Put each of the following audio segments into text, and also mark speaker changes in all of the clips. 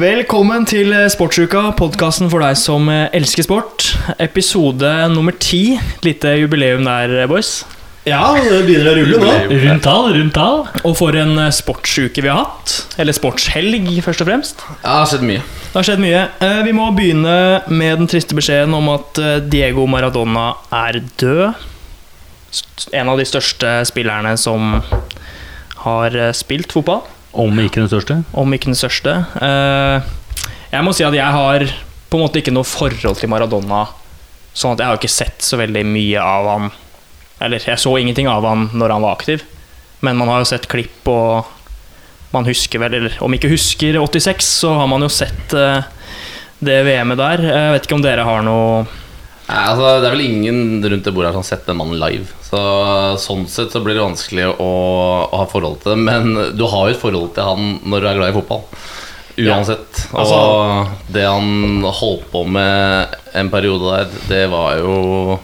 Speaker 1: Velkommen til Sportsuka, podkasten for deg som eh, elsker sport. Episode nummer ti. Lite jubileum der, boys.
Speaker 2: Ja, det begynner å rulle nå.
Speaker 3: Rundt tall, rundt tall.
Speaker 1: Og for en eh, sportsuke vi har hatt. Eller sportshelg, først og fremst.
Speaker 4: Ja, det har skjedd mye.
Speaker 1: Det har skjedd mye. Eh, Vi må begynne med den triste beskjeden om at eh, Diego Maradona er død. En av de største spillerne som har eh, spilt fotball.
Speaker 3: Om ikke den største.
Speaker 1: om ikke den største. Eh, jeg må si at jeg har på en måte ikke noe forhold til Maradona. Sånn at jeg har ikke sett så veldig mye av han Eller jeg så ingenting av han når han var aktiv, men man har jo sett klipp, og man husker vel Eller om ikke husker 86, så har man jo sett eh, det VM-et der. Jeg vet ikke om dere har noe
Speaker 4: Nei, altså, det er vel ingen rundt det bordet her som har sett den mannen live. Så Sånn sett så blir det vanskelig å, å ha forhold til det. Men du har jo et forhold til han når du er glad i fotball. Uansett.
Speaker 2: Altså-
Speaker 4: og det han holdt på med en periode der, det var jo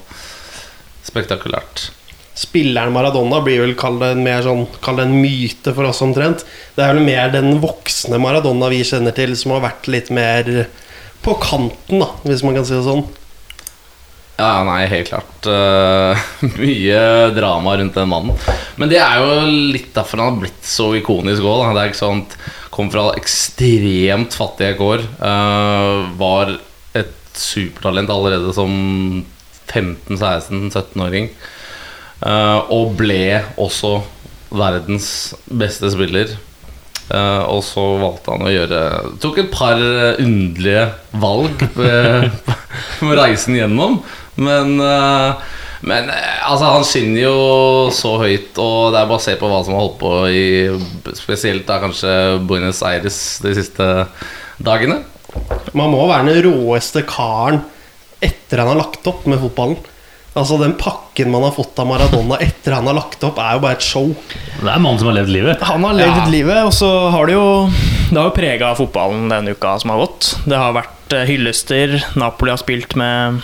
Speaker 4: spektakulært.
Speaker 2: Spilleren Maradona blir vel kalt en, mer sånn, kall det en myte for oss omtrent. Det er vel mer den voksne Maradona vi kjenner til, som har vært litt mer på kanten, da, hvis man kan si det sånn.
Speaker 4: Ja, nei, helt klart. Uh, mye drama rundt den mannen. Men det er jo litt derfor han har blitt så ikonisk òg. Det er ikke sant Kom fra ekstremt fattige kår. Uh, var et supertalent allerede som 15-16-17-åring. Uh, og ble også verdens beste spiller. Uh, og så valgte han å gjøre Tok et par eh, underlige valg på reisen gjennom. Men, eh, men eh, altså, han skinner jo så høyt, og det er bare å se på hva som har holdt på i spesielt da kanskje Buenos Aires de siste dagene.
Speaker 2: Man må være den råeste karen etter han har lagt opp med fotballen. Altså Den pakken man har fått av Maradona etter han har lagt opp, er jo bare et show.
Speaker 3: Det er mannen som har levd livet.
Speaker 1: Han har levd
Speaker 2: Ja.
Speaker 1: livet, og så har det jo Det har jo prega fotballen denne uka som har gått. Det har vært eh, hyllester. Napoli har spilt med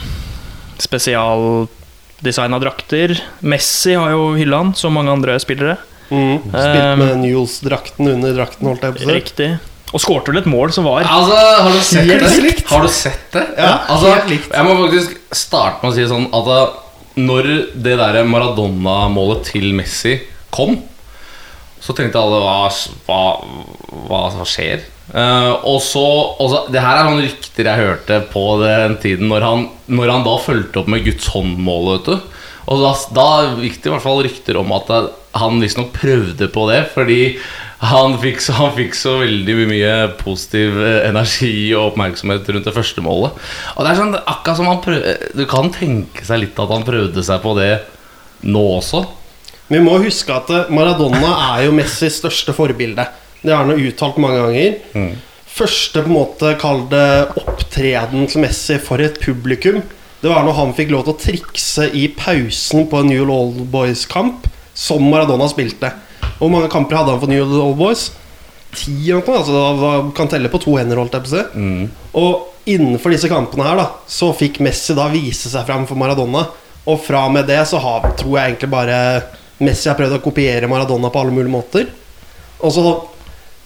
Speaker 1: spesialdesigna drakter. Messi har jo hylla han, som mange andre spillere.
Speaker 2: Mm. Spilt
Speaker 1: Um,
Speaker 2: med Newells-drakten under drakten, holdt jeg på å si.
Speaker 1: Riktig. Og skårte vel et mål som var
Speaker 4: Altså, har du sett
Speaker 2: Helt
Speaker 4: det?
Speaker 2: likt.
Speaker 4: Har du sett det?
Speaker 2: Ja,
Speaker 4: altså,
Speaker 2: helt likt.
Speaker 4: Jeg må faktisk starte med å si sånn at når det der Maradona-målet til Messi kom, så tenkte alle hva, hva, hva, skjer? Uh, og så, Det her er noen rykter jeg hørte på den tiden når han, når han da fulgte opp med Guds hånd-målet. vet du. Og da, da gikk det i hvert fall rykter om at han visstnok prøvde på det, fordi han fikk, så, han fikk så veldig mye positiv energi og oppmerksomhet rundt det første målet. Og det er sånn, akkurat som han prøv, Du kan tenke seg litt at han prøvde seg på det nå også.
Speaker 2: Vi må huske at Maradona er jo Messis største forbilde. Det har han uttalt mange ganger. Første på en måte kall det opptreden til Messi for et publikum, det var når han fikk lov til å trikse i pausen på en New Old Boys-kamp, som Maradona spilte. Hvor mange kamper hadde han for New Old Boys? Ti eller noe. Altså, kan telle på to hender, holdt jeg på å si. Og innenfor disse kampene her da så fikk Messi da vise seg fram for Maradona. Og fra og med det så har, tror jeg egentlig bare Messi har prøvd å kopiere Maradona på alle mulige måter. Og så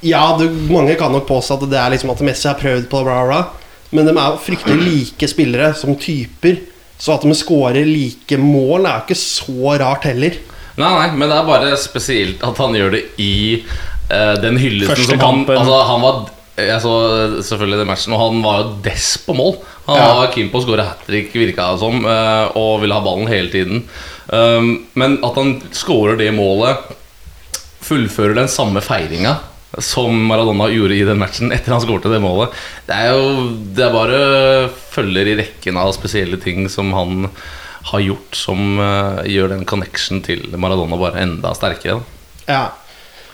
Speaker 2: Ja, du, mange kan nok påstå at det er liksom at Messi har prøvd på det, bla, bla, bla. Men de er fryktelig like spillere som typer. Så at de scorer like mål, er jo ikke så rart heller.
Speaker 4: Nei, nei, men det er bare spesielt at han gjør det i uh, den hyllesten som han. Altså, han var Jeg så selvfølgelig den matchen, og han var jo dess på mål. Han
Speaker 2: Ja.
Speaker 4: var keen på å skåre hat trick, virka det som, eh, og ville ha ballen hele tiden. Um, men at han skårer det målet, fullfører den samme feiringa som Maradona gjorde i den matchen etter han skårte det målet. Det er jo Det er bare følger i rekken av spesielle ting som han har gjort, som uh, gjør den connection til Maradona bare enda sterkere.
Speaker 2: Ja,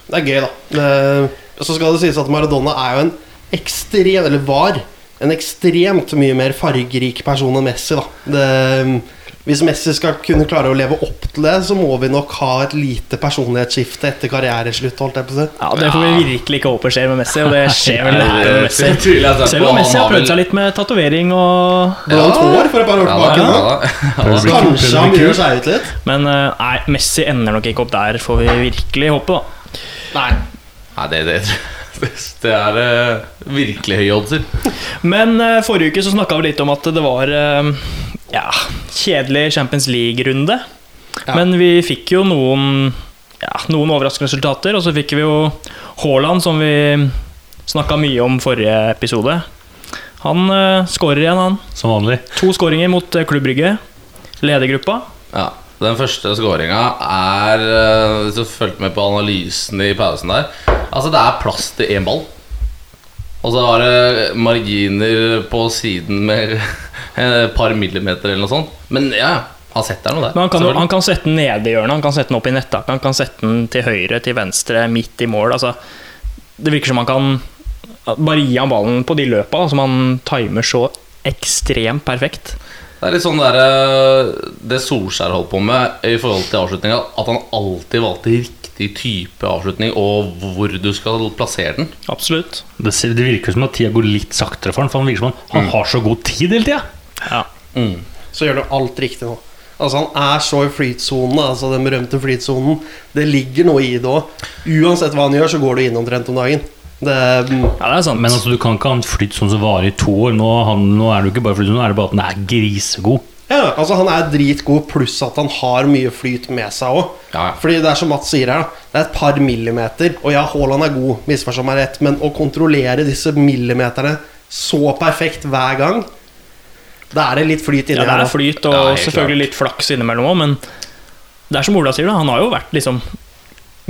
Speaker 2: det er gøy, da. Uh, så skal det sies at Maradona er jo en ekstrem, eller var, en ekstremt mye mer fargerik person enn Messi. da det, Hvis Messi skal kunne klare å leve opp til det, så må vi nok ha et lite personlighetsskifte etter karriereslutt. holdt jeg på å
Speaker 1: Ja, Det får vi virkelig ikke håpe skjer med Messi, og det skjer vel med Messi.
Speaker 4: Tviler
Speaker 1: Selv om Messi har prøvd seg litt med tatovering og
Speaker 2: Blondt hår for et par år tilbake.
Speaker 4: ja. Ja,
Speaker 2: Kanskje han begynner seg ut litt.
Speaker 1: Men eh, nei, Messi ender nok ikke opp der, får vi virkelig håpe, da.
Speaker 2: Nei
Speaker 4: Nei, det, det, Det er uh, virkelig høye oddser.
Speaker 1: Men uh, forrige uke så snakka vi litt om at det var uh, ja, kjedelig Champions League-runde.
Speaker 2: Ja.
Speaker 1: Men vi fikk jo noen, ja, noen overraskende resultater, og så fikk vi jo Haaland, som vi snakka mye om forrige episode. Han uh, skårer igjen, han.
Speaker 3: Som vanlig.
Speaker 1: To skåringer mot uh, Klubb Brygge. Ledergruppa.
Speaker 4: Ja, Den første skåringa er eh, Hvis du fulgte med på analysen i pausen der Altså, det er plass til én ball. Og så var det marginer på siden med et par millimeter eller noe sånt. Men ja, han setter noe der.
Speaker 1: Men han kan, han kan sette den nede i hjørnet, han kan sette den opp i nettaket, han kan sette den til høyre, til venstre, midt i mål. Altså, det virker som han kan bare gi han ballen på de løpa da, som han timer så ekstremt perfekt.
Speaker 4: Det er litt sånn der, eh, det Solskjær holdt på med i forhold til avslutninga, at han alltid valgte riktig type avslutning og hvor du skal plassere den.
Speaker 1: Absolutt.
Speaker 3: Det, ser, det virker som at tida går litt saktere for han, for han virker som han, han har så god tid hele tida.
Speaker 1: Ja.
Speaker 2: Så gjør du alt riktig nå. Altså Han er så i flytsonen, altså den berømte flytsonen. Det ligger noe i det òg. Uansett hva han gjør, så går du inn omtrent om dagen. Det, mm,
Speaker 1: ja, det er sant.
Speaker 3: Men altså, du kan ikke ha en flyt sånn som varer i to år. Nå, han, nå er det jo ikke bare flytsone, nå er det bare at den er grisegod.
Speaker 2: Ja, altså Han er dritgod, pluss at han har mye flyt med seg òg.
Speaker 4: Ja, ja.
Speaker 2: Fordi det er som Mats sier her, da. Det er et par millimeter. Og ja, Haaland er god, misforstå meg rett, men å kontrollere disse millimeterne så perfekt hver gang Da er det litt flyt inni
Speaker 1: ja, det er flyt og selvfølgelig litt flaks innimellom òg, men det er som Ola sier, da. Han har jo vært liksom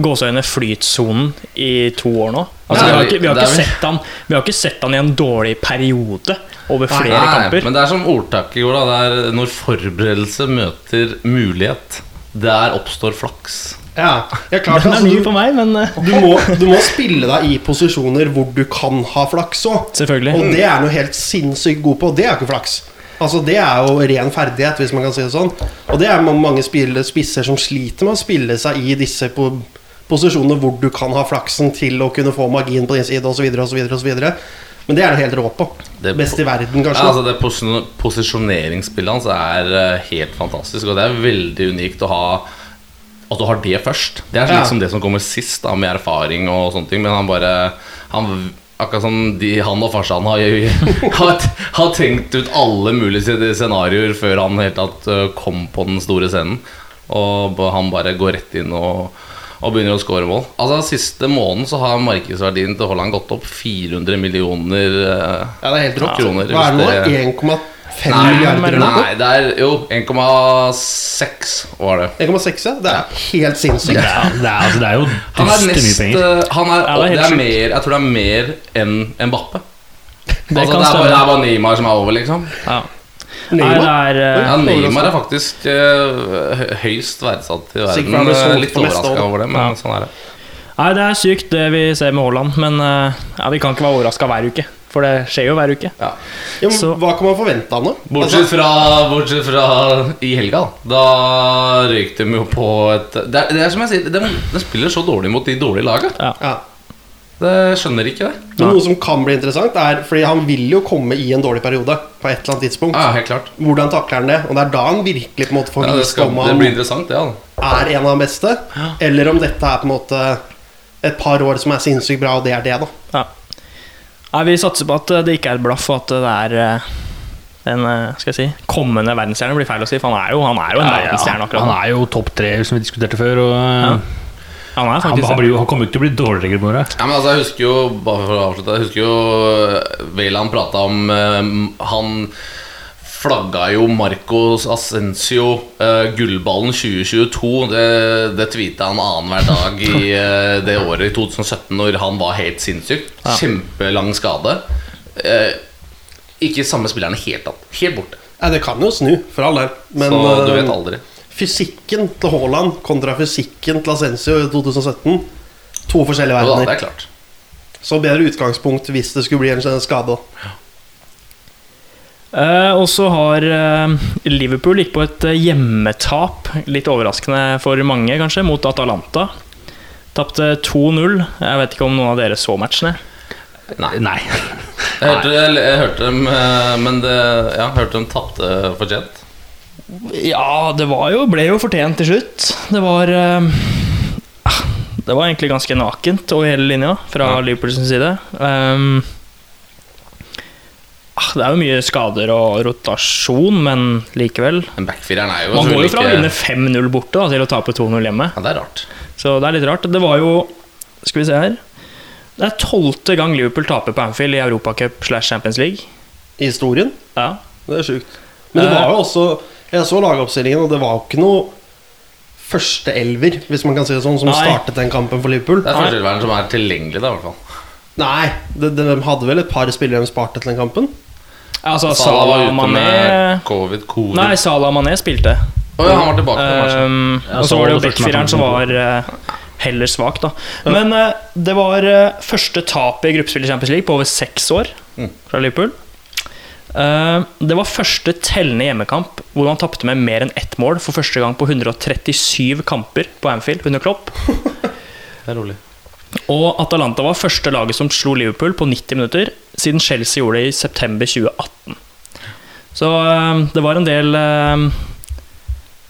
Speaker 1: gåseøyne flytsonen i to år nå. Altså, vi, har ikke, vi, har ikke sett han, vi har ikke sett han i en dårlig periode over flere
Speaker 4: Nei,
Speaker 1: kamper.
Speaker 4: men det er som ordtaket går, da. Det er når forberedelse møter mulighet. Der oppstår flaks.
Speaker 2: Ja, jeg klart
Speaker 1: Den er
Speaker 2: altså,
Speaker 1: ny for meg, men eh,
Speaker 2: du, må, du må spille deg i posisjoner hvor du kan ha flaks òg. Og det er noe helt sinnssykt god på. og Det er ikke flaks. Altså Det er jo ren ferdighet, hvis man kan si det sånn. Og det er mange spisser som sliter med å spille seg i disse po posisjonene hvor du kan ha flaksen til å kunne få magien på din side, osv.. Men det er det helt rå på. Best i verden,
Speaker 4: Ja,
Speaker 2: kanskje.
Speaker 4: altså det pos Posisjoneringsspillet hans er eh, helt fantastisk, og det er veldig unikt å ha at du har det først. Det er
Speaker 2: Ja.
Speaker 4: liksom det som kommer sist, da med erfaring og sånne ting. Men han bare han, Akkurat som de, han og farsan har, har, har tenkt ut alle mulige scenarioer før han helt tatt eh, kom på den store scenen. Og han bare går rett inn og, og begynner å score mål. Altså Siste måneden så har markedsverdien til Holland gått opp 400 millioner eh,
Speaker 2: Ja, det er helt rått.
Speaker 4: kroner,
Speaker 2: Hva er det nå?
Speaker 4: hvis det-
Speaker 2: 1,5
Speaker 4: Nei,
Speaker 2: milliarder? eller noe?
Speaker 4: Nei, det er jo 1,6 var det.
Speaker 2: 1,6, ja. Det er helt sinnssykt.
Speaker 3: Det er, det er, altså, det er jo
Speaker 4: Han er
Speaker 3: dust mye penger.
Speaker 4: eh, han er,
Speaker 1: Ja, det er
Speaker 4: det er mer, Jeg tror det er mer enn Mbappe.
Speaker 1: Det
Speaker 4: altså, det, er bare, det er bare Neymar som er over, liksom.
Speaker 1: Ja.
Speaker 2: Neymar.
Speaker 1: det er eh,
Speaker 4: Ja, Neymar er faktisk eh, høyst verdsatt i verden. Eh, Litt overraska over det, men
Speaker 1: Ja.
Speaker 4: sånn er det.
Speaker 1: Nei, det er sykt det vi ser med Haaland, men ja, vi kan ikke være overraska hver uke. For det skjer jo hver uke.
Speaker 4: Ja.
Speaker 2: Ja, men
Speaker 1: Så-
Speaker 2: hva kan man forvente av ham, da?
Speaker 4: Bortsett
Speaker 2: Altså,
Speaker 4: fra, bortsett fra i helga, da. Da røyk de jo på et Det er, det er som jeg sier, de, de spiller så dårlig mot de dårlige laga.
Speaker 2: ja.
Speaker 4: Det skjønner ikke det.
Speaker 2: Men noe som kan bli interessant, er fordi han vil jo komme i en dårlig periode på et eller annet tidspunkt.
Speaker 4: Ja, helt klart.
Speaker 2: Hvordan takler han det? Og det er da han virkelig på en måte får
Speaker 4: Ja, det, skal,
Speaker 2: om
Speaker 4: det
Speaker 2: han
Speaker 4: blir interessant, det. Ja.
Speaker 2: er en av de beste, eller om dette er på en måte et par år som er sinnssykt bra, og det er det, da.
Speaker 1: Ja. Nei, vi satser på at eh, det ikke er et blaff, og at det er eh, en eh, skal jeg si, kommende verdensstjerne. blir feil å si, for han er jo, han er jo en
Speaker 3: Ja, ja,
Speaker 1: verdensstjerne akkurat
Speaker 3: han er jo topp tre, som vi diskuterte før. Og,
Speaker 1: Ja. Han er
Speaker 3: han, han, blir jo, han kommer ikke til å bli dårligere. Bare.
Speaker 4: Ja, men altså, jeg husker jo Bare for å avslutte Jeg husker jo eh, prata om uh, Han flagga jo Marcos Ascencio uh, gullballen 2022. Det, det tweeta han annenhver dag i uh, det året i 2017 når han var helt sinnssyk.
Speaker 1: Ja.
Speaker 4: Kjempelang skade. Uh, ikke samme spilleren helt. Helt borte.
Speaker 2: Ja, det kan jo snu, for all del. Men
Speaker 4: Så du
Speaker 2: eh,
Speaker 4: vet aldri.
Speaker 2: Fysikken til Haaland kontra fysikken til Ascencio i 2017 To forskjellige
Speaker 4: verdener. Ja, det er klart.
Speaker 2: Så bedre utgangspunkt hvis det skulle bli en skade. skade.
Speaker 1: Eh, og så har eh, Liverpool gikk på et eh, hjemmetap, litt overraskende for mange kanskje, mot Atalanta. Tapte 2-0. Jeg vet ikke om noen av dere så matchene.
Speaker 4: Nei.
Speaker 3: Nei.
Speaker 4: Jeg hørte, jeg, jeg hørte dem, men det, ja, jeg hørte dem tapte fortjent.
Speaker 1: Ja, det var jo, ble jo fortjent til slutt. Det var eh, det var egentlig ganske nakent over hele linja fra
Speaker 4: Ja.
Speaker 1: Liverpools side. Um, det er jo mye skader og rotasjon, men likevel.
Speaker 4: Men backfireren er jo
Speaker 1: Man går jo fra å vinne 5-0 borte da, til å tape 2-0 hjemme.
Speaker 4: Ja, det er rart.
Speaker 1: Så det er litt rart. Det var jo Skal vi se her. Det er tolvte gang Liverpool taper på Anfield i Europacup slash Champions League.
Speaker 2: I historien.
Speaker 1: Ja.
Speaker 2: Det er sjukt. Men det
Speaker 1: Eh.
Speaker 2: var jo også Jeg så lagoppstillingen, og det var jo ikke noe første elver, hvis man kan si det sånn, som
Speaker 1: Nei.
Speaker 2: startet den kampen for Liverpool.
Speaker 4: Det er førsteelveren som er tilgjengelig, da, i hvert fall.
Speaker 2: Nei, de, de hadde vel et par spillere de sparte til den kampen.
Speaker 1: Altså
Speaker 4: Salah var ute
Speaker 1: Mané
Speaker 4: med covid. covid.
Speaker 1: Nei, Salah Mané spilte.
Speaker 4: Og ja, han var tilbake. på.
Speaker 1: Um,
Speaker 3: Ja,
Speaker 1: og så var det jo backfireren som var uh, heller svak, da. Men uh, det var uh, første tapet i gruppespill i Champions League på over seks år
Speaker 4: Mm.
Speaker 1: fra Liverpool. Uh, det var første tellende hjemmekamp hvor man tapte med mer enn ett mål for første gang på 137 kamper på Anfield under Klopp.
Speaker 4: Det er rolig.
Speaker 1: Og Atalanta var første laget som slo Liverpool på 90 minutter, siden Chelsea gjorde det i september 2018. Så eh, det var en del eh,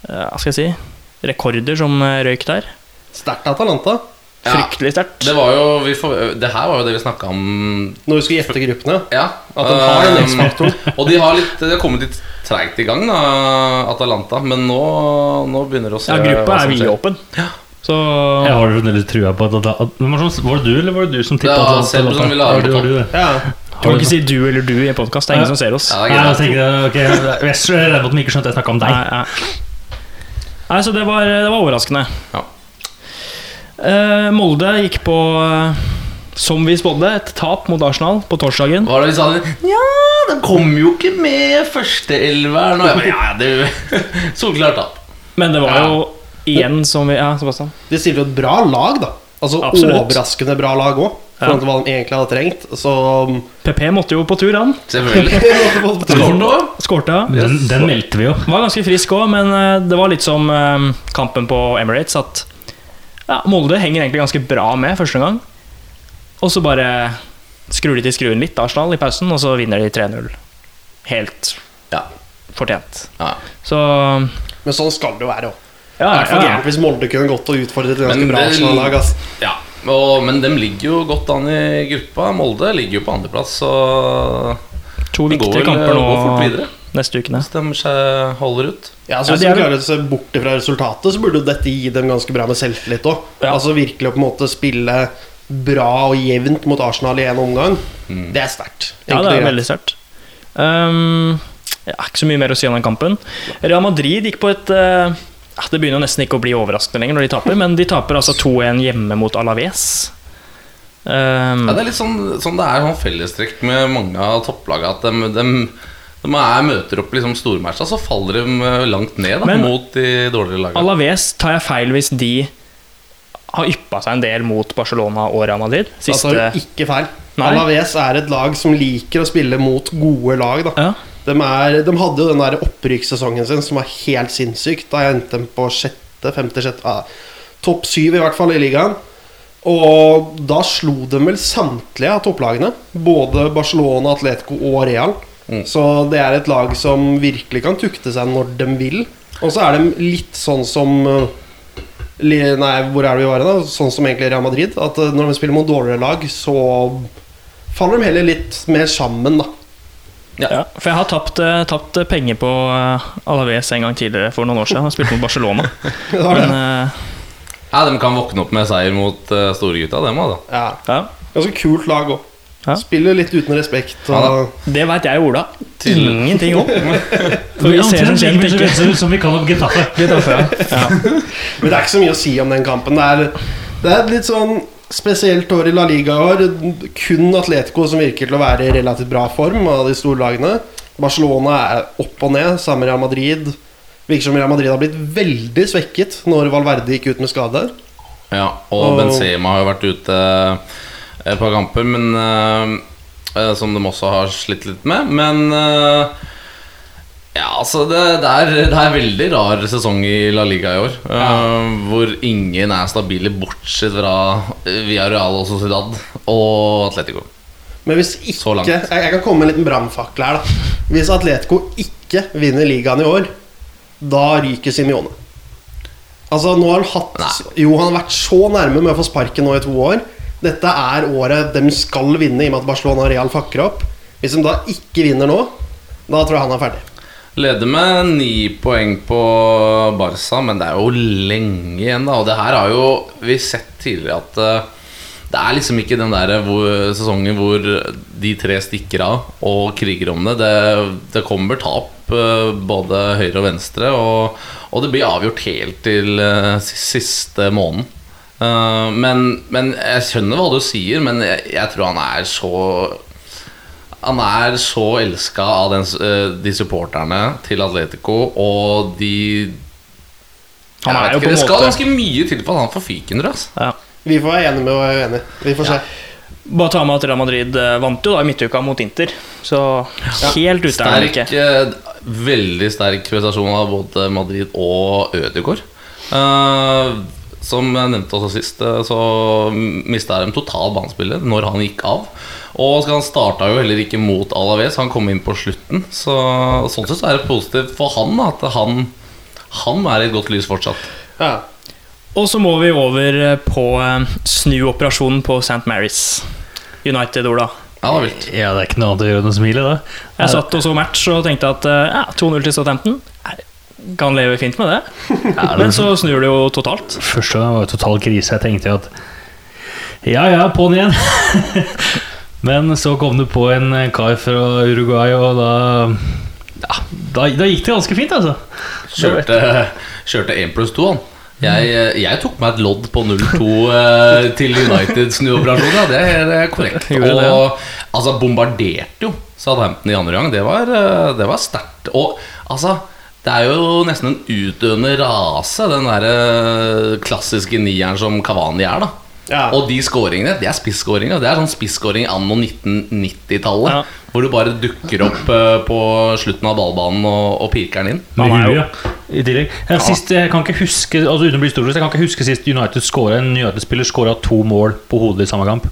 Speaker 1: eh, Hva skal jeg si rekorder som eh, røyk der.
Speaker 2: Sterkt Atalanta.
Speaker 1: Fryktelig sterkt.
Speaker 4: Det, var jo, vi får, det her var jo det vi snakka om
Speaker 2: Når vi skulle gjette gruppene.
Speaker 4: Ja.
Speaker 2: At de har den
Speaker 4: Um,
Speaker 2: X-faktoren.
Speaker 4: Og de har, litt, de har kommet litt treigt i gang, da, Atalanta. Men nå, nå begynner det å se
Speaker 1: Ja, gruppa
Speaker 4: hva
Speaker 1: er
Speaker 4: som skjer.
Speaker 1: vidåpen. Så
Speaker 3: Jeg har fremdeles trua på at, at, at var, det sånn, var det du eller var det du som tippa Ja,
Speaker 4: Seb som ville ha det
Speaker 3: du?
Speaker 2: Ja.
Speaker 1: du kan ikke si du eller du i en podkast. Det er ingen som ser oss.
Speaker 4: Ja, det
Speaker 3: Nei,
Speaker 4: er
Speaker 3: jeg
Speaker 4: greit.
Speaker 3: tenkte, ok, jeg er redd for at de ikke skjønte at jeg snakka om deg.
Speaker 1: Nei, nei. nei, så det var, det var overraskende.
Speaker 4: Ja.
Speaker 1: Eh, Molde gikk på, eh, som vi spådde, et tap mot Arsenal på torsdagen.
Speaker 4: Hva var det vi sa? Ja, den kom jo ikke med førsteelveren. Ja, det Solklart tap.
Speaker 1: Men det var
Speaker 2: Ja.
Speaker 1: jo igjen som vi Ja, Sebastian.
Speaker 2: Det stiller jo et bra lag, da. Altså
Speaker 1: Absolutt.
Speaker 2: Overraskende bra lag òg,
Speaker 1: Ja.
Speaker 2: hva de egentlig hadde trengt. Så
Speaker 1: PP måtte jo på tur, han.
Speaker 4: Selvfølgelig.
Speaker 1: Skårte.
Speaker 3: Den, den meldte vi jo.
Speaker 1: Var ganske frisk òg, men eh, det var litt som kampen på Emirates. At ja, Molde henger egentlig ganske bra med første gang. Og så bare skrur de til skruen litt, Arsenal, i pausen, og så vinner de 3-0. Helt
Speaker 4: Ja.
Speaker 1: fortjent.
Speaker 4: Ja.
Speaker 1: Så
Speaker 2: Men sånn skal det jo være òg.
Speaker 1: ja,
Speaker 2: Det er for gærent hvis Molde kunne gått og utfordret et ganske bra Arsenal-lag. Altså.
Speaker 4: ja. Og, men de ligger jo godt an i gruppa. Molde ligger jo på andreplass, så
Speaker 1: To viktige kamper
Speaker 4: går fort
Speaker 1: nå. Neste ukene.
Speaker 4: Hvis de seg holder ut.
Speaker 2: Ja, så
Speaker 1: Ja,
Speaker 2: Hvis
Speaker 1: de
Speaker 2: de
Speaker 1: er
Speaker 2: klarer å se bort fra resultatet, så burde jo dette gi dem ganske bra med selvtillit òg.
Speaker 1: Ja.
Speaker 2: Altså virkelig å på en måte spille bra og jevnt mot Arsenal i én omgang. Det er sterkt.
Speaker 1: Ja, det er veldig sterkt. Um, ja, ikke så mye mer å si om den kampen. Real Madrid gikk på et uh, Det begynner nesten ikke å bli overraskende lenger når de taper, men de taper altså 2-1 hjemme mot Alaves. Um,
Speaker 4: Ja, det er litt sånn, sånn det er sånn fellestrekk med mange av topplagene. At de, de, de er, møter opp liksom stormatcha, så faller de eh, langt ned da,
Speaker 1: Men-
Speaker 4: mot de dårligere lagene.
Speaker 1: Alaves tar jeg feil hvis de har yppa seg en del mot Barcelona og Real Madrid. Siste
Speaker 2: Altså, ikke feil.
Speaker 1: Nei.
Speaker 2: Alaves er et lag som liker å spille mot gode lag. Da.
Speaker 1: ja.
Speaker 2: De, er, de hadde jo den der opprykkssesongen sin som var helt sinnssykt. Da endte de på sjette, femte, sjette ah, Topp syv, i hvert fall, i ligaen. Og da slo de vel samtlige av topplagene. Både Barcelona, Atletico og Real.
Speaker 4: Mm.
Speaker 2: Så det er et lag som virkelig kan tukte seg når de vil. Og så er de litt sånn som uh, Nei, hvor er det vi var da? Sånn som egentlig Real Madrid. At uh, når de spiller mot dårligere lag, så faller de heller litt mer sammen, da.
Speaker 1: Ja, for jeg har tapt, eh, tapt penger på eh, Alaves en gang tidligere for noen år siden. Jeg spilte mot Barcelona.
Speaker 2: Det det.
Speaker 1: Men eh,
Speaker 4: Ja, De kan våkne opp med seier mot uh, storegutta, dem altså.
Speaker 2: Ja.
Speaker 1: ja,
Speaker 2: Ganske kult lag òg.
Speaker 1: Ja.
Speaker 2: Spiller litt uten respekt.
Speaker 4: Ja
Speaker 2: Og,
Speaker 1: det veit jeg og Ola
Speaker 4: Til-
Speaker 1: ingenting om.
Speaker 3: Vi
Speaker 1: ser som kjent ikke
Speaker 3: Som vi kan om Getafe.
Speaker 1: ja.
Speaker 2: men det er ikke så mye å si om den kampen. Det er, det er et litt sånn spesielt år i La Liga i år. Kun Atletico som virker til å være i relativt bra form av de store lagene. Barcelona er opp og ned, samme Real Madrid. Virker som Real Madrid har blitt veldig svekket når Valverde gikk ut med skade.
Speaker 4: Ja, og
Speaker 2: Og-
Speaker 4: Benzema har jo vært ute et par kamper, men eh, Som de også har slitt litt med. Men uh, ja, altså det, det, er, det er veldig rar sesong i La Liga i år. eh, hvor ingen er stabile, bortsett fra Via Real og Sociedad og Atletico.
Speaker 2: Men hvis ikke Jeg, jeg kan komme med en liten brannfakkel her, da. Hvis Atletico ikke vinner ligaen i år, da ryker Simione. Altså, nå har han hatt Jo, han har vært så nærme med å få sparken nå i to år. Dette er året de skal vinne, i og med at Barcelona og Real fakker opp. Hvis de da ikke vinner nå, da tror jeg han er ferdig.
Speaker 4: Leder med ni poeng på Barca, men det er jo lenge igjen, da. Og det her har jo vi sett tidligere at eh, det er liksom ikke den der hvor, sesongen hvor de tre stikker av og kriger om det. Det, det kommer tap eh, både høyre og venstre, og, og det blir avgjort helt til eh, siste måneden. Eh, men, men jeg skjønner hva du sier, men jeg, jeg tror han er så han er så elska av den, eh, de supporterne til Atletico og de
Speaker 1: Han er jo
Speaker 4: ikke,
Speaker 1: på en
Speaker 4: Det skal ganske mye til for at han får fyken, altså.
Speaker 1: ja.
Speaker 2: Vi får være enige med å være uenige. Vi får se.
Speaker 1: Bare ta med at Real Madrid eh, vant jo da i midtuka mot Inter, så helt ute er han
Speaker 4: Sterk,
Speaker 1: ikke.
Speaker 4: veldig sterk prestasjon av både Madrid og Ødegaard. Eh, som jeg nevnte også sist, eh, så mista de totalt banespillet når han gikk av. Og han starta jo heller ikke mot Alaves, han kom inn på slutten. Så Sånn sett så er det positivt for han da, at han, han er i et godt lys fortsatt.
Speaker 2: Ja.
Speaker 1: Og så må vi over eh, på eh, snuoperasjonen på St. Mary's United, Ola.
Speaker 4: Ja, det vilt.
Speaker 3: Ja, det er ikke noe annet å gjøre enn å smile, da.
Speaker 1: Jeg satt og så match og tenkte at ja, 2-0 til Southampton kan leve fint med det. Men så snur det jo totalt.
Speaker 3: Første gang var det total krise. Jeg tenkte jo at Ja, ja, på'n igjen. Men så kom det på en kar fra Uruguay, og da ja, da, da gikk det ganske fint, altså.
Speaker 4: Kjørte, kjørte 1 pluss 2, han. Jeg, jeg tok meg et lodd på 0-2 eh, til Uniteds snuoperasjon. Ja, det er eh, korrekt. Og altså, bombarderte jo Southampton i andre gang. Det var, eh, det var sterkt. Og altså det er jo nesten en utdøende rase, den der eh, klassiske nieren som Kavani er. da
Speaker 2: Ja.
Speaker 4: Og de scoringene, det er spisskåringer. Det er sånn spisskåring anno 1990-tallet.
Speaker 1: Ja.
Speaker 4: Hvor du bare dukker opp eh, på slutten av ballbanen og, og pirker den inn.
Speaker 3: Med
Speaker 1: Han er jo-
Speaker 3: ja. I tillegg. Ja, sist, jeg kan ikke huske Altså uten å bli historisk, jeg kan ikke huske sist United scoret, en United-spiller skåra to mål på hodet i samme kamp.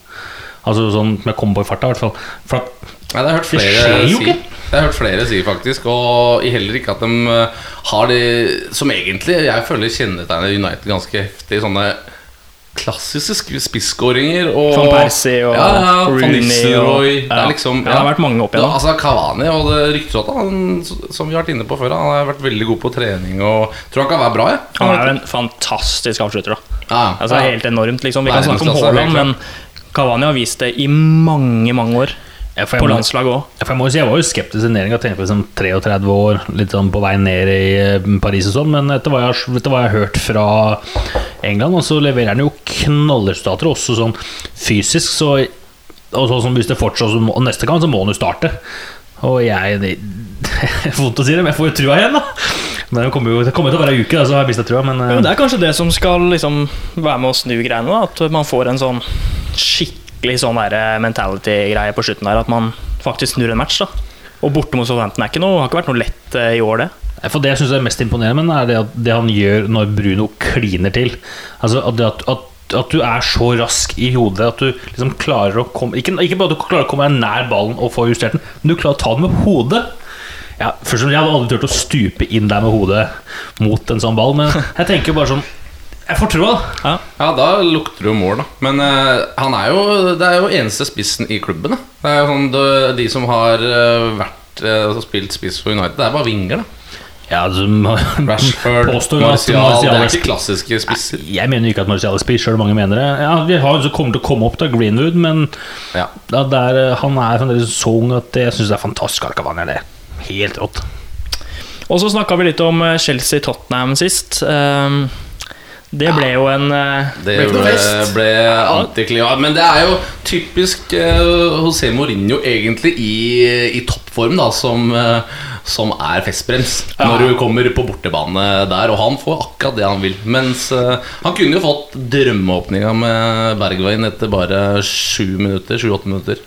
Speaker 3: Altså sånn med jeg i farta, i hvert fall. For at,
Speaker 4: Nei, det har jeg hørt flere si.
Speaker 3: ikke.
Speaker 4: Det har jeg hørt flere si, faktisk. Og heller ikke at de eh, har det som egentlig jeg føler kjennetegner United ganske heftig. Sånne klassiske sk- spisskåringer
Speaker 1: Van Persie og
Speaker 4: ja, ja,
Speaker 1: Rooney og- Ja.
Speaker 4: liksom
Speaker 1: Ja, det har vært mange opp igjennom.
Speaker 4: altså Kavani og det ryktes at han, som vi har vært inne på før, han har vært veldig god på trening og tror han kan være bra. Ja.
Speaker 1: Han er jo en fantastisk avslutter. da
Speaker 4: Ja.
Speaker 1: Altså Helt enormt. liksom Vi kan snakke om Haaland, men Cavani har vist det i mange, mange år.
Speaker 3: Ja,
Speaker 1: På landslaget òg.
Speaker 3: Ja, jeg si, jeg var jo skeptisk til Neringa. Tenkte liksom 33 år, litt sånn på vei ned i eh, Paris og sånn. Men etter hva, jeg, har- etter hva jeg har hørt fra England, og så leverer han jo knallresultater, også sånn fysisk. Så og sånn som hvis det må, og Neste gang så må han jo starte. Og jeg det, det er Vondt å si det, men jeg får jo trua igjen, da. Men det kommer jo det kommer til å være ei uke, da, så har jeg mista trua. Men,
Speaker 1: Ja,
Speaker 3: eh,
Speaker 1: men det er kanskje det som skal liksom være med å snu greiene. Da. At man får en sånn skikkelig sånn der mentality-greie på slutten der. At man faktisk snur en match. da Og borte mot Southampton er ikke noe, har ikke vært noe lett eh, i år, det.
Speaker 3: For Det jeg synes er mest imponerende, er det, at det han gjør når Bruno kliner til. Altså at, at, at, du er så rask i hodet at du liksom klarer å komme ikke, ikke bare at du klarer å komme deg nær ballen og få justert den, men du klarer å ta den med hodet. Ja, først Jeg hadde aldri turt å stupe inn der med hodet mot en sånn ball, men jeg tenker bare sånn Jeg får trua, da.
Speaker 4: Ja, da lukter det jo mål, da. Men uh, han er jo Det er jo eneste spissen i klubben. Da. Det er jo sånn, de, de som har eh, vært uh, spilt spiss for United, det er bare vinger, da.
Speaker 3: Ja, altså,
Speaker 4: Rashford,
Speaker 3: at
Speaker 4: Martial Det er ikke klassiske spisser.
Speaker 3: Jeg mener ikke at Martial er spiss, sjøl om mange mener det. Ja, Vi har jo kommer til å komme opp til Greenwood, men
Speaker 4: Ja.
Speaker 3: da, der, han er fremdeles så ung at jeg syns det er fantastisk at han er det. Helt rått.
Speaker 1: Og så snakka vi litt om Chelsea-Tottenham sist. Ehm, Det ble jo en eh,
Speaker 4: Det
Speaker 2: Ble
Speaker 4: ble, antiklimat. Men det er jo typisk uh, José Mourinho egentlig i, i toppform, da, som, eh, som er festbrems når du kommer på bortebane der. Og han får akkurat det han vil. Mens eh, han kunne jo fått drømmeåpninga med Bergveien etter bare sju minutter. Sju-åtte minutter.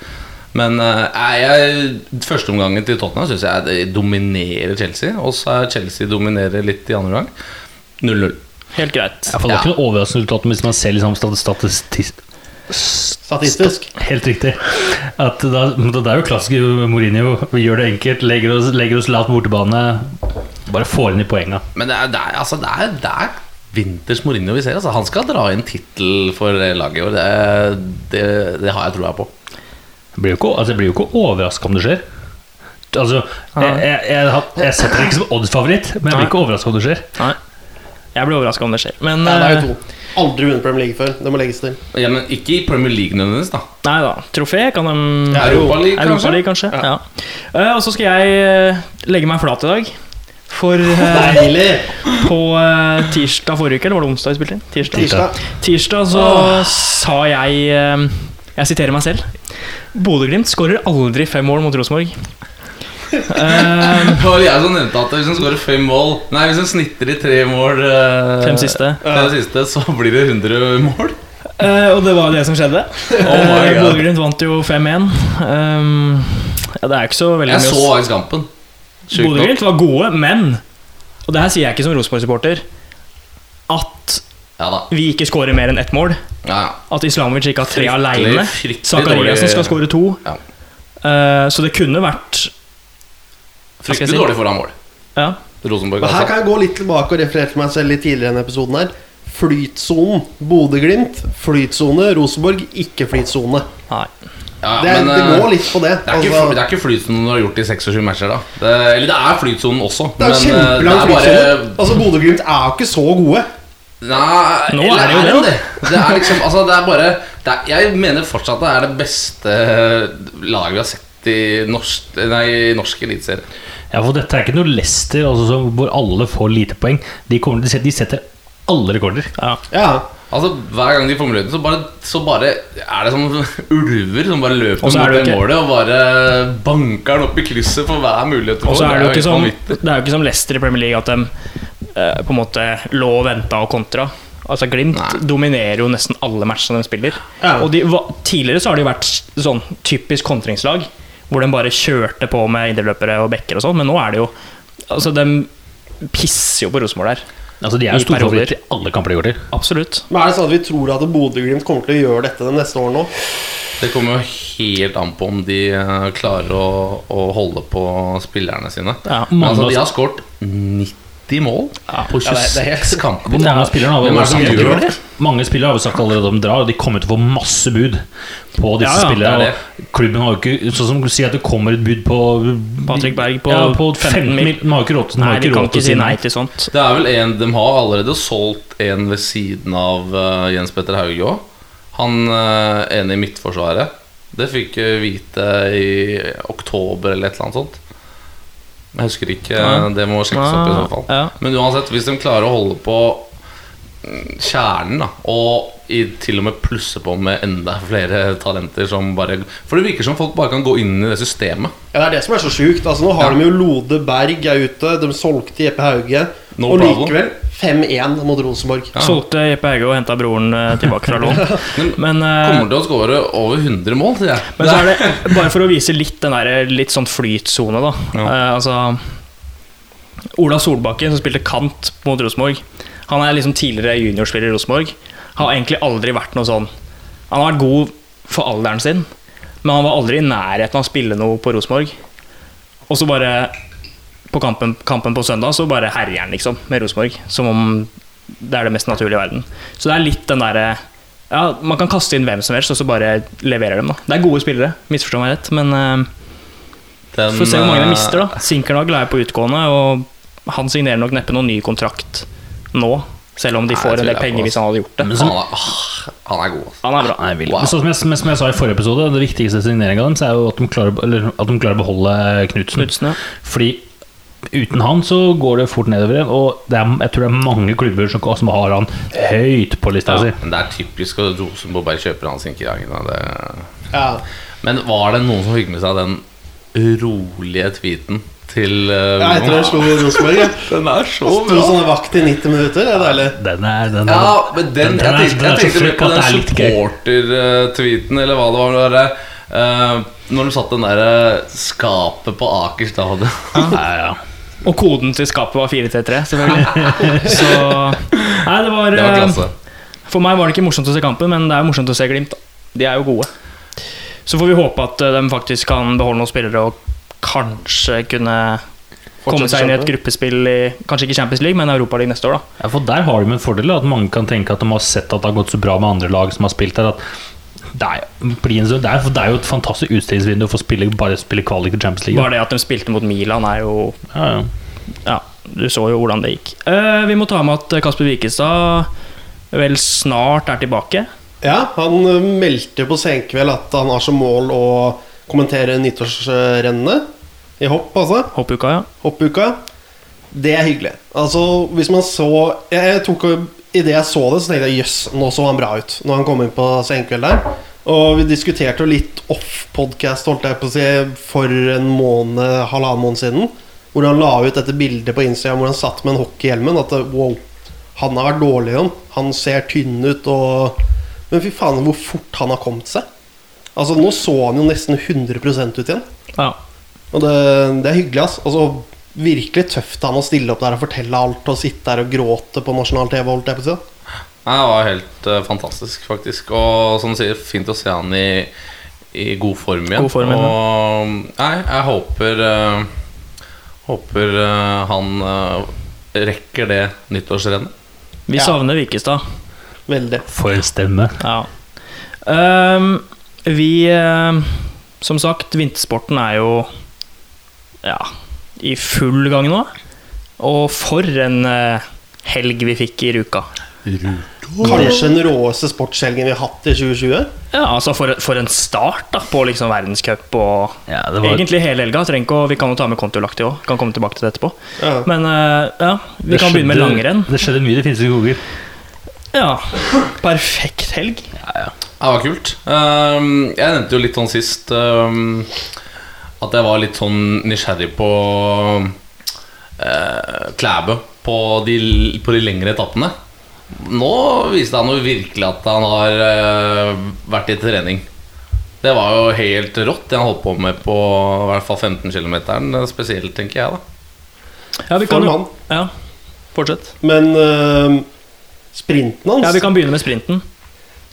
Speaker 4: Men førsteomgangen til Tottenham syns jeg dominerer Chelsea. Og så er Chelsea dominerer litt i andre gang. 0-0.
Speaker 1: Helt greit.
Speaker 3: Ja, for det ikke noe overraskende resultat hvis man ser liksom stat- statistisk
Speaker 2: Statistisk.
Speaker 3: Helt riktig. At da, det er jo klassisk Mourinho. Vi gjør det enkelt, legger oss, legger oss lavt bortebane. Bare får inn i poenga.
Speaker 4: Men det er, det er, altså, det er, det er vinters Mourinho vi ser. Altså. Han skal dra inn tittel for laget i år. Det, det, det har jeg troa på.
Speaker 3: Jeg blir jo ikke, altså, jeg ikke overraska om det skjer. Altså, jeg, jeg, jeg, jeg setter ikke som odds-favoritt, men jeg blir ikke overraska om det skjer.
Speaker 1: Nei. Jeg blir overraska om det skjer. Men
Speaker 2: Ja, det er
Speaker 1: eh,
Speaker 2: jo to. Aldri vunnet Premier League før. Det må legges til.
Speaker 4: Ja, men ikke i Premier League nødvendigvis, da.
Speaker 1: Nei da. Trofé kan de
Speaker 4: Europaliga, kanskje?
Speaker 1: League kanskje. Ja. ja. og så skal jeg eh, legge meg flat i dag. For eh,
Speaker 2: Deilig!
Speaker 1: på eh, tirsdag forrige uke, eller var det onsdag vi spilte inn? Tirsdag.
Speaker 2: Tirsdag.
Speaker 1: Tirsdag så sa jeg eh, Jeg siterer meg selv. Bodø-Glimt skårer aldri fem mål mot Rosenborg. Eh,
Speaker 4: Det var jeg som nevnte at hvis han skårer fem mål Nei, hvis han snitter i tre mål uh,
Speaker 1: Fem siste.
Speaker 4: Fem siste, så blir det 100 mål.
Speaker 1: Uh, og det var det som skjedde.
Speaker 4: Oh my
Speaker 1: Eh, Bodø-Glimt vant jo 5-1. Um, ja, det er ikke så veldig
Speaker 4: Jeg
Speaker 1: mye Jeg
Speaker 4: så faktisk kampen.
Speaker 1: Bodø-Glimt var gode, men Og det her sier jeg ikke som Rosenborg-supporter. At
Speaker 4: Ja da.
Speaker 1: vi ikke skårer mer enn ett mål.
Speaker 4: Ja.
Speaker 1: At Islamovic ikke har tre aleine.
Speaker 4: fryktelig
Speaker 1: Zakariassen skal skåre to.
Speaker 4: Ja.
Speaker 1: Eh, så det kunne vært
Speaker 4: Fryktelig
Speaker 1: si?
Speaker 4: dårlig foran mål.
Speaker 1: Ja.
Speaker 4: Rosenborg,
Speaker 2: Og her
Speaker 4: altså.
Speaker 2: kan jeg gå litt tilbake og referere til meg selv litt tidligere i denne episoden her. Flytsonen. Bodø-Glimt, flytsone. Rosenborg, ikke flytsone.
Speaker 1: Nei.
Speaker 4: Ja,
Speaker 2: Det,
Speaker 4: men,
Speaker 2: det
Speaker 4: eh,
Speaker 2: går litt på det.
Speaker 4: Det er, ikke,
Speaker 2: Altså,
Speaker 4: det er ikke flytsonen du har gjort i 26 matcher, da. Det, eller det er flytsonen også,
Speaker 2: det er
Speaker 4: men eh,
Speaker 2: kjempelang
Speaker 4: det er bare
Speaker 2: flytsone. Altså, Bodø-Glimt er jo ikke så gode.
Speaker 4: Nei,
Speaker 1: Nå er det jo det,
Speaker 4: det. Er liksom Altså, det er bare det er, Jeg mener fortsatt det er det beste laget vi har sett i norsk, nei, norsk eliteserie.
Speaker 3: Ja, for dette er ikke noe Leicester altså, hvor alle får lite poeng. De, kommer, de, setter, de setter alle rekorder.
Speaker 1: Ja.
Speaker 2: Ja.
Speaker 4: Altså, Hver gang de får muligheten, så bare, så bare er det som ulver som bare løper
Speaker 1: Og så er
Speaker 4: mot
Speaker 1: det ikke-
Speaker 4: målet og bare banker den opp i krysset for hver mulighet
Speaker 1: Og så er det jo ikke som
Speaker 4: vanvittig.
Speaker 1: Det er jo ikke som Leicester i Premier League at de eh, på en måte lå og venta og kontra. Altså Glimt
Speaker 4: Nei.
Speaker 1: dominerer jo nesten alle matchene de spiller.
Speaker 2: Ja.
Speaker 1: Og de, tidligere så har jo vært sånn typisk kontringslag, hvor de bare kjørte på med indreløpere og backer og sånn, men nå er det jo Altså, de pisser jo på Rosenborg der.
Speaker 3: Altså, de er jo storfavoritter i alle kamper de går til.
Speaker 1: Absolutt.
Speaker 2: Men er det sånn at vi tror at Bodø-Glimt kommer til å gjøre dette de neste årene òg?
Speaker 4: Det kommer jo helt an på om de eh, klarer å, å holde på spillerne sine.
Speaker 1: Ja,
Speaker 4: Men altså, de har skåret 90 mål
Speaker 2: Ja, på
Speaker 4: 26
Speaker 2: det er
Speaker 4: kamper.
Speaker 3: Mange spillere har
Speaker 4: det?
Speaker 3: Mange spillere har sagt allerede at de drar, og de kommer til å få masse bud på disse
Speaker 1: Ja, ja,
Speaker 3: spillerne.
Speaker 4: det er
Speaker 3: klubben har jo ikke Sånn som du sier at det kommer et bud på
Speaker 1: Patrick Berg på
Speaker 3: ja, på
Speaker 1: 15
Speaker 3: 15
Speaker 1: mil.
Speaker 3: De har ikke råd til, å
Speaker 1: si nei til sånt.
Speaker 4: Det er vel en De har allerede solgt en ved siden av uh, Jens Petter Hauge òg. Han uh, ene i Midtforsvaret. Det fikk vi vite i oktober eller et eller annet sånt. Jeg husker ikke.
Speaker 1: Ja.
Speaker 4: Det må sjekkes opp i så fall.
Speaker 1: Ja.
Speaker 4: Men uansett, hvis de klarer å holde på kjernen, da og i, til og med plusse på med enda flere talenter som bare For det virker som folk bare kan gå inn i det systemet.
Speaker 2: Ja, det er det som er så sjukt. Altså, nå har
Speaker 4: Ja.
Speaker 2: de jo Lode Berg er ute. De solgte Jeppe Hauge.
Speaker 4: No
Speaker 2: og
Speaker 4: problem.
Speaker 2: likevel 5-1 mot Rosenborg.
Speaker 4: Ja.
Speaker 1: Solgte Jeppe Hauge og henta broren eh, tilbake fra lån. Men, eh,
Speaker 4: Kommer til å skåre over 100 mål, sier jeg.
Speaker 1: men så er det bare for å vise litt den der litt sånn flytsone, da.
Speaker 4: Ja.
Speaker 1: Eh, altså Ola Solbakken, som spilte kant mot Rosenborg, han er liksom tidligere juniorspiller i Rosenborg. Har egentlig aldri vært noe sånn Han har vært god for alderen sin, men han var aldri i nærheten av å spille noe på Rosenborg. Og så bare på kampen, kampen på søndag så bare herjer han liksom med Rosenborg. Som om det er det mest naturlige i verden. Så det er litt den derre ja, Man kan kaste inn hvem som helst, og så bare leverer dem. da Det er gode spillere, misforstå meg rett, men uh,
Speaker 4: Den,
Speaker 1: får se hvor mange de
Speaker 4: eh,
Speaker 1: mister. da Sinkernagel er på utgående, og han signerer nok neppe noen ny kontrakt nå. Selv om de får en del penger hvis han hadde gjort det.
Speaker 3: Men som,
Speaker 4: Han er, åh, han er god.
Speaker 1: Han er bra.
Speaker 3: Han er
Speaker 4: Wow.
Speaker 3: Men sånn som, jeg, som, som jeg sa i forrige episode, det viktigste signeringa deres er jo at de klarer, eller, at de klarer å beholde Knutsen.
Speaker 1: Knutsen, ja.
Speaker 3: Fordi uten han så går det fort nedover igjen. Og det er, jeg tror det er mange klubber som, som har han høyt på lista si.
Speaker 4: Men det er typisk at Rosenborg bare kjøper han Sinkejagen.
Speaker 2: Ja.
Speaker 4: Men var det noen som fikk med seg den rolige tweeten til uh,
Speaker 2: Ja, etter det slo Rosenborg. Ja.
Speaker 4: Den er så
Speaker 2: Sto sånn vakt i 90 minutter. Det er deilig.
Speaker 3: Den er, den er,
Speaker 4: Ja, men den,
Speaker 3: Den
Speaker 4: jeg tenkte,
Speaker 3: den er
Speaker 4: jeg tenkte mer på den
Speaker 3: er
Speaker 4: supporter-tweeten, eller hva det var. det var, eh, når de satt den der eh, skapet på Aker stadion.
Speaker 3: ja, ja.
Speaker 1: Og koden til skapet var 433, selvfølgelig. Så Nei, det var,
Speaker 4: Det var
Speaker 1: eh. For meg var det ikke morsomt å se kampen, men det er jo morsomt å se Glimt. da. De er jo gode. Så får vi håpe at eh, de faktisk kan beholde noen spillere og kanskje kunne komme seg inn i et gruppespill i Kanskje ikke Champions League, men Europaligaen neste år, da.
Speaker 3: Ja, for Der har de en fordel, at mange kan tenke at de har sett at det har gått så bra med andre lag som har spilt der. At det er, en det er, det er jo et fantastisk utstillingsvindu for å spille, bare spille kvalik til Champions League.
Speaker 1: Bare det at de spilte mot Milan, er jo
Speaker 3: Ja, ja.
Speaker 1: Ja, du så jo hvordan det gikk. Uh, vi må ta med at Kasper Wikestad vel snart er tilbake.
Speaker 2: Ja, han ø, meldte på senkveld at han har som mål å kommentere nyttårsrennene. I hopp, altså.
Speaker 1: Hoppuka, ja.
Speaker 2: Hoppuka. Det er hyggelig. Altså, hvis man så Jeg, jeg tok Idet jeg så det, så tenkte jeg jøss, nå så han bra ut. Når han kom inn på senkveld der. Og vi diskuterte jo litt off-podkast, holdt jeg på å si, for en måned, halvannen måned siden. Hvor han la ut dette bildet på Instagram hvor han satt med en hockeyhjelmen. At wow, han har vært dårlig igjen. Han ser tynn ut og Men fy faen, hvor fort han har kommet seg. Altså, nå så han jo nesten 100% ut igjen.
Speaker 1: ja.
Speaker 2: Og det, det er hyggelig, ass. Altså, virkelig tøft av han å stille opp der og fortelle alt og sitte der og gråte på nasjonal TV. Holdt jeg på å
Speaker 4: Det var helt uh, fantastisk, faktisk. Og som du sier, fint å se han i, i god form igjen.
Speaker 1: God form
Speaker 4: og nei, jeg håper uh, Håper uh, han rekker det nyttårsrennet.
Speaker 1: Vi
Speaker 2: Ja.
Speaker 1: savner Vikestad.
Speaker 2: Veldig.
Speaker 3: For en stemme.
Speaker 1: Ja. Um, vi Som sagt, vintersporten er jo ja, i full gang nå. Og for en eh, helg vi fikk i Ruka.
Speaker 2: Kanskje den råeste sportshelgen vi har hatt i 2020.
Speaker 1: Ja, altså for, for en start da på liksom verdenscup og
Speaker 3: Ja, det var,
Speaker 1: Egentlig hele helga. Ikke å, Vi kan jo ta med kontiolaktig òg. Kan komme tilbake til det etterpå.
Speaker 2: Ja.
Speaker 1: Men eh, ja, vi
Speaker 3: det
Speaker 1: kan begynne med langrenn.
Speaker 3: Det skjedde mye det finnes i skoger.
Speaker 1: Ja, Perfekt helg.
Speaker 4: Ja, Det var kult. Ehm, jeg nevnte jo litt sånn sist ehm, at jeg var litt sånn nysgjerrig på eh, Klæbø på de, på de lengre etappene. Nå viste han jo virkelig at han har eh, vært i trening. Det var jo helt rått, det han holdt på med på i hvert fall 15 km. Spesielt, tenker jeg. da
Speaker 1: Ja, vi kan
Speaker 2: mann.
Speaker 1: Ja, fortsett.
Speaker 2: Men øhm, sprinten hans
Speaker 1: Ja, Vi kan begynne med sprinten.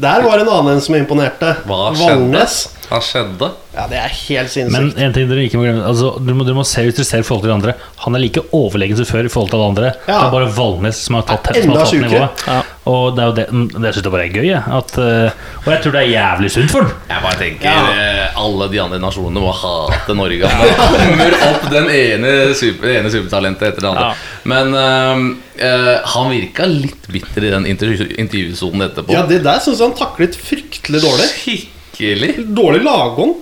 Speaker 2: Der var en annen en som imponerte.
Speaker 4: Hva?
Speaker 2: Valnes.
Speaker 4: Hva skjedde?
Speaker 2: Ja, det er helt sinnssykt.
Speaker 3: Men en ting dere ikke må glemme altså, dere, må, dere må se hvis dere ser i forhold til de andre. Han er like overlegen som før i forhold til alle andre.
Speaker 2: Ja.
Speaker 3: Det er bare Valnes som har tatt, som har
Speaker 2: enda
Speaker 3: tatt nivået.
Speaker 1: Ja.
Speaker 3: Og det er jo det Jeg syns jeg bare er gøy. jeg, At, eh, og jeg tror det er jævlig sunt for den.
Speaker 4: Jeg bare tenker ja. alle de andre nasjonene må hate Norge. Han kommer opp den ene, super, det ene supertalentet etter det andre.
Speaker 1: Ja.
Speaker 4: Men eh, eh, han virka litt bitter i den intervjusonen etterpå.
Speaker 2: Ja, det der syns jeg han taklet fryktelig dårlig.
Speaker 4: Skikkelig.
Speaker 2: Dårlig lagånd.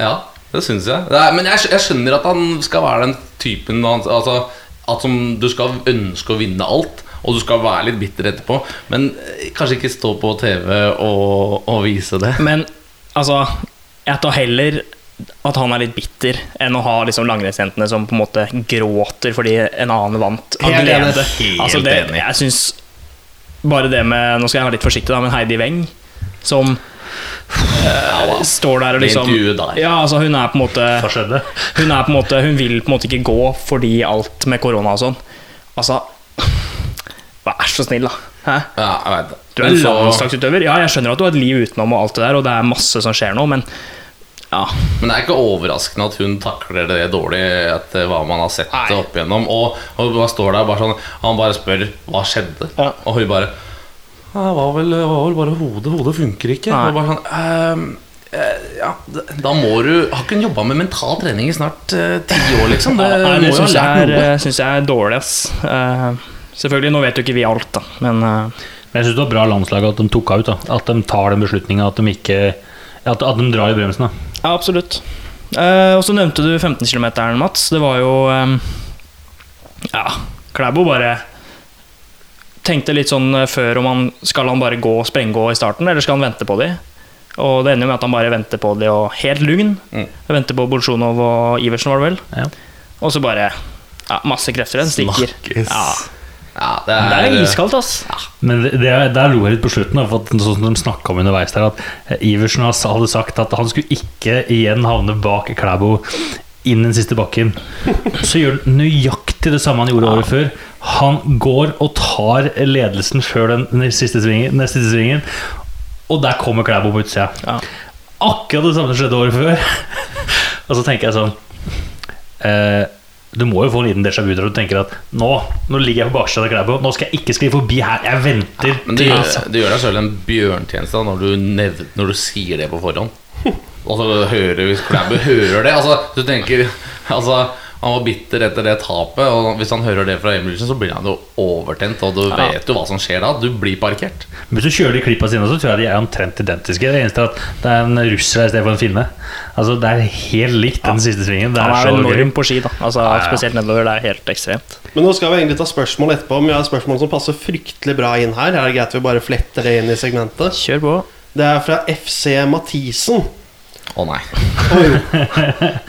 Speaker 4: Ja, det syns jeg. Det er, men jeg, jeg skjønner at han skal være den typen han- altså, At som du skal ønske å vinne alt. Og du skal være litt bitter etterpå, men eh, kanskje ikke stå på TV og, og vise det.
Speaker 1: Men altså, jeg tar heller at han er litt bitter, enn å ha liksom langrennsjentene som på en måte gråter fordi en annen vant av
Speaker 2: Helt
Speaker 1: glede.
Speaker 4: Helt
Speaker 1: Altså det,
Speaker 4: enig.
Speaker 1: jeg synes bare det med Nå skal jeg være litt forsiktig, da, men Heidi Weng, som eh, står der og liksom. Ja, altså hun er på en måte? Hun er på en måte Hun vil på en måte ikke gå fordi alt med korona og sånn. Altså Vær så snill, da. Hæ?
Speaker 4: Ja, jeg vet det.
Speaker 1: Du er
Speaker 4: så-
Speaker 1: landslagsutøver. Ja, jeg skjønner at du har et liv utenom og alt det der, og det er masse som skjer nå, men ja.
Speaker 4: Men det er ikke overraskende at hun takler det dårlig etter hva man har sett
Speaker 1: Nei.
Speaker 4: opp igjennom. Og, og bare står der bare sånn Han bare spør hva skjedde,
Speaker 1: Ja.
Speaker 4: og hun bare «Ja, Det var vel, var vel bare hodet. Hodet funker ikke.
Speaker 1: Nei.
Speaker 4: var bare sånn «Ehm, eh, ja, da må du Har ikke hun jobba med mental trening i snart eh, ti år, liksom? Det,
Speaker 1: Nei, det syns jeg, synes jeg er dårlig, ass. Uh, selvfølgelig, nå vet jo ikke vi alt, da, men uh,
Speaker 3: Men jeg syns det var bra landslag at de tok av ut. da At de tar den beslutninga. At de At, at de drar i bremsen. da
Speaker 1: ja, absolutt. Eh, og så nevnte du 15 km, Mats. Det var jo eh, Ja, Klæbo bare tenkte litt sånn eh, før om han skal han bare gå sprenggå i starten, eller skal han vente på de? Og det ender jo med at han bare venter på de, og helt lugn.
Speaker 4: Mm.
Speaker 1: Venter på Bolsjunov og Iversen, var det vel.
Speaker 3: Ja.
Speaker 1: Og så bare ja, masse krefter. Den stikker. Ja,
Speaker 4: Ja, det
Speaker 1: det
Speaker 4: er,
Speaker 1: er iskaldt, ass.
Speaker 3: Men det, det, er- der lo jeg litt på slutten, da, for at, sånn som de snakka om underveis der, at Iversen hadde sagt at han skulle ikke igjen havne bak Klæbo inn den siste bakken. Så gjør han nøyaktig det samme han gjorde året før. Han går og tar ledelsen før den, den siste svingen, den siste svingen, og der kommer Klæbo på utsida.
Speaker 1: Ja.
Speaker 3: Akkurat det samme skjedde året før. og så tenker jeg sånn eh, Du må jo få en liten déjà vu der du tenker at nå, nå ligger jeg på baksida av Klæbo, nå skal jeg ikke skli forbi her. Jeg venter
Speaker 4: Men
Speaker 3: det,
Speaker 4: gjør- du gjør deg selv en bjørntjeneste da, når du, nevner, når du sier det på forhånd. Og så hører hvis Klæbu hører det altså, Du tenker Altså Han var bitter etter det tapet, og hvis han hører det fra Emilsen, så blir han jo overtent, og du
Speaker 1: Ja.
Speaker 4: vet jo hva som skjer da. Du blir parkert.
Speaker 3: Men Hvis du kjører de klippa sine, så tror jeg de er omtrent identiske. Det eneste er at det er en russer her i stedet for en finne. Altså Det er helt likt den siste svingen. Det
Speaker 1: Han
Speaker 3: er
Speaker 1: er
Speaker 3: så gøy.
Speaker 1: enorm på ski, da. Altså,
Speaker 3: Ja, ja.
Speaker 1: Spesielt nedover. Det er helt ekstremt.
Speaker 2: Men nå skal vi egentlig ta spørsmål etterpå, men vi har spørsmål som passer fryktelig bra inn her. Er det greit vi bare fletter det inn i segmentet?
Speaker 1: Kjør på.
Speaker 2: Det er fra FC Mathisen.
Speaker 4: Å nei.
Speaker 2: Å jo.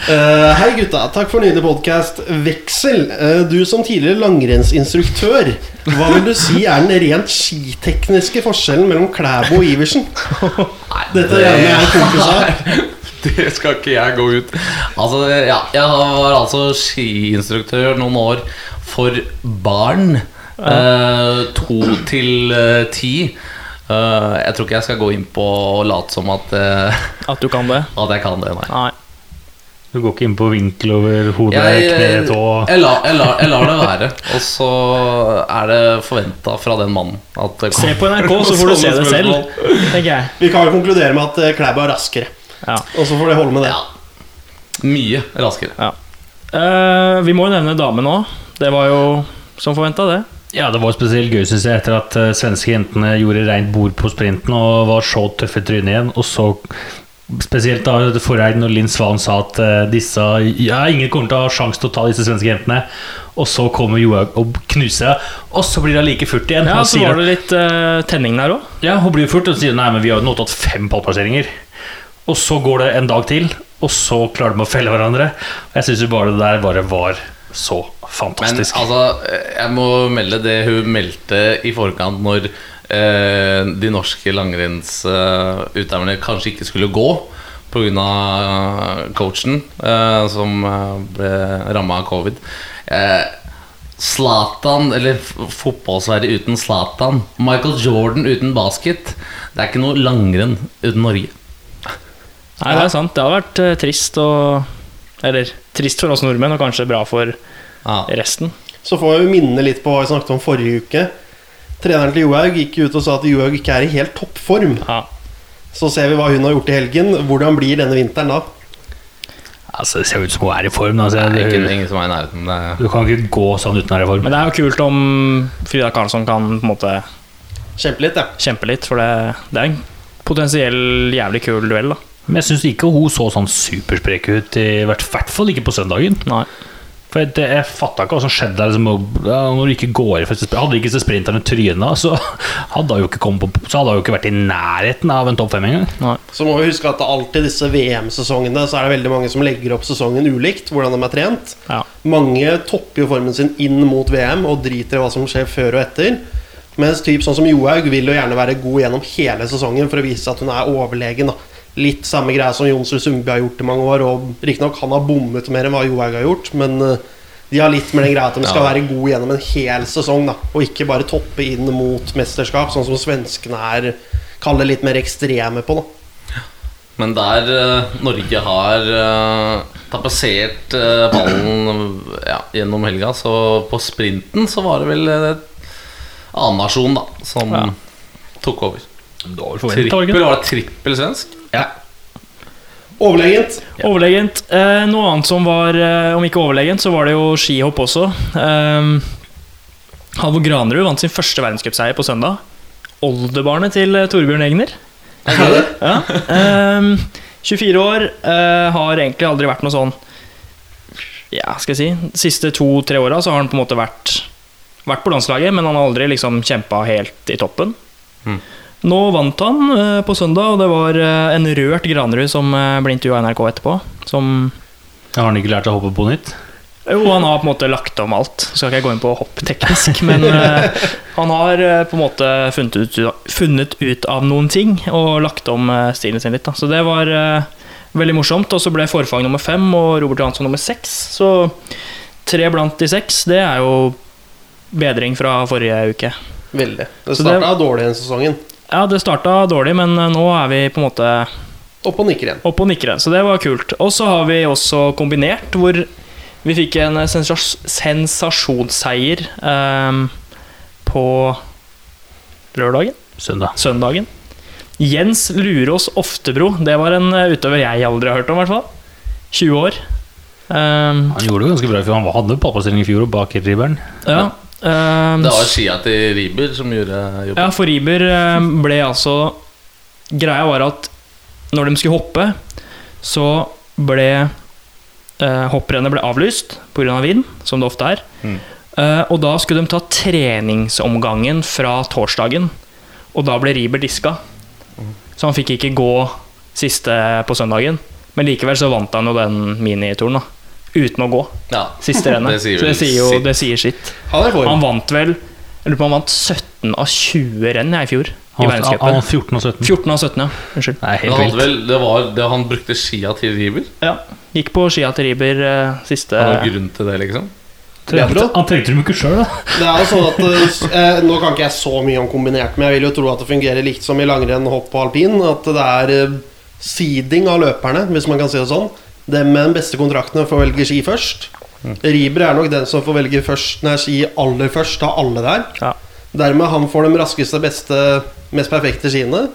Speaker 2: Eh, hei gutta, takk for nydelig podkast. Veksel, uh, du som tidligere langrennsinstruktør, hva vil du si er den rent skitekniske forskjellen mellom Klæbo og Iversen? Dette er gjerne en her.
Speaker 4: Det skal ikke jeg gå ut. Altså, ja, jeg var altså skiinstruktør noen år for barn. Uh, to til ti. Eh, jeg tror ikke jeg skal gå inn på å late som at, uh,
Speaker 1: At du kan det.
Speaker 4: at jeg kan det, nei.
Speaker 1: Nei.
Speaker 3: Du går ikke inn på vinkel over hodet,
Speaker 4: Jeg,
Speaker 3: kne, tå
Speaker 4: jeg, lar, jeg, la, jeg lar det være. Og så er det forventa fra den mannen at det
Speaker 1: Se på NRK, så får du se det selv. Tenker jeg.
Speaker 2: Vi kan jo konkludere med at eh, Klæbo er raskere.
Speaker 1: Ja.
Speaker 2: Og så får det holde med det.
Speaker 4: Ja. Mye raskere.
Speaker 1: Eh, vi må jo nevne damen òg. Det var jo som forventa, det.
Speaker 3: Ja, det var spesielt gøy, synes jeg, etter at uh, svenske jentene gjorde rent bord på sprinten og var så tøffe i trynet igjen. Og så spesielt da Foreid når Linn Svan sa at uh, disse Ja, ingen kommer til å ha sjanse til å ta disse svenske jentene. Og så kommer Johaug og knuser, og så blir det like furt igjen.
Speaker 1: Ja, Så var det litt uh, tenning der òg.
Speaker 3: Ja, hun blir furt og sier nei, men vi har jo nå tatt fem pallplasseringer. Og så går det en dag til, og så klarer de å felle hverandre. Og jeg syns jo bare det der bare var så fantastisk.
Speaker 4: Men altså, jeg må melde det hun meldte i forkant når eh, de norske langrennsutøverne kanskje ikke skulle gå pga. coachen eh, som eh, ble ramma av covid. Eh, eller Fotball-Sverige uten Zlatan. Michael Jordan uten basket. Det er ikke noe langrenn uten Norge.
Speaker 1: Nei, det er sant. Det har vært eh, trist og Eller trist for oss nordmenn, og kanskje bra for
Speaker 4: Ja.
Speaker 1: resten.
Speaker 2: Så får vi minne litt på hva vi snakket om forrige uke. Treneren til Johaug gikk ut og sa at Johaug ikke er i helt toppform.
Speaker 1: Ja.
Speaker 2: Så ser vi hva hun har gjort i helgen. Hvordan blir denne vinteren da?
Speaker 3: Altså, det ser ut som hun er i form. Altså,
Speaker 4: Det er ikke, ingen som er i nærheten. Det
Speaker 3: du kan ikke gå sånn uten å være i form.
Speaker 1: Men det er jo kult om Frida Karlsson kan på en måte
Speaker 2: Kjempe litt, ja.
Speaker 1: kjempe litt, for det, det er en potensiell jævlig kul duell, da.
Speaker 3: Men jeg syns ikke hun så sånn supersprek ut, i hvert hvert fall ikke på søndagen.
Speaker 1: Nei.
Speaker 3: For jeg, jeg fatta ikke hva som skjedde der. Liksom, når du ikke går i første Hadde ikke disse sprinterne tryna, så hadde hun ikke kommet på Så hadde hun ikke vært i nærheten av en topp fem engang.
Speaker 2: Så må vi huske at alltid disse VM-sesongene Så er det veldig mange som legger opp sesongen ulikt. Hvordan de er trent.
Speaker 1: Ja.
Speaker 2: Mange topper jo formen sin inn mot VM og driter i hva som skjer før og etter. Mens typ sånn som Johaug vil jo gjerne være god gjennom hele sesongen for å vise at hun er overlegen. da Litt samme greia som Jonsrud Sundby har gjort i mange år. Og Riktignok han har bommet mer enn hva Johaug har gjort, men eh, de har litt med den greia at de skal
Speaker 4: Ja.
Speaker 2: være gode gjennom en hel sesong. da Og ikke bare toppe inn mot mesterskap, sånn som svenskene er Kaller litt mer ekstreme på. da
Speaker 4: Men der uh, Norge har uh, tapetsert uh, ballen ja, gjennom helga, så på sprinten så var det vel en annen nasjon da som
Speaker 1: Ja.
Speaker 4: tok over. Trippel, var det trippel svensk?
Speaker 3: Ja.
Speaker 2: Overlegent.
Speaker 1: Overlegent. Eh, noe annet som var, eh, om ikke overlegent, så var det jo skihopp også. Eh, Halvor Granerud vant sin første verdenscupseier på søndag. Oldebarnet til eh, Torbjørn Egner.
Speaker 2: Er det det?
Speaker 1: Ja. Eh, 24 år, eh, har egentlig aldri vært noe sånn Ja, skal jeg si De siste to-tre åra så har han på en måte vært Vært på landslaget, men han har aldri liksom kjempa helt i toppen.
Speaker 4: Mm.
Speaker 1: Nå vant han eh, på søndag, og det var eh, en rørt Granerud som eh, ble intervjua i NRK etterpå. Som
Speaker 3: Har han ikke lært å hoppe på nytt?
Speaker 1: Jo, han har på en måte lagt om alt. Skal ikke jeg gå inn på hopp teknisk, men han har på en måte funnet ut, funnet ut av noen ting og lagt om stilen sin litt. Da. Så det var veldig morsomt. Og så ble Forfang nummer fem og Robert Johansson nummer seks. Så tre blant de seks, det er jo bedring fra forrige uke.
Speaker 2: Veldig. Det- starta dårlig den sesongen.
Speaker 1: Ja, det starta dårlig, men eh, nå er vi på en måte
Speaker 2: Opp og nikker igjen.
Speaker 1: Opp og nikker igjen, så det var kult. Og så har vi også kombinert, hvor Vi fikk en eh, sensas sensasjonsseier ehm, på lørdagen?
Speaker 3: Søndag.
Speaker 1: Søndagen. Jens Lurås Oftebro. Det var en eh, utøver jeg aldri har hørt om, i hvert fall. 20 år. Um,
Speaker 3: Han gjorde det ganske bra, for han hadde pallplassering i fjor og bak ribberen.
Speaker 1: ja. Ehm,
Speaker 4: Det var skia til Riber som gjorde jobben.
Speaker 1: Ja, for Riber eh, ble altså Greia var at når de skulle hoppe, så ble eh, hopprennet ble avlyst pga. Av vind, som det ofte er.
Speaker 4: Mm.
Speaker 1: Eh, og da skulle de ta treningsomgangen fra torsdagen, og da ble Riber diska. Så han fikk ikke gå siste på søndagen. Men likevel så vant han jo den minituren, da. Uten å gå.
Speaker 4: Ja.
Speaker 1: Siste rennet.
Speaker 4: Det
Speaker 1: så det sier jo
Speaker 4: sitt.
Speaker 1: det sier sitt.
Speaker 2: Han i.
Speaker 1: Han vant vel Jeg lurer på om han vant 17 av 20 renn jeg, i fjor. I
Speaker 3: Han, han, 14 av 17.
Speaker 1: 14 av 17, ja. Unnskyld.
Speaker 3: Er helt
Speaker 4: han, vel, det var, det, han brukte skia til Riber?
Speaker 1: Ja. Gikk på skia til Riber uh, siste
Speaker 4: Det var grunn til det, liksom?
Speaker 3: Trengte- Han trengte dem ikke sjøl, da.
Speaker 2: Det er jo sånn at eh, Nå kan ikke jeg så mye om kombinert, men jeg vil jo tro at det fungerer likt som i langrenn, hopp og alpin. At det er eh, seeding av løperne, hvis man kan si det sånn. Dem med den beste kontraktene får velge ski først. Riber er nok den som får velge først, nei, ski aller først av alle der.
Speaker 1: Ja.
Speaker 2: Dermed han får de raskeste, beste, mest perfekte skiene.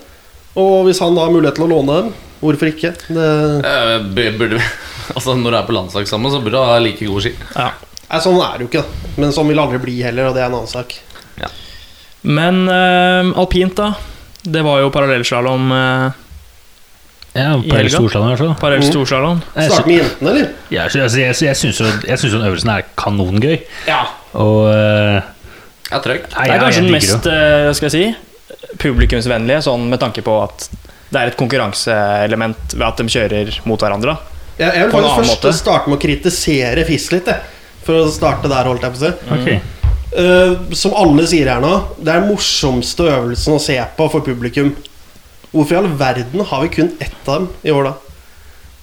Speaker 2: Og hvis han da har mulighet til å låne dem, hvorfor ikke? Det,
Speaker 4: Eh, burde, altså Når du er på landslag sammen, så burde du ha like gode ski.
Speaker 1: Ja.
Speaker 2: nei, sånn er det jo ikke, da. Men sånn vil aldri bli heller, og det er en annen sak.
Speaker 1: Men eh, alpint, da. Det var jo parallellslalåm. Uh,
Speaker 3: Ja,
Speaker 1: helga?
Speaker 3: Storslalåm, i hvert fall.
Speaker 1: parallell
Speaker 2: Mm.
Speaker 1: storslalåm.
Speaker 2: Start med jentene, eller?
Speaker 3: Jeg, altså, jeg, jeg, jeg syns jo jo den øvelsen er kanongøy.
Speaker 2: Ja.
Speaker 3: Og uh,
Speaker 4: Ja, trøkk.
Speaker 1: Det er kanskje
Speaker 3: jeg
Speaker 1: den mest uh, skal jeg si, publikumsvennlige, sånn med tanke på at det er et konkurranseelement ved at de kjører mot hverandre. Ja,
Speaker 2: Jeg, vil faktisk først
Speaker 1: måte.
Speaker 2: starte med å kritisere FIS litt, jeg. For å starte der, holdt jeg på å si.
Speaker 3: Okay. Ok.
Speaker 2: Eh, som alle sier her nå, det er den morsomste øvelsen å se på for publikum. Hvorfor i all verden har vi kun ett av dem i år, da?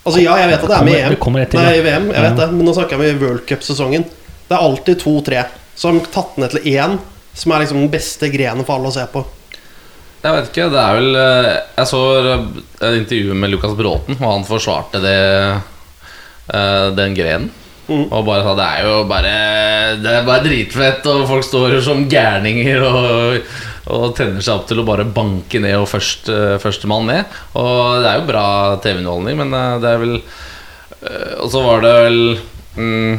Speaker 2: Altså Ja, jeg vet at det er med EM.
Speaker 3: det til,
Speaker 2: Nei, i VM, jeg
Speaker 3: Ja.
Speaker 2: vet det Men nå snakker jeg om World Cup-sesongen. Det er alltid to-tre. Så har tatt ned til én, som er liksom den beste grenen for alle å se på.
Speaker 4: Jeg vet ikke, det er vel eh, Jeg så et intervju med Lukas Bråten, og han forsvarte det eh, den grenen.
Speaker 2: Mm.
Speaker 4: Og bare sa det er jo bare Det er bare dritfett, og folk står som gærninger og, og tenner seg opp til å bare banke ned og først, uh, førstemann ned. Og det er jo bra TV-underholdning, men eh, det er vel eh, Og så var det vel mm,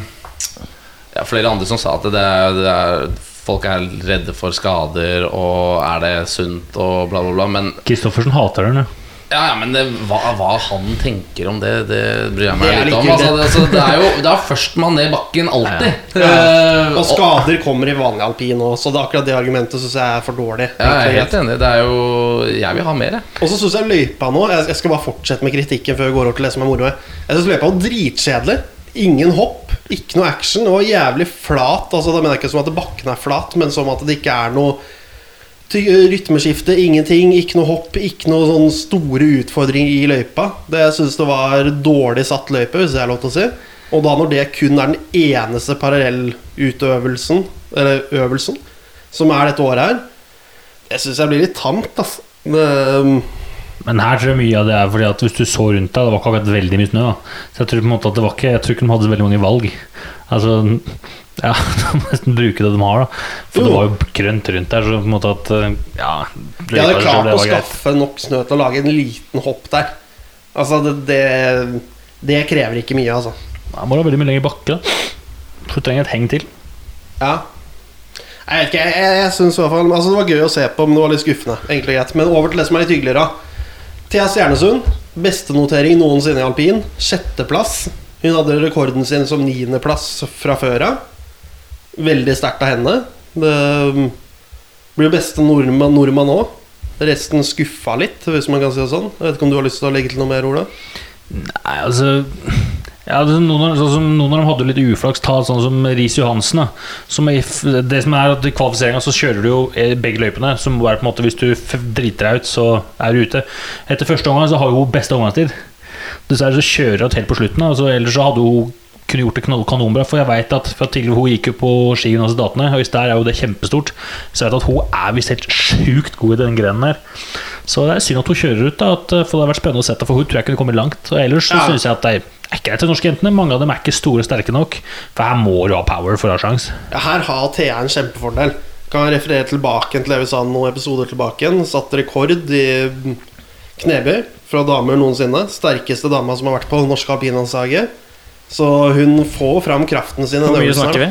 Speaker 4: ja, flere andre som sa at det er, det er Folk er redde for skader, og er det sunt, og bla, bla, bla. Men
Speaker 3: Kristoffersen hater den, ja.
Speaker 4: Ja, ja, men det, hva, hva han tenker om det, det bryr jeg meg litt om. Altså, det, altså, det er jo det er førstemann ned bakken alltid. Eh,
Speaker 2: Og skader kommer i vanlig alpin òg, så det er akkurat det argumentet syns jeg er for dårlig.
Speaker 4: ja, jeg er helt enig. Det er jo Jeg vil ha mer, jeg.
Speaker 2: Og så syns jeg løypa nå Jeg jeg skal bare fortsette med kritikken før vi går over til det som er moro. Jeg syns løypa var dritkjedelig. Ingen hopp, ikke noe action. Det var jævlig flat. Altså Da mener jeg ikke som at bakken er flat, men som at det ikke er noe rytmeskifte. Ingenting. Ikke noe hopp, ikke noe sånn store utfordringer i løypa. Det Jeg syns det var dårlig satt løype, hvis det er lov til å si. Og da når det kun er den eneste parallellutøvelsen, eller øvelsen, som er dette året her, jeg syns jeg blir litt tamt, altså.
Speaker 3: Men her tror jeg mye av det er fordi at hvis du så rundt deg, det var ikke akkurat veldig mye snø. da Så jeg tror på en måte at det var ikke Jeg tror ikke de hadde så veldig mange valg. Altså Ja, de må nesten bruke det de har, da. For det var jo grønt rundt der, så på en måte at eh, Ja.
Speaker 2: De hadde klart å skaffe nok snø til å lage en liten hopp der. Altså, det, det, det krever ikke mye, altså.
Speaker 3: Ja, må ha veldig mye lenger bakke, da. Du trenger et heng til.
Speaker 2: Ja. Jeg vet ikke, jeg, jeg, jeg synes i hvert fall Altså, det var gøy å se på, men det var litt skuffende. Egentlig greit Men over til det som er litt hyggeligere. Thea Stjernesund, beste notering noensinne i alpin. Sjetteplass. Hun hadde rekorden sin som niendeplass fra før av. Veldig sterkt av henne. Det um, blir jo beste nordmann nordmann òg. Resten skuffa litt, hvis man kan si det sånn. Jeg vet ikke om du har lyst til å legge til noe mer, Ola?
Speaker 3: Nei, altså ja, er noen, sånn som, noen av dem hadde litt uflaks. Ta sånn som Riis Johansen. Som i- det som er at I kvalifiseringa så kjører du jo begge løypene. Som er på en måte Hvis du driter deg ut, så er du ute. Etter første omgang så har hun beste omgangstid. Dessverre så kjører hun helt på slutten. Altså, ellers så hadde hun kunne gjort det kanonbra. For jeg vet at fra tidligere hun gikk jo på skiuniversitetene, og der er jo det kjempestort. Så jeg vet at hun er visst helt sjukt god i den grenen her. Så det er synd at hun kjører ut. da at, eh, For det har vært spennende å se det, for hun tror jeg kunne kommet langt. Og ellers så
Speaker 2: Ja.
Speaker 3: synes jeg at det er det til norske jentene. Mange av dem er ikke store og sterke nok. For her må du ha power for å ha sjans.
Speaker 2: Ja, her har Thea en kjempefordel. Kan jeg referere tilbake til det vi sa noen episoder tilbake. Satt rekord i knebøy fra damer noensinne. Sterkeste dama som har vært på norske alpinlandslaget. Så hun får fram kraften sin.
Speaker 1: Hvor mye snakker vi?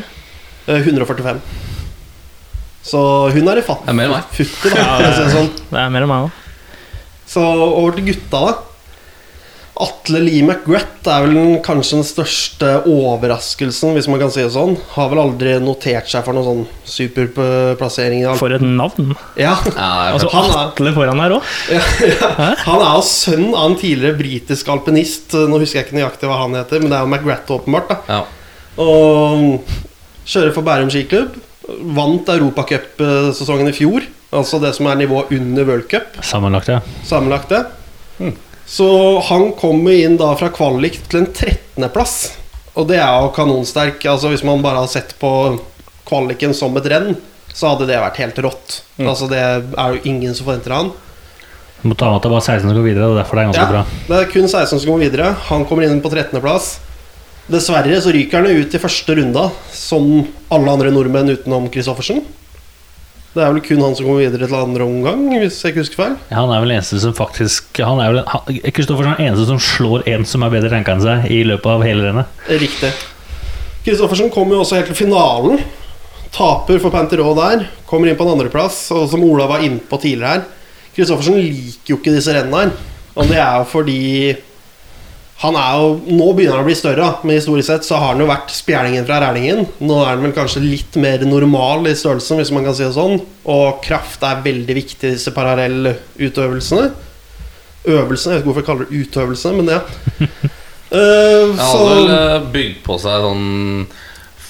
Speaker 2: Eh, 145. Så hun er i fatt.
Speaker 4: Det er mer enn meg.
Speaker 2: Futter, da. Ja, det sånn.
Speaker 1: Det er mer enn meg òg.
Speaker 2: Så over til gutta, da. Atle Lee McGrath er vel den, kanskje den største overraskelsen, hvis man kan si det sånn. Har vel aldri notert seg for noen sånn superplassering.
Speaker 1: For et navn.
Speaker 2: Ja,
Speaker 4: Ja, det
Speaker 1: Altså
Speaker 2: Han er-
Speaker 1: Atle foran her òg.
Speaker 2: ja, ja. Han er jo sønn av en tidligere britisk alpinist. Nå husker jeg ikke nøyaktig hva han heter, men det er jo McGrath, åpenbart. da
Speaker 4: ja.
Speaker 2: Og kjører for Bærum skiklubb. Vant europacupsesongen i fjor. Altså det som er nivået under World Cup.
Speaker 3: Sammenlagt, ja.
Speaker 2: Sammenlagte. Så han kommer inn da fra kvalik til en 13.-plass. Og det er jo kanonsterk. Altså Hvis man bare har sett på kvaliken som et renn, så hadde det vært helt rått. Altså Det er jo ingen som forventer han.
Speaker 3: Du må ta med at det er bare 16 som går videre, Det er derfor det er ganske
Speaker 2: Ja,
Speaker 3: bra.
Speaker 2: det er kun 16 som går videre. Han kommer inn på 13.-plass. Dessverre så ryker han ut i første runda, som alle andre nordmenn utenom Christoffersen. Det er vel kun han som kommer videre til andre omgang, hvis jeg ikke husker feil.
Speaker 3: Ja, han er vel den eneste som faktisk Han er vel han- Kristoffersen er den eneste som slår en som er bedre ranka enn seg i løpet av hele rennet.
Speaker 2: Riktig. Kristoffersen kommer jo også helt til finalen. Taper for Panterå der. Kommer inn på en andreplass. Og som Ola var innpå tidligere her Kristoffersen liker jo ikke disse rennene her. Og det er jo fordi han er jo, Nå begynner han å bli større, men historisk sett så har han jo vært spjælingen fra rælingen. Nå er han vel kanskje litt mer normal i størrelsen, hvis man kan si det sånn. Og kraft er veldig viktig i disse parallellutøvelsene. Øvelsene, jeg vet ikke hvorfor jeg kaller det utøvelsene, men ja. uh,
Speaker 4: Jeg
Speaker 2: Han
Speaker 4: har vel eh, bygd på seg sånn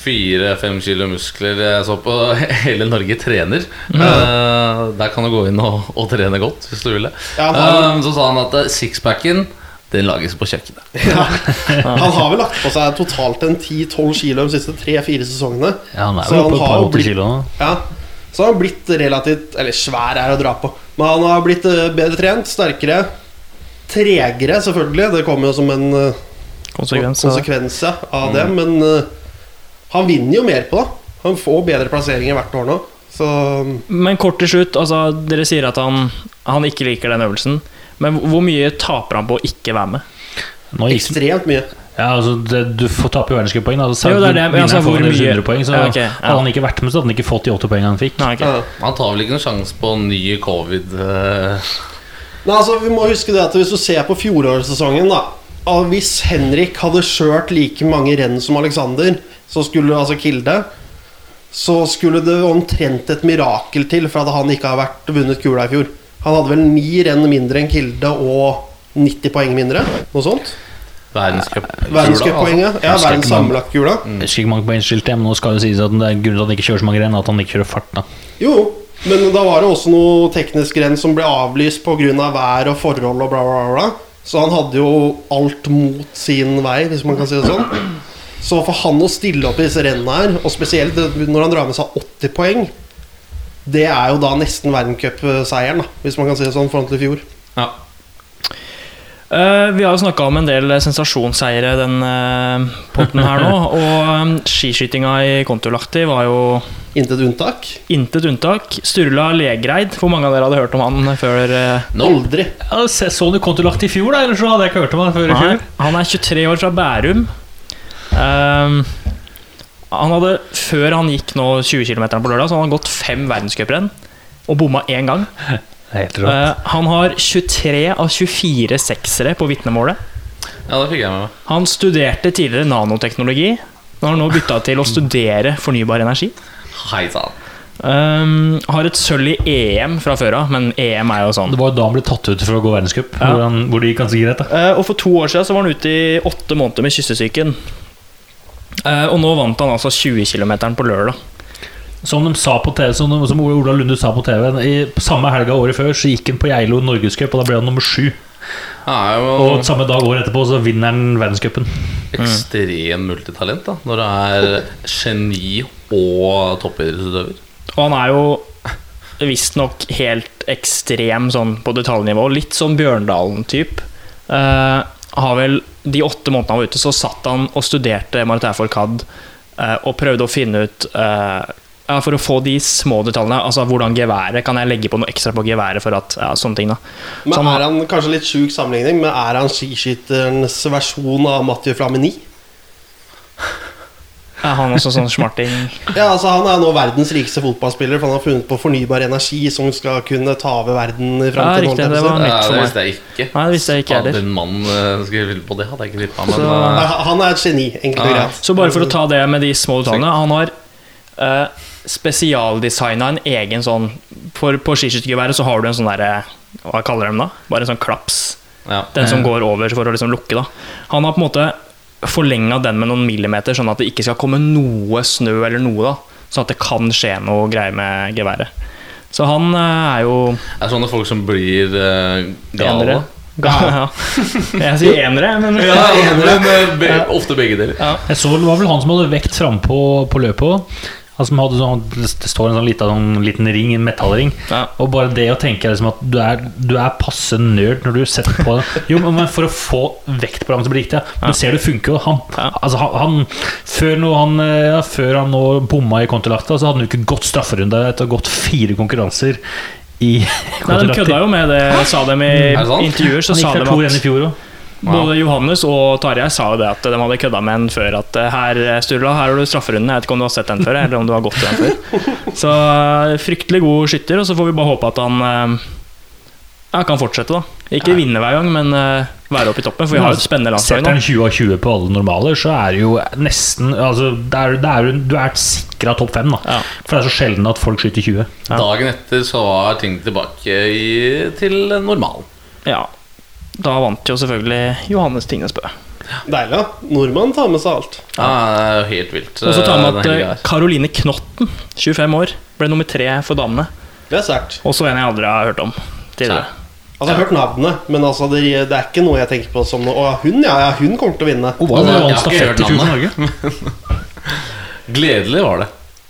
Speaker 4: fire-fem kilo muskler. Jeg så på Hele Norge trener. Eh, der kan du gå inn og, og trene godt hvis du vil det.
Speaker 2: Ja, uh,
Speaker 4: Eh, så sa han at eh, sixpacken den lages på kjøkkenet.
Speaker 2: Ja. Han har vel lagt på seg totalt en 10-12 kilo de siste 3-4 sesongene.
Speaker 3: Ja, han er vel på et par 80
Speaker 2: blitt-
Speaker 3: kilo nå.
Speaker 2: Ja. Så han har blitt relativt Eller svær er å dra på. Men han har blitt eh, bedre trent, sterkere. Tregere, selvfølgelig. Det kommer jo som en eh,
Speaker 1: Konsekvens. av-
Speaker 2: konsekvens av det. Men uh, han vinner jo mer på det. Han får bedre plasseringer hvert år nå. Så
Speaker 1: Men kort til slutt, altså, dere sier at han, han ikke liker den øvelsen. Men hvor mye taper han på å ikke være med?
Speaker 3: Nå
Speaker 2: ekstremt mye.
Speaker 3: ja, altså, det, du får tape i verdenscuppoeng. Altså,
Speaker 1: Jo, det er det, men altså, hvor mye-
Speaker 3: 100 poeng, så
Speaker 1: Ja, okay. ja.
Speaker 3: Hadde han ikke vært med, så hadde han ikke fått de 80 poengene han fikk.
Speaker 1: Nei, okay.
Speaker 2: Ja.
Speaker 4: Han tar vel ikke noen sjanse på ny covid. uh...
Speaker 2: Nei, altså Vi må huske det at hvis du ser på fjorårssesongen da og Hvis Henrik hadde kjørt like mange renn som Alexander, så skulle altså Kilde Så skulle det omtrent et mirakel til for at han ikke har vært vunnet kula i fjor. Han hadde vel ni renn mindre enn Kilde og 90 poeng mindre. Noe sånt.
Speaker 4: Verdenscup.
Speaker 2: Verdenscuppoenget. Ja, verdens sammenlagt.
Speaker 3: Jeg husker ikke mange poeng skilt, men nå skal det sies at det er grunnen til at han ikke kjører så mange renn, at han ikke kjører fart. da
Speaker 2: Jo, men da var det også noe teknisk renn som ble avlyst pga. vær og forhold og bla, bla, bla. Så han hadde jo alt mot sin vei, hvis man kan si det sånn. Så for han å stille opp i disse rennene her, og spesielt når han drar med seg 80 poeng, det er jo da nesten verdenscupseieren, hvis man kan si det sånn, foran til i fjor.
Speaker 4: Ja.
Speaker 1: Uh, vi har jo snakka om en del sensasjonsseiere den uh, potten her nå. Og um, skiskytinga i Kontiolahti var jo
Speaker 2: Intet unntak.
Speaker 1: intet unntak. Sturla Legreid, hvor mange av dere hadde hørt om han før? eh,
Speaker 2: Aldri.
Speaker 3: Ja, så du Kontiolahti i fjor, da? Eller så hadde jeg ikke hørt om han før i fjor?
Speaker 1: han er 23 år fra Bærum. Ehm, han hadde, før han gikk nå 20 km på lørdag, så han hadde gått fem verdenscuprenn og bomma én gang.
Speaker 3: Helt rått.
Speaker 1: Eh, han har 23 av 24 seksere på vitnemålet.
Speaker 4: ja, det fikk jeg med meg.
Speaker 1: Han studerte tidligere nanoteknologi. Han har nå bytta til å studere fornybar energi.
Speaker 4: Hei sann.
Speaker 1: Um, har et sølv i EM fra før av, men EM er jo sånn.
Speaker 3: Det var jo da han ble tatt ut for å gå verdenscup,
Speaker 1: Ja.
Speaker 3: hvor, han- hvor det gikk ganske greit.
Speaker 1: Eh, og for to år siden så var han ute i åtte måneder med kyssesyken. Eh, og nå vant han altså 20 km på lørdag.
Speaker 3: Som de sa på TV, som, som Ola Lunde sa på TV i, Samme helga året før så gikk han på Geilo norgescup, og da ble han nummer sju.
Speaker 4: Jo
Speaker 3: Og samme dag året etterpå så vinner han verdenscupen.
Speaker 4: ekstrem multitalent da når det er geni og toppidrettsutøver.
Speaker 1: Og han er jo visstnok helt ekstrem sånn på detaljnivå. Litt sånn Bjørndalen-type. Eh, har vel de åtte månedene han var ute, så satt han og studerte Maritær Fourcade eh, og prøvde å finne ut eh, ja, For å få de små detaljene, altså hvordan geværet Kan jeg legge på noe ekstra på geværet for at Ja, sånne ting, da.
Speaker 2: Men
Speaker 1: Så han-
Speaker 2: er han kanskje litt sjuk sammenligning, men er han skiskytterens versjon av Mathieu Flamini?
Speaker 1: Er han også sånn smarting?
Speaker 2: Ja, altså Han er nå verdens rikeste fotballspiller, for han har funnet på fornybar energi som skal kunne ta over verden i
Speaker 1: Ja, riktig, det
Speaker 4: Ja, det visste jeg ikke.
Speaker 1: Nei, det visste jeg ikke heller.
Speaker 4: Den mannen uh, skrevet på det, hadde jeg ikke. Men
Speaker 1: Så-
Speaker 4: eh,
Speaker 2: Han er et geni, enkelt og
Speaker 4: Ja.
Speaker 2: greit.
Speaker 1: Så bare for å ta det med de små detaljene Han har uh, spesialdesigna en egen sånn For På skiskyttergeværet så har du en sånn derre Hva kaller de den da? Bare en sånn klaps.
Speaker 4: ja.
Speaker 1: Den som går over for å liksom lukke. da Han har på en måte forlenga den med noen millimeter, sånn at det ikke skal komme noe snø eller noe. da Sånn at det kan skje noe greier med geværet. Så han eh, er jo
Speaker 4: Det er sånne folk som blir uh,
Speaker 1: enere.
Speaker 4: gale.
Speaker 1: Ja. Jeg sier enere, men
Speaker 4: Ja, men eh, be, ofte begge deler.
Speaker 3: Jeg så vel, det var vel han som hadde vekt frampå på løpet òg. Han som hadde sånn, det står en sånn liten, sånn liten ring, en metallring.
Speaker 1: Ja.
Speaker 3: Og bare det å tenke liksom at du er, du er passe nerd når du setter på Jo, men for å få vekt på ham som blir bli riktig. ja. Du ser det funker jo. Han,
Speaker 1: Ja.
Speaker 3: altså, han, han, før, nå han, eh, ja, før han nå bomma i kontralakta, så hadde han jo ikke gått strafferunde etter å ha gått fire konkurranser i
Speaker 1: Nei, De kødda jo med det, sa de i
Speaker 4: Er
Speaker 1: intervjuer. Så
Speaker 3: Han
Speaker 1: sa
Speaker 3: gikk
Speaker 1: de
Speaker 3: fra to igjen i
Speaker 1: at
Speaker 3: fjor òg.
Speaker 1: Både Johannes og Tarjei sa jo det at de hadde kødda med en før. At eh, her Sturla, her har du strafferunden. Jeg vet ikke om du har sett den før, eller om du har gått til den før. Så eh, fryktelig god skytter, og så får vi bare håpe at han eh, ja, kan fortsette, da. Ikke vinne hver gang, men eh, være oppe i toppen. For vi har jo et spennende landslag
Speaker 3: Setter han 20 av 20 på alle normaler, så er det jo nesten altså, det er, det er, Du er sikra topp fem, da.
Speaker 1: Ja.
Speaker 3: For det er så sjelden at folk skyter 20.
Speaker 1: Ja.
Speaker 4: Dagen etter så var ting tilbake i, til normalen.
Speaker 1: ja. Da vant jo selvfølgelig Johannes Tingnesbø.
Speaker 2: Deilig, da. Nordmann tar med seg alt.
Speaker 4: Ja, det er jo helt vilt.
Speaker 1: Og så tar med at. Caroline Knotten, 25 år, ble nummer tre for damene.
Speaker 2: Det er sterkt.
Speaker 1: Også en jeg aldri har hørt om tidligere.
Speaker 2: Altså, Jeg har hørt navnet, men altså, det, det er ikke noe jeg tenker på som noe Å, hun, ja, ja, hun kommer til å vinne.
Speaker 3: Hun
Speaker 4: jeg
Speaker 3: var
Speaker 4: har ikke hørt
Speaker 3: for
Speaker 4: Gledelig var det.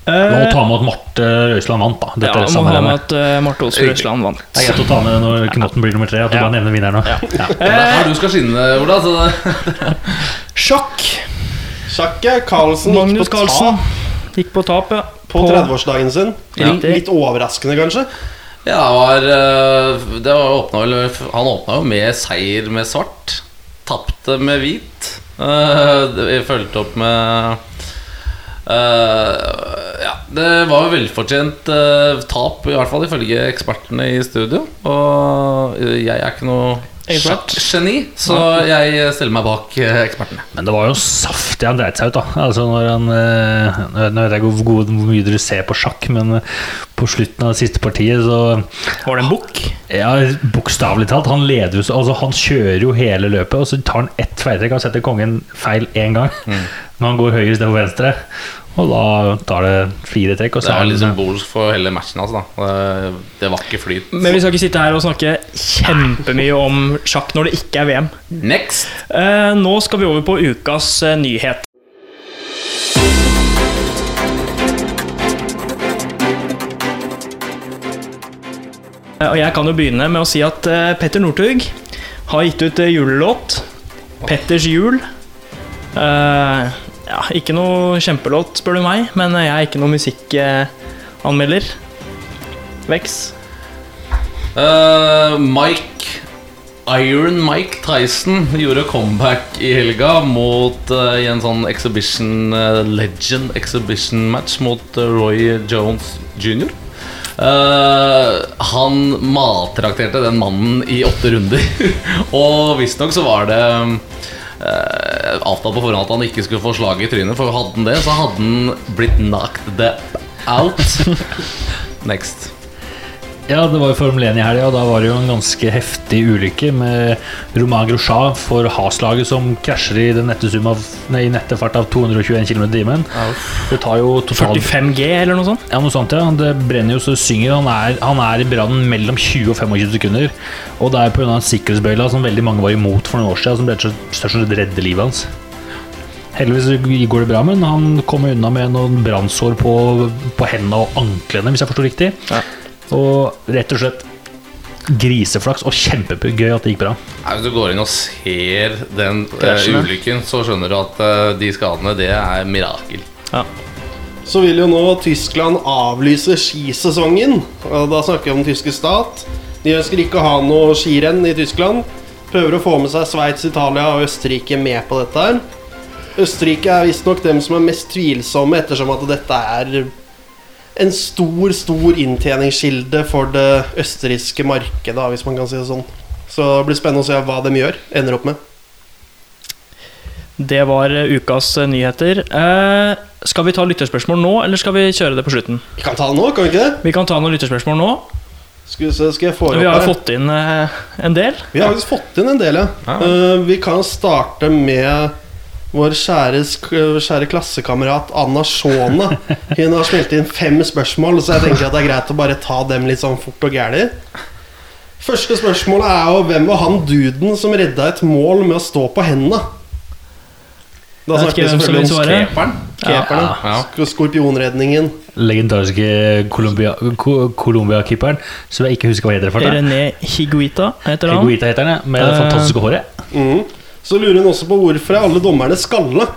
Speaker 3: Må ta med at Marte Røisland vant, da. Dette ja,
Speaker 1: må ha med at uh, Marte Olsen Røsland vant.
Speaker 3: Det er greit å ta med når Knotten blir nummer tre. At du
Speaker 1: Ja.
Speaker 3: bare nevner vinneren nå. Ja.
Speaker 4: Ja. du skal skinne, Ola. Så det,
Speaker 1: Sjakk!
Speaker 2: Sjakket. Carlsen gikk
Speaker 1: Magnus
Speaker 2: på
Speaker 1: Carlsen
Speaker 2: tap
Speaker 1: gikk på tap, ja.
Speaker 2: på 30-årsdagen sin.
Speaker 1: Ja.
Speaker 2: Litt, overraskende, kanskje.
Speaker 4: ja, det var, eh, det var åpna vel Han åpna jo med seier med svart. Tapte med hvit. Eh, Vi fulgte opp med eh, Ja, det var jo velfortjent eh, tap, i hvert fall ifølge ekspertene i studio. Og jeg er ikke noe sjakkgeni, så jeg stiller meg bak eh, ekspertene.
Speaker 3: Men det var jo saftig han dreit seg ut, da. Altså når han eh, Nå vet jeg ikke hvor hvor mye dere ser på sjakk, men eh, på slutten av det siste partiet, så
Speaker 1: Var det en bukk?
Speaker 3: Ja, bokstavelig talt. Han leder jo så- Altså, han kjører jo hele løpet, og så tar han ett feiltrekk. Han setter kongen feil én gang. Når han går høyre istedenfor venstre. Og da tar det fire trekk, og
Speaker 4: Det
Speaker 3: er
Speaker 4: litt symbolsk for hele matchen. Altså, da. Det, det var ikke flyt.
Speaker 1: Men vi skal ikke sitte her og snakke kjempemye om sjakk når det ikke er VM.
Speaker 4: Next!
Speaker 1: Eh, nå skal vi over på ukas eh, nyhet. Eh, Og jeg kan jo begynne med å si at Petter Northug har gitt ut julelåt. 'Petters jul'. Eh, ja, ikke noe kjempelåt, spør du meg, men jeg er ikke noen musikkanmelder. Vex.
Speaker 4: Uh, Mike Iron Mike Tyson gjorde comeback i helga mot uh, i en sånn exhibition uh, legend exhibition match mot Roy Jones jr. Uh, han mattrakterte den mannen i åtte runder. Og visstnok så var det uh, avtalt på forhånd at han ikke skulle få slag i trynet, for hadde han det, så hadde han blitt knocked the out. Next.
Speaker 3: Ja, det var jo Formel 1 i helga, og da var det jo en ganske heftig ulykke med Romain Grosjean for haslaget som krasjer i den nette sum av nei, nettefart av 221 km i timen. Det tar jo totalt
Speaker 1: 45G eller noe sånt?
Speaker 3: Ja, noe sånt, ja. Det brenner jo så det synger. Han er, han er i brannen mellom 20 og 25 sekunder. Og det er pga. en sikkerhetsbøyle som veldig mange var imot for noen år siden, som ble størst og slett redde livet hans. Heldigvis går det bra, men han kommer unna med noen brannsår på, på hendene og anklene, hvis jeg forstår riktig.
Speaker 1: Ja.
Speaker 3: Og rett og slett griseflaks og kjempegøy at det gikk bra.
Speaker 4: Nei, Hvis du går inn og ser den
Speaker 1: uh,
Speaker 4: ulykken, så skjønner du at uh, de skadene, det er mirakel.
Speaker 1: Ja.
Speaker 2: Så vil jo nå Tyskland avlyse skisesongen. Og da snakker vi om den tyske stat. De ønsker ikke å ha noe skirenn i Tyskland. Prøver å få med seg Sveits, Italia og Østerrike med på dette her. Østerrike er visstnok dem som er mest tvilsomme, ettersom at dette er en stor, stor inntjeningskilde for det østerrikske markedet, hvis man kan si det sånn. Så det blir spennende å se hva de gjør, ender opp med.
Speaker 1: Det var eh, ukas eh, nyheter. Eh, skal vi ta lytterspørsmål nå, eller skal vi kjøre det på slutten?
Speaker 2: Vi kan ta det nå, kan vi ikke det?
Speaker 1: Vi kan ta noen lytterspørsmål nå.
Speaker 2: Skal skal jeg få
Speaker 1: Vi har
Speaker 2: her?
Speaker 1: jo fått inn eh, en del.
Speaker 2: Vi har faktisk fått inn en del, ja.
Speaker 4: Ja.
Speaker 2: Eh, vi kan starte med vår kjære, kjære klassekamerat Anna Sjåne. Hun har spilt inn fem spørsmål, så jeg tenker at det er greit å bare ta dem litt sånn fort og gæli. Første spørsmålet er jo hvem var han duden som redda et mål med å stå på hendene? Da snakker vi selvfølgelig om
Speaker 1: svare.
Speaker 4: Keperen. ja,
Speaker 2: Ja. Skorpionredningen.
Speaker 3: Legendariske Colombia-keeperen, som jeg ikke husker hva heter. for.
Speaker 1: René Higuita heter han.
Speaker 3: Higuita heter han, ja, med det
Speaker 1: Eh.
Speaker 3: fantastiske håret.
Speaker 2: Mhm. Så lurer hun også på hvorfor er alle dommerne skalle.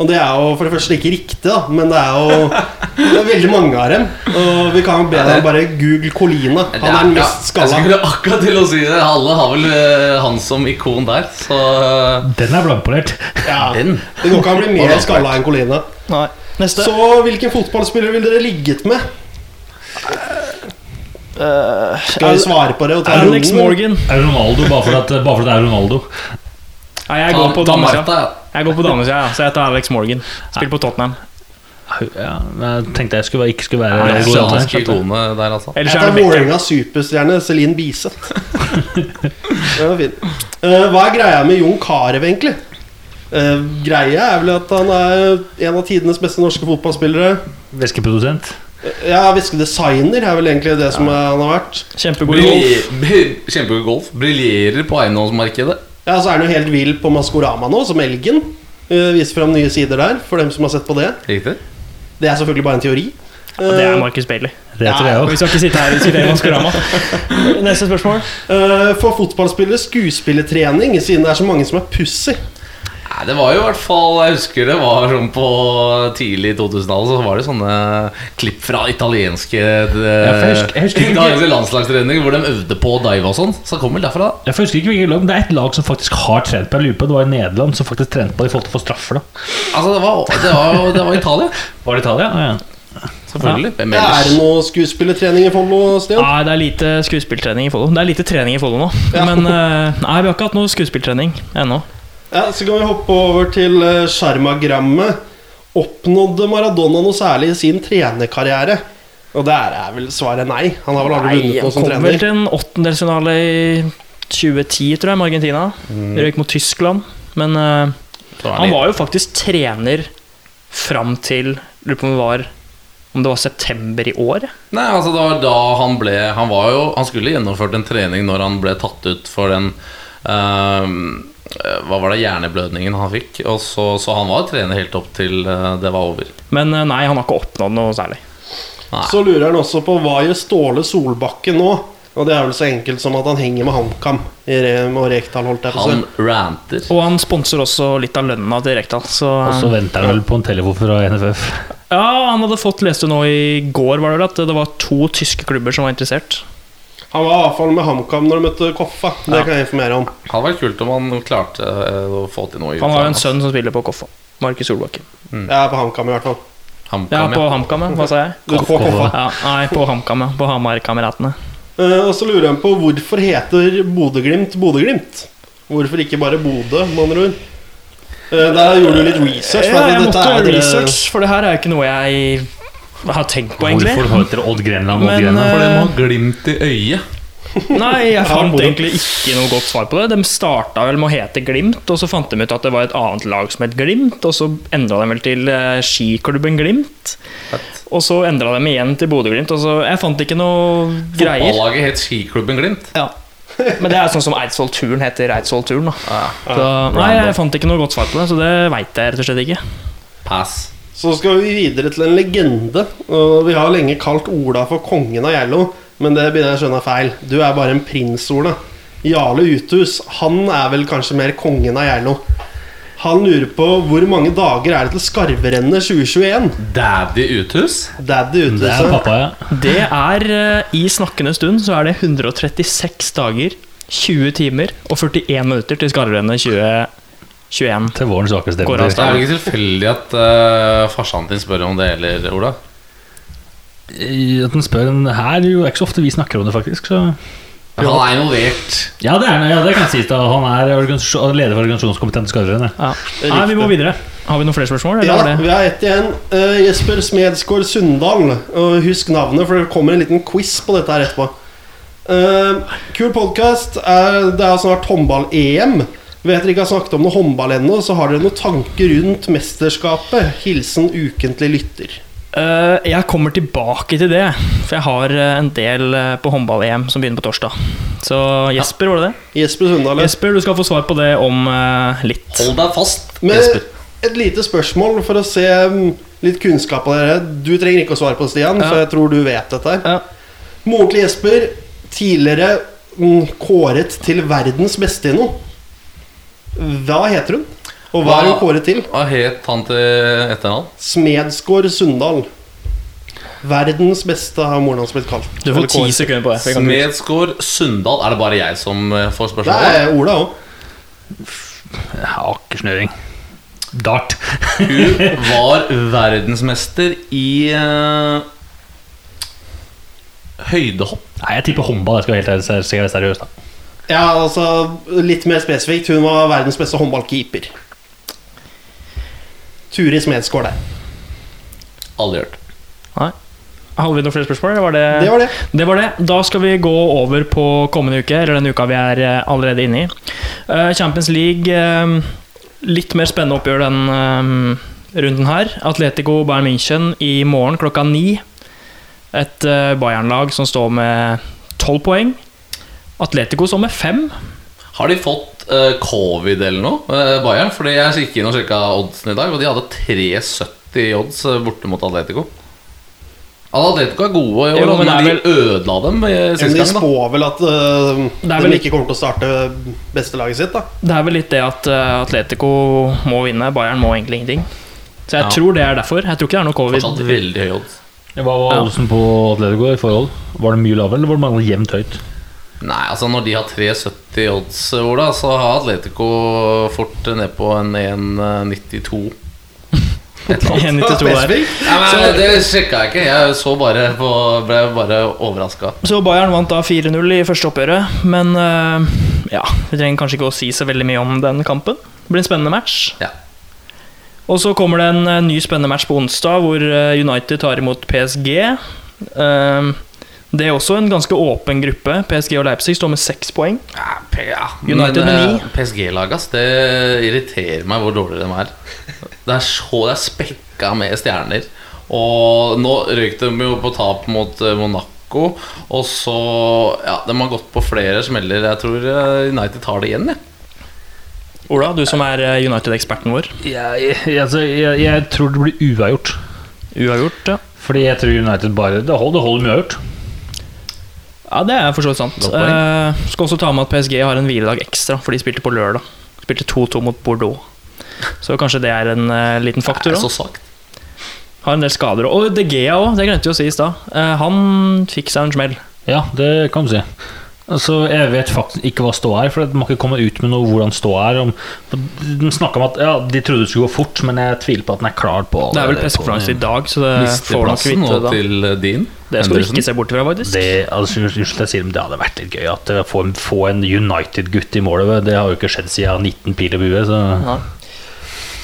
Speaker 2: Og det er jo for det første ikke riktig, da, men det er jo Det er veldig mange av dem. Og vi kan be deg bare google Colina. Han er den mest
Speaker 4: Jeg skulle akkurat til å si det. Alle har vel eh, han som ikon der, så eh,
Speaker 3: Den er blankpolert.
Speaker 2: Ja.
Speaker 4: den
Speaker 2: Det går ikke an å bli mer skalla enn Colina.
Speaker 1: Nei. Neste.
Speaker 2: Så hvilken fotballspiller vil dere ligget med? Skal vi svare på det? Og ta
Speaker 1: Alex? Morgan.
Speaker 3: Er Ronaldo bare for at, bare for at det er Ronaldo?
Speaker 1: Nei, jeg går på
Speaker 4: Ta
Speaker 1: damesida. Jeg går på damesida, ja, så jeg tar Alex Morgan. Spiller på Tottenham.
Speaker 3: Ja, jeg tenkte jeg skulle, ikke skulle være
Speaker 1: Nei, jeg
Speaker 3: Ronaldo.
Speaker 1: skjønner.
Speaker 4: Dansk ikone der, altså.
Speaker 1: Ellers
Speaker 2: Jeg tar. Vålerengas superstjerne Celine Biseth. Det var fint. Eh, hva er greia med Jon Carew, egentlig? Eh, greia er vel at han er en av tidenes beste norske fotballspillere.
Speaker 3: Væskeprodusent.
Speaker 2: Ja, Væskedesigner er vel egentlig det som han har vært.
Speaker 1: Kjempegod i golf.
Speaker 4: Kjempegod golf. Briljerer på eiendomsmarkedet.
Speaker 2: Ja, Så er jo helt vill på Maskorama nå, som Elgen. Uh, viser fram nye sider der, for dem som har sett på det.
Speaker 4: Riktig?
Speaker 2: Det er selvfølgelig bare en teori.
Speaker 1: Ja, det er
Speaker 2: Markus
Speaker 1: Marcus Bailey.
Speaker 3: Det tror jeg
Speaker 1: Og
Speaker 3: òg.
Speaker 1: Vi skal ikke sitte her og diskutere Maskorama. Neste spørsmål.
Speaker 2: Uh, For fotballspillere skuespillertrening, siden det er så mange som er pussy.
Speaker 4: Nei, det var jo i hvert fall Jeg husker det var sånn på tidlig 2000-tallet, så var det sånne klipp fra italienske
Speaker 3: for jeg husker- jeg husker
Speaker 4: Italienske landslagstreninger hvor de øvde på å dive og sånn. Så det kommer vel derfra.
Speaker 3: Jeg husker ikke hvilket lag, men det er et lag som faktisk har trent på. Jeg lurer på Det var i Nederland som faktisk trente på det i forhold til å få straffer. da
Speaker 4: Altså, det var, det var, det var Italia.
Speaker 3: Var det Italia? Ja, ja.
Speaker 4: Selvfølgelig. Hvem
Speaker 2: Er det noe skuespillertrening i Follo, Stian?
Speaker 1: Nei, det er lite skuespilltrening i Follo. Det er lite trening i Follo nå.
Speaker 2: Ja.
Speaker 1: Men eh, nei, vi har ikke hatt noe skuespilltrening ennå.
Speaker 2: Ja, Så kan vi hoppe over til eh, Sjarmagrammet. Oppnådde Maradona noe særlig i sin trenerkarriere? Og der er vel svaret nei. Han har vel aldri vunnet noe som
Speaker 1: kom vel til en åttendelsfinale i 2010, tror jeg, med Argentina.
Speaker 2: Mm.
Speaker 1: Røyk mot Tyskland. Men
Speaker 4: uh,
Speaker 1: han var jo faktisk trener fram til Lurer på om det var Om det var september i år?
Speaker 4: Nei, altså det var da han ble Han var jo Han skulle gjennomført en trening når han ble tatt ut for den ehm, eh, Hva var det hjerneblødningen han fikk? Og så, så han var trener helt opp til eh, det var over.
Speaker 1: Men eh, nei, han har ikke oppnådd noe særlig.
Speaker 4: Nei.
Speaker 2: Så lurer han også på hva gjør Ståle Solbakken nå? Og det er vel så enkelt som at han henger med HamKam i rem og Rekdal, holdt jeg på.
Speaker 4: Han ranter.
Speaker 1: Og han sponser også litt av lønna til Rekdal. Så,
Speaker 3: Og så venter han vel på en telefon fra NFF.
Speaker 1: ja, han hadde fått leste nå i går var det vel at det var to tyske klubber som var interessert.
Speaker 2: Han var i hvert fall med HamKam når de møtte Koffa. Det
Speaker 1: Ja.
Speaker 2: kan jeg informere om.
Speaker 4: Det hadde vært kult om han klarte eh, å få til noe.
Speaker 1: Han har jo en sønn som spiller på Koffa. Markus Solbakken.
Speaker 2: Mm. Ja, på HamKam i hvert fall.
Speaker 1: Ja, på. HamKam. Hva sa jeg?
Speaker 2: Du får Koffa.
Speaker 1: Ja, nei, på HamKam, ja. På Hamar-kameratene.
Speaker 2: Uh, og så lurer han på hvorfor heter Bodø-Glimt Bodø-Glimt? Hvorfor ikke bare Bodø, med andre ord? Uh, der gjorde du litt research.
Speaker 1: Ja, jeg måtte gjøre research, for det her er jo ikke noe jeg har tenkt på, egentlig.
Speaker 3: Hvorfor heter det Odd Grenland Odd Grenland?
Speaker 4: For det
Speaker 1: har
Speaker 4: må ha glimt i øyet.
Speaker 1: Nei, jeg fant egentlig ikke noe godt svar på det. De starta vel med å hete Glimt, og så fant de ut at det var et annet lag som het Glimt, og så endra de vel til eh, skiklubben Glimt. Og så endra de igjen til Bodø-Glimt. og så- Jeg fant ikke noe greier.
Speaker 4: Fotballaget het Skiklubben Glimt.
Speaker 1: Ja. Men det er sånn som Eidsvoll Turn heter Eidsvoll Turn. Da.
Speaker 4: Ja.
Speaker 1: Så, nei, jeg fant ikke noe godt svar på det, så det veit jeg rett og slett ikke.
Speaker 4: Pass.
Speaker 2: Så skal vi videre til en legende. Og vi har lenge kalt Ola for kongen av Gjerlo, men det begynner jeg å skjønne er feil. Du er bare en prins, Ola. Jarle Uthus, han er vel kanskje mer kongen av Gjerlo. Han lurer på hvor mange dager er det til Skarverennet 2021?
Speaker 4: Daddy Uthus?
Speaker 2: Daddy
Speaker 3: Det er pappa, ja.
Speaker 1: Det er eh, I snakkende stund så er det 136 dager, 20 timer og 41 minutter til Skarverennet 2021.
Speaker 3: Til vårens svakeste
Speaker 1: Går av.
Speaker 4: Det er vel ikke tilfeldig at uh, farsan din spør om det heller, Ola?
Speaker 3: At den spør en her, jo, det er ikke så ofte vi snakker om det, faktisk. Så.
Speaker 4: Han er involvert.
Speaker 3: Ja, det, er, ja, det kan sies. da Han er organisasjon, leder for organisasjonskomiteen til Skarveren. ja.
Speaker 1: Ja. Nei, vi må videre. Har vi noen flere spørsmål? Eller
Speaker 2: Ja,
Speaker 1: det?
Speaker 2: vi har ett igjen. Uh, Jesper Smedsgaard Sundal. Uh, husk navnet, for det kommer en liten quiz på dette her etterpå. Uh, kul podkast. Det er snart håndball-EM. Vet dere ikke har snakket om noe håndball ennå, så har dere noen tanker rundt mesterskapet. Hilsen ukentlig lytter.
Speaker 1: Uh, jeg kommer tilbake til det, for jeg har eh, en del eh, på håndball-EM som begynner på torsdag. Så Jesper, var det det?
Speaker 2: Jesper Sundal.
Speaker 1: Jesper, du skal få svar på det om uh, litt.
Speaker 4: Hold deg fast,
Speaker 2: Men
Speaker 4: Jesper.
Speaker 2: et lite spørsmål for å se mm, litt kunnskap av dere. Du trenger ikke å svare på det, Stian,
Speaker 1: Ja.
Speaker 2: for jeg tror du vet dette. her
Speaker 1: Ja.
Speaker 2: Moren til Jesper, tidligere mm, kåret til verdens beste i noe. Hva heter hun? Og hva er hun kåret til?
Speaker 4: Hva het han til etternavn?
Speaker 2: Smedsgård Sundal. Verdens beste har moren hans blitt kalt.
Speaker 1: Du får ti sekunder på det.
Speaker 4: Smedsgård Sundal. Er det bare jeg som får spørsmål?
Speaker 2: Det er Ola òg.
Speaker 3: Akersnøring. Dart.
Speaker 4: Hun var verdensmester i uh, høydehopp.
Speaker 3: Nei, jeg tipper håndball. Jeg skal være helt ser- ser seriøs, da.
Speaker 2: Ja, altså Litt mer spesifikt. Hun var verdens beste håndballkeeper. Turi Smedsgaard der.
Speaker 4: Aldri hørt.
Speaker 1: Hadde vi noen flere spørsmål? Var det,
Speaker 2: Det var det.
Speaker 1: Det var det. Da skal vi gå over på kommende uke, eller den uka vi er eh, allerede inne i. Eh, Champions League eh, Litt mer spennende oppgjør den runden her. Atletico Bayern München i morgen klokka ni. Et Bayern-lag som står med tolv poeng. Atletico som med fem.
Speaker 4: Har de fått uh, covid eller noe, uh, Bayern? Fordi jeg gikk inn og sjekka oddsen i dag, og de hadde 3,70 odds eh, borte mot Atletico. Atletico er gode i år,
Speaker 1: Jo, men
Speaker 4: men
Speaker 1: er
Speaker 4: de ødela dem
Speaker 2: Men
Speaker 4: sist
Speaker 2: de
Speaker 4: gang.
Speaker 2: spår vel at uh, de
Speaker 1: vel
Speaker 2: ikke kommer til å starte bestelaget sitt. da
Speaker 1: Det er vel litt det at Atletico må vinne. Bayern må egentlig ingenting. Så jeg
Speaker 4: Ja.
Speaker 1: tror det er derfor. Jeg tror ikke det er noe covid.
Speaker 4: Fortsatt veldig høy odds.
Speaker 3: Hva var oddsen på Atletico i forhold? Var det mye lavere, eller var det jevnt høyt?
Speaker 4: Nei, altså når de har 3,70 odds, Ola, så har Atletico fort ned på en 1,92. Et eller annet.
Speaker 1: 1,92 der.
Speaker 4: Ja, men Det sjekka jeg ikke. Jeg så bare på, ble bare overraska.
Speaker 1: Så Bayern vant da 4-0 i første oppgjøret, men eh, ja, vi trenger kanskje ikke å si så veldig mye om den kampen. Det blir en spennende match.
Speaker 4: Ja.
Speaker 1: Og så kommer det en eh, ny spennende match på onsdag, hvor eh, United tar imot PSG. Eh, det er også en ganske åpen gruppe. PSG og Leipzig står med seks poeng.
Speaker 4: Ja,
Speaker 1: United med ni.
Speaker 4: eh, PSG-laget, det irriterer meg hvor dårlige de er. Det er så det er spekka med stjerner. Og nå røyk de jo på tap mot eh, Monaco. Og så Ja, de har gått på flere smeller. Jeg tror eh, United tar det igjen, jeg.
Speaker 1: Ola, du som er United-eksperten vår.
Speaker 3: Jeg, jeg, altså, jeg, jeg tror det blir uavgjort.
Speaker 1: Uavgjort, ja.
Speaker 3: Fordi jeg tror United bare Det holder, det holder med uavgjort.
Speaker 1: Ja, det er for så vidt sant.
Speaker 4: Uh.
Speaker 1: Eh, skal også ta med at PSG har en hviledag ekstra, for de spilte på lørdag. Spilte 2-2 mot Bordeaux. Så kanskje det er en uh, liten faktor
Speaker 4: er
Speaker 1: òg. Har en del skader. Og De Gea òg, det glemte vi å si i stad. Uh, han fikk seg en smell.
Speaker 3: Ja, det kan du si. Altså, jeg vet faktisk ikke hva ståa er, for de har ikke kommet ut med noe hvordan ståa er. Om, de snakka om at ja, de trodde det skulle gå fort, men jeg tviler på at den er klar på
Speaker 1: Det er vel pressekonferanse i dag, så det får nok vite
Speaker 4: nå
Speaker 1: da.
Speaker 4: til eh, din.
Speaker 1: Det skal du ikke se bort fra, faktisk.
Speaker 3: Det, altså, unnskyld, jeg sier, men det hadde vært litt gøy at eh, få en, få en United-gutt i målet. Det har jo ikke skjedd siden 19 pil i buet. Så.
Speaker 1: Ja.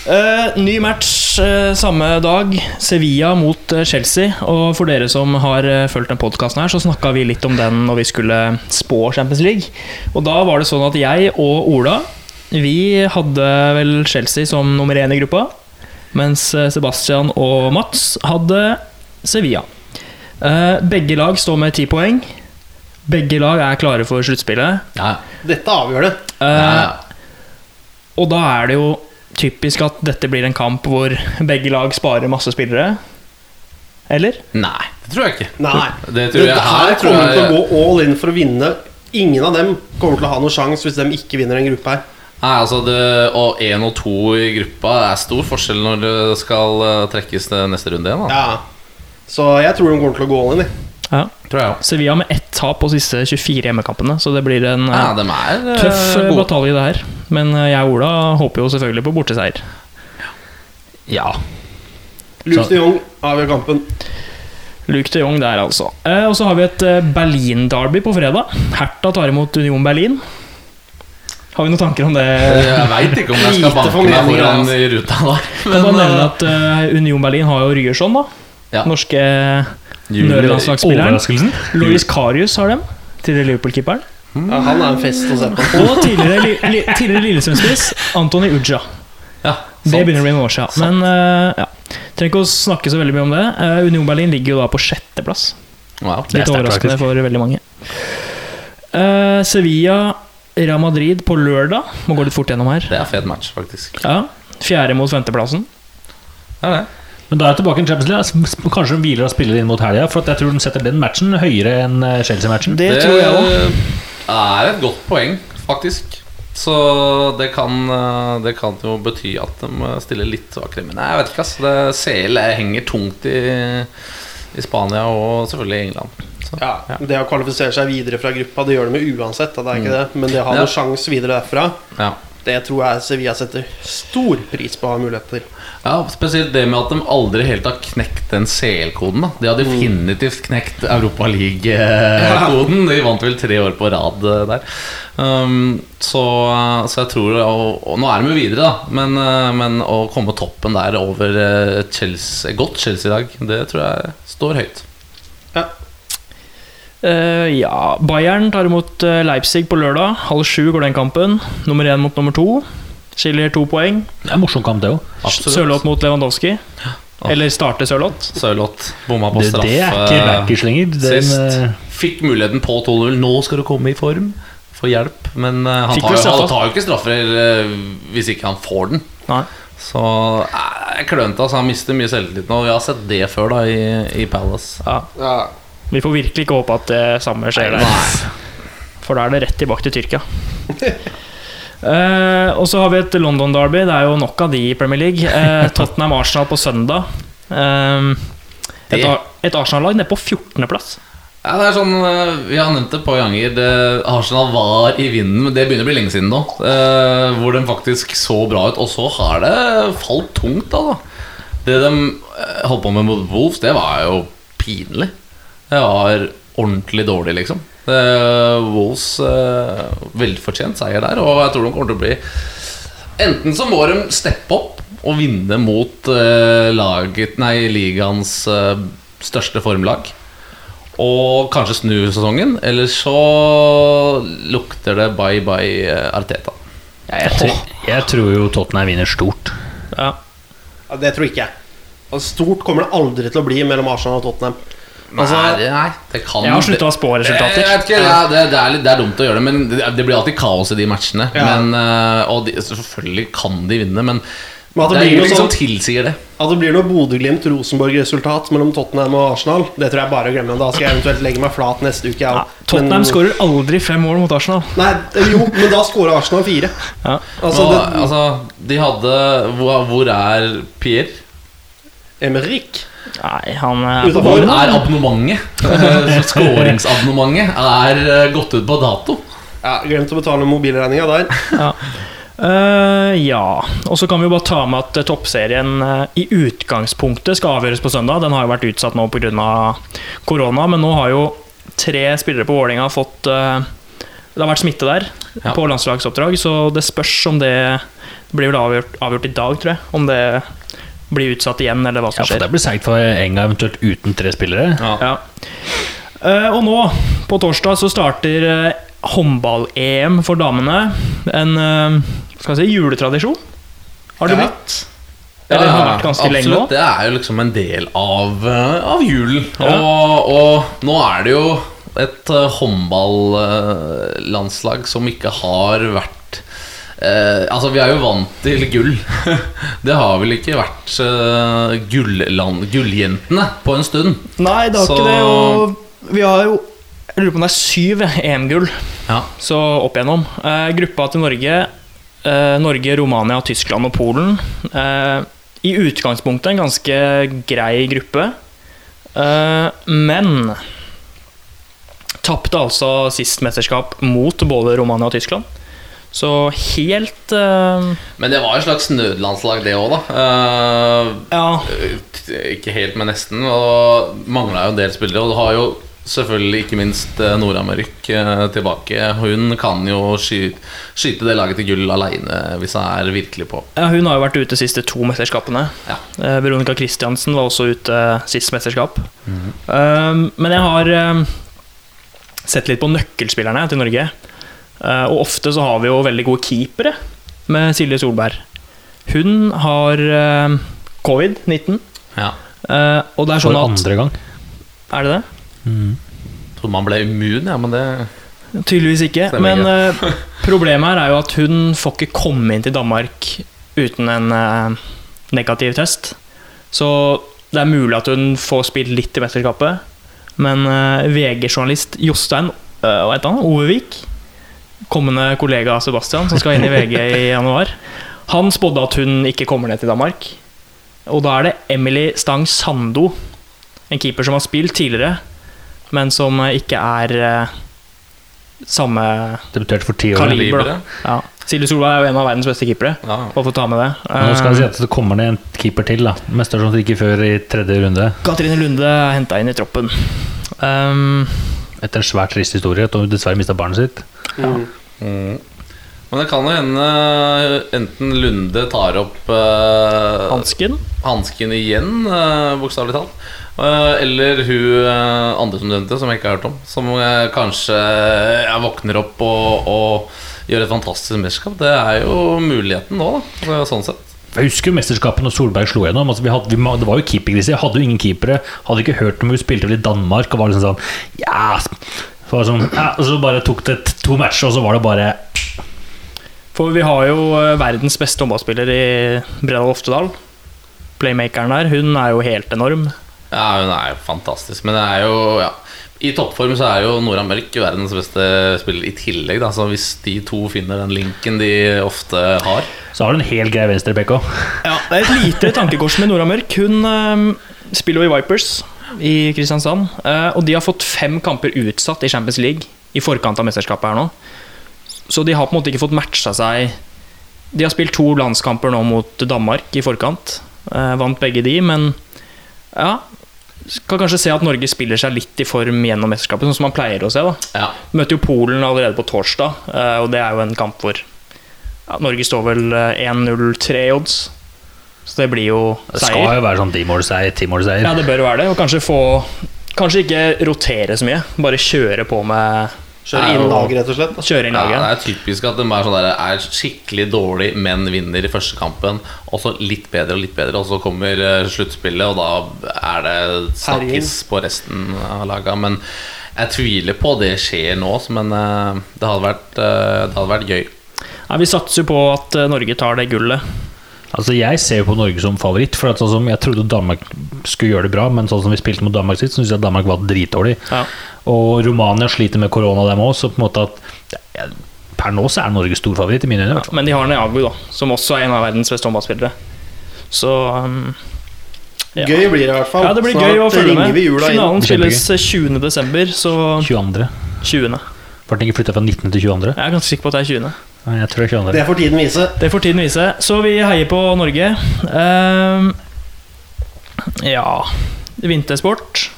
Speaker 1: Eh, ny match uh, samme dag. Sevilla mot uh, Chelsea. Og for dere som har uh, fulgt den podkasten her, så snakka vi litt om den når vi skulle spå Champions League. Og da var det sånn at jeg og Ola Vi hadde vel Chelsea som nummer én i gruppa. Mens Sebastian og Mats hadde Sevilla. Eh, begge lag står med ti poeng. Begge lag er klare for sluttspillet.
Speaker 4: Ja,
Speaker 2: Dette avgjør det.
Speaker 1: Eh,
Speaker 4: ja.
Speaker 1: Og da er det jo typisk at dette blir en kamp hvor begge lag sparer masse spillere. Eller?
Speaker 4: Nei, det tror jeg ikke.
Speaker 2: Nei.
Speaker 4: Det tror jeg,
Speaker 2: det
Speaker 4: her tror
Speaker 2: kommer til å gå all in for å vinne. Ingen av dem kommer til å ha noen sjanse hvis de ikke vinner en gruppe her.
Speaker 4: Nei, altså det, Og én og to i gruppa er stor forskjell når det skal eh, trekkes til neste runde igjen. Da.
Speaker 2: Ja. Så jeg tror de kommer til å gå all in. jeg.
Speaker 1: Ja.
Speaker 4: Tror jeg også.
Speaker 1: Sevilla med ett tap på siste 24 hjemmekampene, så det blir en
Speaker 4: Ja, er eh,
Speaker 1: tøff eh, batalje, det her. Men eh, jeg og Ola håper jo selvfølgelig på borteseier.
Speaker 3: Ja.
Speaker 2: Luke de Jong avgjør kampen.
Speaker 1: Luke de Jong der, altså. Eh, og så har vi et eh, Berlin-derby på fredag. Hertha tar imot Union Berlin. Har vi noen tanker om det?
Speaker 4: Jeg veit ikke om jeg skal banke meg foran
Speaker 2: altså.
Speaker 4: i ruta da.
Speaker 1: Men, kan nevne at Union Berlin har jo Ryerson, da.
Speaker 4: Ja.
Speaker 1: Norske nødlandslagsspilleren.
Speaker 3: Louis
Speaker 1: Loris Karius har dem. Til Liverpool-keeperen.
Speaker 2: Ja, han er en fest å se på.
Speaker 1: Og tidligere, li, li, tidligere Lillestrøm-spiss Antony Uja.
Speaker 4: Ja,
Speaker 1: Det begynner å bli noen år siden. Men uh, ja. trenger ikke å snakke så veldig mye om det. Uh, Union Berlin ligger jo da på sjetteplass.
Speaker 4: Wow.
Speaker 3: Er
Speaker 1: Litt
Speaker 3: sterkt,
Speaker 1: overraskende
Speaker 3: faktisk.
Speaker 1: for veldig mange. Uh, Sevilla, Real Madrid på lørdag. Må gå litt fort gjennom her.
Speaker 4: Det er fet match, faktisk.
Speaker 1: Ja, Fjerde mot femteplassen.
Speaker 4: Det det.
Speaker 3: Men da er jeg tilbake i Champions League. Kanskje de hviler og spiller inn mot helga. For at jeg tror de setter den matchen høyere enn Chelsea-matchen.
Speaker 1: Det, tror jeg òg.
Speaker 4: Er et godt poeng, faktisk. Så det kan, eh, det kan jo bety at de stiller litt svakere. Men jeg vet ikke, ass. Det CL henger tungt i, i Spania og selvfølgelig i England. Så,
Speaker 2: Ja, Det å kvalifisere seg videre fra gruppa, det gjør de jo uansett. Da, det er ikke det. Men det å ha
Speaker 4: Ja.
Speaker 2: noen sjanse videre derfra,
Speaker 4: ja.
Speaker 2: det tror jeg Sevilla setter stor pris på å ha muligheter.
Speaker 4: Ja, Spesielt det med at de aldri helt har knekt den CL-koden. De har definitivt knekt Europa League-koden. De vant vel tre år på rad eh, der. Um, så, så jeg tror og, og nå er de jo videre, da. Men, eh, men å komme toppen der over eh, Chelsea, godt Chelsea-lag, det tror jeg står høyt.
Speaker 1: Eh, ja, Bayern tar imot eh, Leipzig på lørdag. Halv sju går den kampen. Nummer én mot nummer to. Skiller to poeng.
Speaker 3: Det er en morsom kamp, det òg.
Speaker 1: Sørloth mot Lewandowski. Eller starte Sørloth.
Speaker 4: Sørloth bomma på
Speaker 3: Det,
Speaker 4: straff.
Speaker 3: det er ikke backers lenger. Den,
Speaker 4: sist.
Speaker 3: eh,
Speaker 4: Fikk muligheten på 2-0. Nå skal du komme i form. Få hjelp. Men eh, han tar, jo, han tar jo ikke straffer eh, hvis ikke han får den.
Speaker 1: Nei.
Speaker 4: Så jeg klønete. Altså, han mister mye selvtillit nå. Vi har sett det før da i, i Palace.
Speaker 1: Ja.
Speaker 2: Ja.
Speaker 1: Vi får virkelig ikke håpe at det samme skjer der. For da er det rett tilbake til Tyrkia. Eh, og så har vi et London Derby. Det er jo nok av de i Premier League. Uh, Tottenham-Arsenal på søndag. Uh, et, et Arsenal-lag nede på 14.-plass.
Speaker 4: Ja, det er sånn, eh, Vi har nevnt det et par ganger. Det, Arsenal var i vinden, men det begynner å bli lenge siden nå. eh, hvor de faktisk så bra ut. Og så har det falt tungt, da. da. Det de eh, holdt på med mot Wolves, det var jo pinlig. Det var ordentlig dårlig, liksom. Det, Wolves eh, velfortjent seier der, og jeg tror de kommer til å bli Enten så må de steppe opp og vinne mot eh, laget, nei, ligaens eh, største formlag. Og kanskje snu sesongen. Eller så lukter det bye bye eh, Arteta.
Speaker 3: jeg, tror, jeg tror jo Tottenham vinner stort.
Speaker 1: Ja.
Speaker 2: Ja, det tror ikke jeg. Og Stort kommer det aldri til å bli mellom Arsenal og Tottenham. Altså,
Speaker 4: nei, det- nei, det kan
Speaker 1: Jeg har slutta å spå
Speaker 4: Jeg
Speaker 1: resultater.
Speaker 4: vet ikke, ja, det, det, er litt, det er dumt å gjøre det, men det, det blir alltid kaos i de matchene.
Speaker 2: Ja.
Speaker 4: Men, eh, og de, selvfølgelig kan de vinne, men,
Speaker 2: Men det
Speaker 4: det, er ingenting som
Speaker 2: sånn-
Speaker 4: tilsier det.
Speaker 2: At det blir noe Bodø-Glimt-Rosenborg-resultat mellom Tottenham og Arsenal, det tror jeg bare å glemme. Da skal jeg eventuelt legge meg flat neste uke.
Speaker 1: Ja,
Speaker 2: Ja.
Speaker 1: Tottenham
Speaker 2: Men-
Speaker 1: skårer aldri fem mål mot Arsenal.
Speaker 2: Nei, jo, men da skårer Arsenal fire.
Speaker 1: Ja.
Speaker 2: Altså, det,
Speaker 4: altså, de hadde Hvor, hvor er Pierre?
Speaker 2: Emerick
Speaker 1: Nei, han er.
Speaker 4: Hvor er abonnementet? Eh, Skåringsabonnementet er eh, gått ut på dato.
Speaker 2: Ja, Glemt å betale mobilregninga der.
Speaker 1: Ja. Uh, ja. Og så kan vi jo bare ta med at eh, toppserien uh, i utgangspunktet skal avgjøres på søndag. Den har jo vært utsatt nå pga. korona, men nå har jo tre spillere på Vålerenga fått uh, Det har vært smitte der
Speaker 4: Ja.
Speaker 1: på landslagsoppdrag, så det spørs om det Det blir vel avgjort, avgjort i dag, tror jeg. Om det blir utsatt igjen, eller hva som
Speaker 3: Ja, for. Det blir seigt for Enga eventuelt uten tre spillere.
Speaker 1: Ja. Eh, og nå, på torsdag, så starter eh, håndball-EM for damene. En eh, skal jeg si, juletradisjon, har det
Speaker 2: Ja.
Speaker 1: blitt. Eller har vært ganske lenge nå.
Speaker 4: absolutt. Det er jo liksom en del av, av julen.
Speaker 1: Ja.
Speaker 4: Og, og nå er det jo et håndballandslag som ikke har vært eh, Altså, vi er jo vant til gull. Det har vel ikke vært gulland, gulljentene på en stund.
Speaker 1: Nei, det har
Speaker 4: Så-
Speaker 1: ikke det. Og vi har jo Jeg lurer på om det er syv EM-gull
Speaker 4: Ja.
Speaker 1: så opp igjennom. Eh, gruppa til Norge eh, Norge, Romania, Tyskland og Polen. Eh, I utgangspunktet en ganske grei gruppe. Eh, men tapte altså sist mesterskap mot både Romania og Tyskland. Så helt uh,
Speaker 4: Men det var et slags nødlandslag, det òg, da. Uh,
Speaker 1: Ja,
Speaker 4: ikke helt, men nesten. Og mangla jo en del spillere. Og du har jo selvfølgelig ikke minst eh, eh, tilbake. Hun kan jo sky skyte det laget til gull aleine hvis hun er virkelig på.
Speaker 1: ja, hun har jo vært ute de siste to mesterskapene.
Speaker 4: Ja.
Speaker 1: Eh, Veronica Christiansen var også ute sist mesterskap. Um, men jeg har sett litt på nøkkelspillerne til Norge. Eh, og ofte så har vi jo veldig gode keepere med Silje Solberg. Hun har um, covid-19.
Speaker 4: Ja.
Speaker 1: eh, og det er sånn at
Speaker 3: andre gang.
Speaker 1: Er det det?
Speaker 4: Trodde man ble immun, ja, men det
Speaker 1: Tydeligvis ikke. Men uh, problemet her er jo at hun får ikke komme inn til Danmark uten en uh, negativ test. Så det er mulig at hun får spilt litt i mesterskapet. Men uh, VG-journalist Jostein uh, hva heter han? Ovevik, kommende kollega Sebastian, som skal inn i VG i januar, han spådde at hun ikke kommer ned til Danmark. Og da er det Emily Stang Sando, en keeper som har spilt tidligere, men som ikke er eh, samme
Speaker 3: Debuterte for ti år.
Speaker 1: Kaliber, da. Ja. Silje Solberg er jo en av verdens beste keepere.
Speaker 4: Ja.
Speaker 1: Bare for å ta med det.
Speaker 3: Nå skal si
Speaker 1: Eh,
Speaker 3: at det kommer ned en keeper til. da Mest sannsynlig ikke før i tredje runde.
Speaker 1: Katrine Lunde er henta inn i troppen. Um,
Speaker 3: Etter en svært trist historie. At hun dessverre mista barnet sitt.
Speaker 2: Ja.
Speaker 4: Mm. Men det kan jo hende enten Lunde tar opp eh,
Speaker 1: hansken.
Speaker 4: hansken igjen, eh, bokstavelig talt. Eh, eller hun eh, andre som nevnte, som jeg ikke har hørt om. Som eh, kanskje våkner opp og, og gjør et fantastisk mesterskap. Det er jo muligheten nå, da. Sånn sett.
Speaker 3: Jeg husker mesterskapet når Solberg slo gjennom. Altså, vi hadde, vi, det var jo keeperkrise. Jeg hadde jo ingen keepere. Hadde ikke hørt om hun spilte vel i Danmark og var liksom sånn Ja, så sånn, ja så bare tok det to matcher, og så var det bare
Speaker 1: For vi har jo eh, verdens beste håndballspiller i Bredal Oftedal. Playmakeren der. Hun er jo helt enorm.
Speaker 4: Ja, hun er jo fantastisk. Men det er jo ja. I toppform så er jo Nora Mørk verdens beste spiller i tillegg. Da. Så hvis de to finner den linken de ofte har
Speaker 3: Så har du en helt grei venstrebekk òg.
Speaker 1: Ja, det er et lite tankekors med Nora Mørk. Hun eh, spiller jo i Vipers i Kristiansand. eh, og de har fått fem kamper utsatt i Champions League i forkant av mesterskapet her nå. Så de har på en måte ikke fått matcha seg De har spilt to landskamper nå mot Danmark i forkant. eh, vant begge de, men ja Skal kanskje se at Norge spiller seg litt i form gjennom mesterskapet, sånn som man pleier å se. da
Speaker 4: Ja,
Speaker 1: Møter jo Polen allerede på torsdag, eh, og det er jo en kamp hvor ja, Norge står vel eh, 1-0-3 odds. Så det blir jo
Speaker 3: Det skal
Speaker 1: seier.
Speaker 3: jo være sånn timålseier, timålseier.
Speaker 1: Ja, det bør jo være det. Og kanskje få Kanskje ikke rotere så mye, bare kjøre på med
Speaker 2: Kjøre inn laget, rett og slett. da.
Speaker 1: Kjøre inn
Speaker 4: Ja, det er typisk at de er, sånn der, er skikkelig dårlig, men vinner i første kampen. Og så litt bedre og litt bedre, og så kommer eh, sluttspillet, og da er det snakkes på resten av laga. Men jeg tviler på det skjer nå, men eh, det hadde vært, eh, det hadde vært gøy.
Speaker 1: Ja, vi satser jo på at Norge tar det gullet.
Speaker 3: Altså Jeg ser jo på Norge som favoritt. For at sånn som Jeg trodde Danmark skulle gjøre det bra, men sånn som vi spilte mot Danmark sist, syns jeg Danmark var dritdårlig.
Speaker 1: Ja.
Speaker 3: Og Romania sliter med korona, dem òg, så på en måte at ja, Per nå så er Norge storfavoritt, i mine øyne. fall.
Speaker 1: Men de har Neagu, da, som også er en av verdens beste håndballspillere. Så um, Ja.
Speaker 2: Gøy blir det i hvert fall.
Speaker 1: ja, det blir
Speaker 2: Snart
Speaker 1: gøy å følge med.
Speaker 2: vi jula.
Speaker 1: Finalen spilles 20. desember, så
Speaker 3: 22.
Speaker 1: 20.
Speaker 3: Ble den ikke flytta fra 19. til 22.?
Speaker 1: Jeg er ganske sikker på at det er 20.
Speaker 3: Jeg tror det er 22.
Speaker 2: Det får tiden vise.
Speaker 1: Det får tiden vise. Så vi heier på Norge. Um, ja Vintersport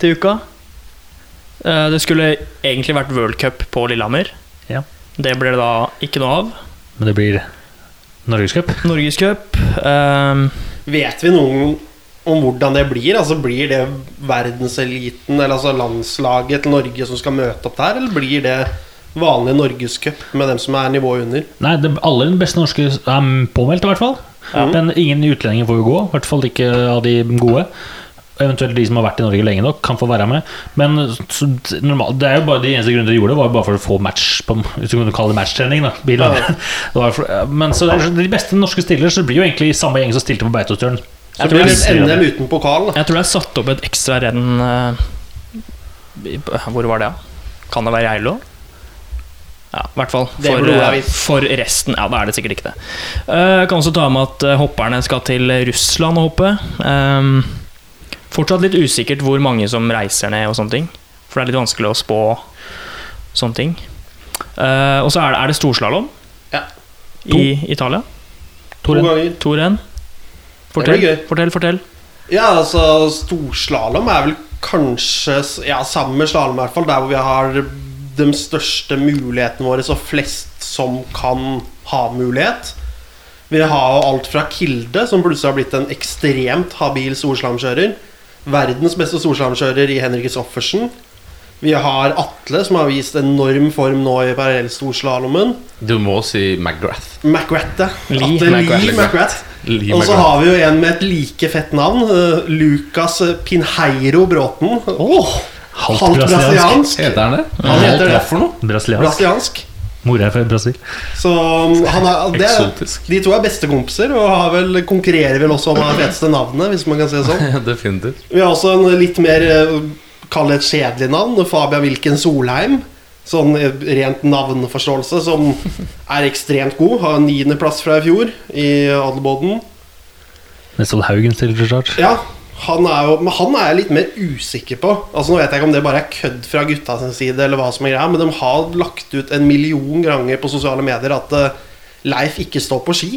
Speaker 1: til uka. Uh, det skulle egentlig vært World Cup på Lillehammer.
Speaker 3: Ja.
Speaker 1: Det ble det da ikke noe av.
Speaker 3: Men det blir Norgescup.
Speaker 1: Norgescup. Um,
Speaker 2: Vet vi noe om hvordan det blir? Altså Blir det verdenseliten, eller altså landslaget til Norge som skal møte opp der, eller blir det vanlig norgescup med dem som er nivået under?
Speaker 3: Nei, det, alle de beste norske er påmeldt, i hvert fall.
Speaker 1: Ja.
Speaker 3: Men ingen utlendinger får jo gå. I hvert fall ikke av de gode. eventuelt de som har vært i Norge lenge nok, kan få være med. Men så, normalt, det er jo bare de eneste grunnene de gjorde det, var jo bare for å få match på, Hvis du kunne kalle det matchtrening. da Ja. Det var for, men så det er, de beste norske stiller, Så det blir jo egentlig samme gjeng som stilte på Beitostølen.
Speaker 2: Så det blir litt NM uten pokal.
Speaker 1: Jeg tror det er satt opp et ekstra renn eh, Hvor var det, da? Kan det være Geilo? Ja, i hvert fall. For, eh, for resten Ja, da er det sikkert ikke det. Eh, Jeg kan også ta med at eh, hopperne skal til Russland og hoppe. Um, fortsatt litt usikkert hvor mange som reiser ned og sånne ting. For det er litt vanskelig å spå sånne ting. Uh, og så er det, er det storslalåm
Speaker 2: Ja.
Speaker 1: i Italia.
Speaker 2: To ganger.
Speaker 1: To renn. Fortell, fortell, fortell.
Speaker 2: Ja, altså Storslalåm er vel kanskje Ja, sammen med slalåm, i hvert fall. Der hvor vi har de største mulighetene våre, så flest som kan ha mulighet. Vi har jo alt fra Kilde, som plutselig har blitt en ekstremt habil storslamkjører. Verdens beste storslamkjører i Henrik Offersen. Vi har Atle, som har vist enorm form nå i parallellstorslalåmen.
Speaker 4: Du må si McGrath.
Speaker 2: McGrath, ja.
Speaker 1: Lee
Speaker 2: Atle
Speaker 1: McGrath.
Speaker 2: Lee McGrath.
Speaker 4: Lee
Speaker 2: Og så har vi jo en med et like fett navn. Uh, Lucas Pinheiro Bråten.
Speaker 3: Halvt
Speaker 2: Halvt
Speaker 3: brasiliansk.
Speaker 2: brasiliansk.
Speaker 4: Heter han det?
Speaker 2: Han heter det.
Speaker 4: Hva for noe?
Speaker 3: Brasiliansk.
Speaker 2: Brasiliansk.
Speaker 3: Mora er fra Brasil.
Speaker 2: Så um, han er, det,
Speaker 4: Eksotisk.
Speaker 2: de to er bestekompiser og har vel, konkurrerer vel også om det feteste navnet, hvis man kan si det sånn.
Speaker 4: Ja, definitivt.
Speaker 2: Vi har også en litt mer eh, Kall det et kjedelig navn. Fabian Wilken Solheim. Sånn eh, rent navneforståelse som er ekstremt god. Har niendeplass fra i fjor i Adelboden.
Speaker 3: Nesvold Haugen stiller til start.
Speaker 2: Ja, han er jo, men han er jeg litt mer usikker på. Altså Nå vet jeg ikke om det bare er kødd fra gutta sin side, eller hva som er greia, men de har lagt ut en million ganger på sosiale medier at eh, Leif ikke står på ski.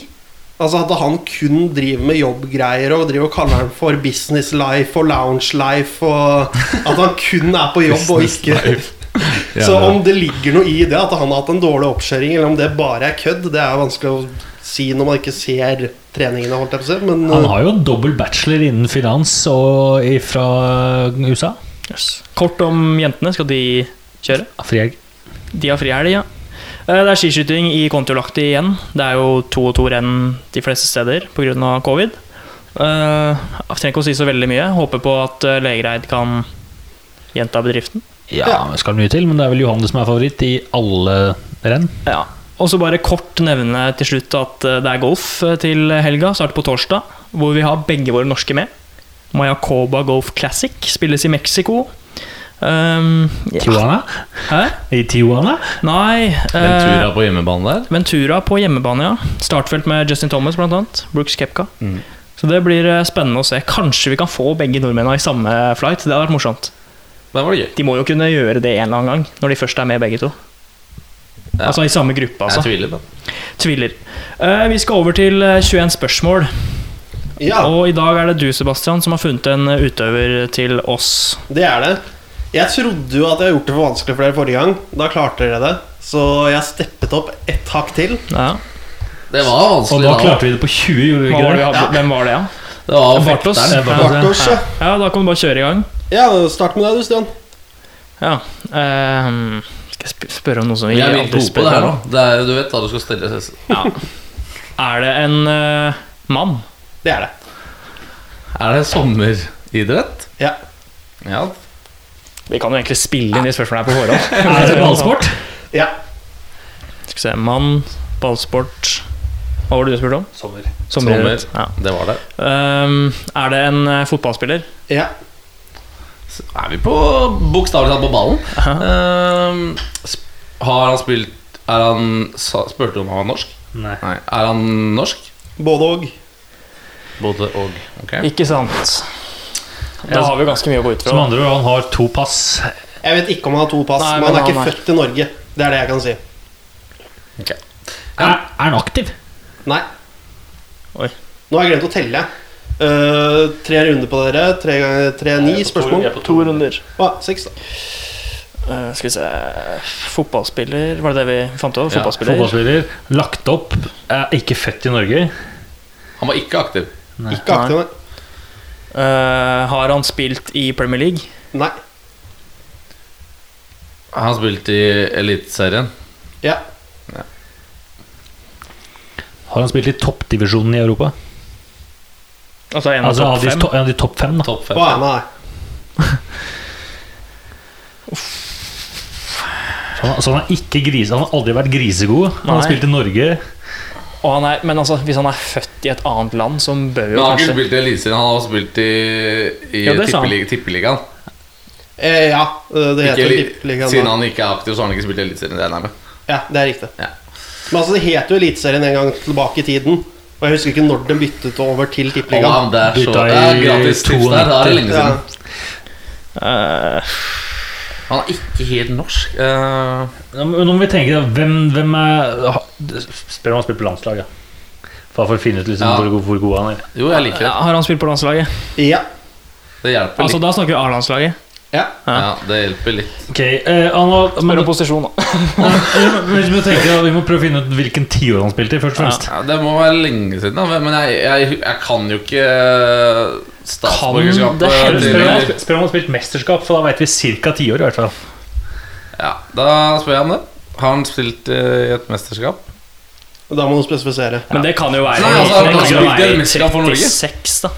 Speaker 2: Altså At han kun driver med jobbgreier og driver og kaller han for business life og lounge life, og at han kun er på jobb og ikke Så om det ligger noe i det, at han har hatt en dårlig oppkjøring, eller om det bare er kødd, det er vanskelig å si når man ikke ser treningene, holdt jeg på å si. Men
Speaker 3: Han
Speaker 2: eh,
Speaker 3: har jo dobbel bachelor innen finans og fra USA.
Speaker 1: Kort om jentene. Skal de kjøre?
Speaker 3: Frihelg.
Speaker 1: De har frihelg, ja. Eh, Det er skiskyting i Kontiolahti igjen. Det er jo to og to renn de fleste steder pga. covid. Eh, Jeg trenger ikke å si så veldig mye. Håper på at eh, Legereid kan gjenta bedriften.
Speaker 3: Ja, det skal mye til, men det er vel Johanne som er favoritt i alle renn.
Speaker 1: Ja. Og så bare kort nevne til slutt at eh, det er golf eh, til helga. Starter på torsdag, hvor vi har begge våre norske med. Mayacoba Golf Classic spilles i Mexico. Um, ja.
Speaker 3: Tijuana?
Speaker 1: Hæ?
Speaker 3: I Tijuana?
Speaker 1: Nei eh,
Speaker 4: Ventura på hjemmebane der.
Speaker 1: Ventura på hjemmebane, ja. Startfelt med Justin Thomas, blant annet. Brooks Kepka.
Speaker 4: Mm.
Speaker 1: Så det blir spennende å se. Kanskje vi kan få begge nordmennene i samme flight. Det hadde vært morsomt.
Speaker 4: Det var det gøy.
Speaker 1: De må jo kunne gjøre det en eller annen gang, når de først er med begge to.
Speaker 4: Ja.
Speaker 1: Altså i samme gruppe, altså.
Speaker 4: Jeg tviler, da.
Speaker 1: Tviler. Uh, vi skal over til eh, 21 spørsmål.
Speaker 2: ja.
Speaker 1: Og i dag er det du, Sebastian, som har funnet en eh, utøver til oss.
Speaker 2: Det er det. Jeg trodde jo at jeg har gjort det for vanskelig for dere forrige gang. Da klarte dere det. Så jeg steppet opp ett hakk til.
Speaker 1: Ja.
Speaker 4: Det var
Speaker 3: Og
Speaker 4: vanskelig
Speaker 3: da
Speaker 4: da.
Speaker 3: klarte vi det på 20, gjorde vi
Speaker 1: Hva
Speaker 3: ikke
Speaker 1: var det Ja. Hvem var det, ja?
Speaker 4: Det var
Speaker 1: Bartos.
Speaker 3: Bartos.
Speaker 2: Ja.
Speaker 1: Ja, da kan du bare kjøre i gang.
Speaker 2: Ja, start med deg, du, Stian.
Speaker 1: Ja. ehm, jeg sp spørre om noe som vi
Speaker 4: Jeg
Speaker 1: aldri spør
Speaker 4: det her
Speaker 1: om?
Speaker 4: Det er, du vet da du skal stille
Speaker 1: Ja. Er det en uh, mann?
Speaker 2: Det er det.
Speaker 4: Er det sommeridrett?
Speaker 2: Ja.
Speaker 4: Ja.
Speaker 1: Vi kan jo egentlig spille inn de spørsmålene her på forhånd.
Speaker 3: Er det ballsport?
Speaker 2: ja.
Speaker 1: Skal vi se Mann, ballsport Hva var det du spurte om?
Speaker 3: Sommer.
Speaker 1: Sommeridrett.
Speaker 4: Sommer.
Speaker 1: Ja.
Speaker 4: Det var det.
Speaker 1: Um, er det en eh, fotballspiller?
Speaker 2: Ja.
Speaker 4: Så Er vi på bokstavelig talt på ballen? Uh, har han spilt Er han Spurte du om han var norsk?
Speaker 3: Nei.
Speaker 4: Nei. Er han norsk?
Speaker 2: Både og.
Speaker 4: Både og. Ok.
Speaker 1: Ikke sant. Da har vi ganske mye å gå ut
Speaker 3: Som andre ord, han har to pass.
Speaker 2: Jeg vet ikke om han har to pass,
Speaker 1: Nei,
Speaker 2: men han er ikke
Speaker 1: han er-
Speaker 2: født i Norge. Det er det jeg kan si.
Speaker 4: Ok.
Speaker 3: Er, er han aktiv?
Speaker 2: Nei.
Speaker 1: Oi.
Speaker 2: Nå har jeg glemt å telle. Eh, tre runder på dere. Tre ganger tre ni spørsmål.
Speaker 1: To runder.
Speaker 2: Ah, seks, da.
Speaker 1: Uh, skal vi se Fotballspiller, var det det vi fant over?
Speaker 4: Ja,
Speaker 1: Fotballspiller.
Speaker 3: Fotballspiller. Lagt opp. Er ikke født i Norge.
Speaker 4: Han var ikke aktiv.
Speaker 2: Ikke aktiv, nei.
Speaker 1: Uh, har han spilt i Premier League?
Speaker 2: Nei.
Speaker 4: Han har spilt i Eliteserien.
Speaker 2: Ja.
Speaker 3: Har han spilt i toppdivisjonen i Europa?
Speaker 1: Altså en av
Speaker 3: Altså
Speaker 1: topp
Speaker 3: de,
Speaker 1: fem.
Speaker 3: to, en av de topp fem, da.
Speaker 4: Top fem.
Speaker 2: Å, nei.
Speaker 3: Så han, så han er ikke grise, han har aldri vært grisegod. Han har spilt i Norge.
Speaker 1: Og han er, men altså, hvis han er født i et annet land, så bør jo kanskje
Speaker 4: han har ikke spilt i Eliteserien, han har spilt i, i
Speaker 1: Ja,
Speaker 4: Tippeligaen.
Speaker 2: Eh, ja, det heter
Speaker 4: Ikke
Speaker 2: Tippeligaen.
Speaker 4: Siden
Speaker 2: da.
Speaker 4: han ikke er aktiv, så har han ikke spilt i Eliteserien. Er.
Speaker 2: Ja, det er riktig.
Speaker 4: Ja.
Speaker 2: Men altså, det het jo Eliteserien en gang tilbake i tiden. Og jeg husker ikke når den byttet over til Tippeligaen.
Speaker 4: Oh, det er så det er
Speaker 3: i
Speaker 4: gratis tips der. Det er lenge siden. Ja.
Speaker 1: Eh,
Speaker 4: Han er ikke helt norsk.
Speaker 3: Uh, Nå må vi tenke, hvem, hvem er Spør om han har spilt på landslaget. For å finne ut liksom
Speaker 4: Ja.
Speaker 3: hvor, hvor god han er.
Speaker 4: jo, jeg liker det.
Speaker 1: Har han spilt på landslaget?
Speaker 2: Ja.
Speaker 4: Det hjelper
Speaker 1: Altså. Da snakker vi A-landslaget.
Speaker 2: Ja.
Speaker 4: Ja, det hjelper litt.
Speaker 3: Ok, eh, han har,
Speaker 1: Spør om posisjon, da.
Speaker 3: vi, må tenke, vi må prøve å finne ut hvilken tiår han spilte i, først og fremst.
Speaker 4: Ja, det må være lenge siden, da. Men jeg, jeg, jeg kan jo ikke eh, statsborgerskapet
Speaker 3: Spør om, han, har- spilt mesterskap, for da vet vi ca. tiår i hvert fall.
Speaker 4: Ja, Da spør jeg om det. Har han spilt eh, i et mesterskap?
Speaker 2: Da må du spesifisere.
Speaker 1: Men det kan jo være
Speaker 4: Nei, altså,
Speaker 1: det
Speaker 4: han
Speaker 1: kan jo være
Speaker 4: i mesterskap for
Speaker 1: 36, da.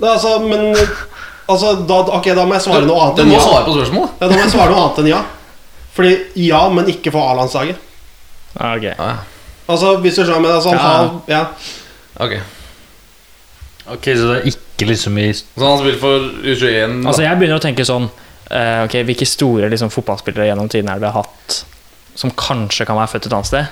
Speaker 2: Det er altså, men altså, da, Ok, da må jeg svare noe annet
Speaker 4: Du
Speaker 2: enn
Speaker 4: må
Speaker 2: ja.
Speaker 4: svare på spørsmål.
Speaker 2: ja. Da må jeg svare noe annet enn ja. Fordi ja, men ikke for A-landslaget.
Speaker 1: Ja, ok.
Speaker 4: Ja,
Speaker 2: Altså, hvis du skjønner, altså, han
Speaker 1: Ja.
Speaker 2: Ja.
Speaker 4: ok
Speaker 3: Ok, Så det er ikke liksom i
Speaker 4: Så han har spilt for U21? da.
Speaker 1: Altså Jeg begynner å tenke sånn uh, Ok, Hvilke store liksom, fotballspillere gjennom tiden er det vi har hatt som kanskje kan være født et annet sted?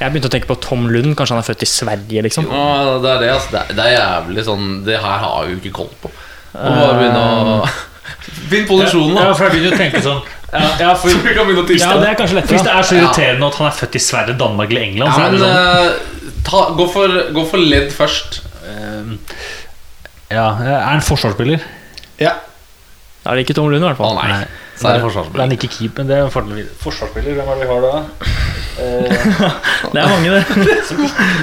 Speaker 1: Jeg begynte å tenke på Tom Lund. Kanskje han er født i Sverige, liksom.
Speaker 4: Ja, det er det, altså. Det er, det er jævlig sånn Det her har jeg jo ikke koll på. Må bare begynne å Finn posisjonen, da.
Speaker 3: Ja, for jeg begynner å tenke sånn ja, ja, for,
Speaker 4: Så vi kan begynne å
Speaker 1: Ja, det er kanskje
Speaker 3: Hvis det er så irriterende at han er født i Sverige, Danmark eller England,
Speaker 4: Ja,
Speaker 3: så er
Speaker 4: men
Speaker 3: det sånn
Speaker 4: eh, ta, gå, for, gå for ledd først.
Speaker 3: eh, Ja, er han forsvarsspiller?
Speaker 2: ja.
Speaker 1: Da er det ikke Tom Lund, i hvert
Speaker 4: Å
Speaker 1: fall.
Speaker 4: nei. Så er det
Speaker 3: er
Speaker 4: forsvarsspiller.
Speaker 3: ikke keeper, det er en fordel. Forsvarsspiller, hvem er det vi har da? Eh,
Speaker 1: Det er mange, det.
Speaker 3: som,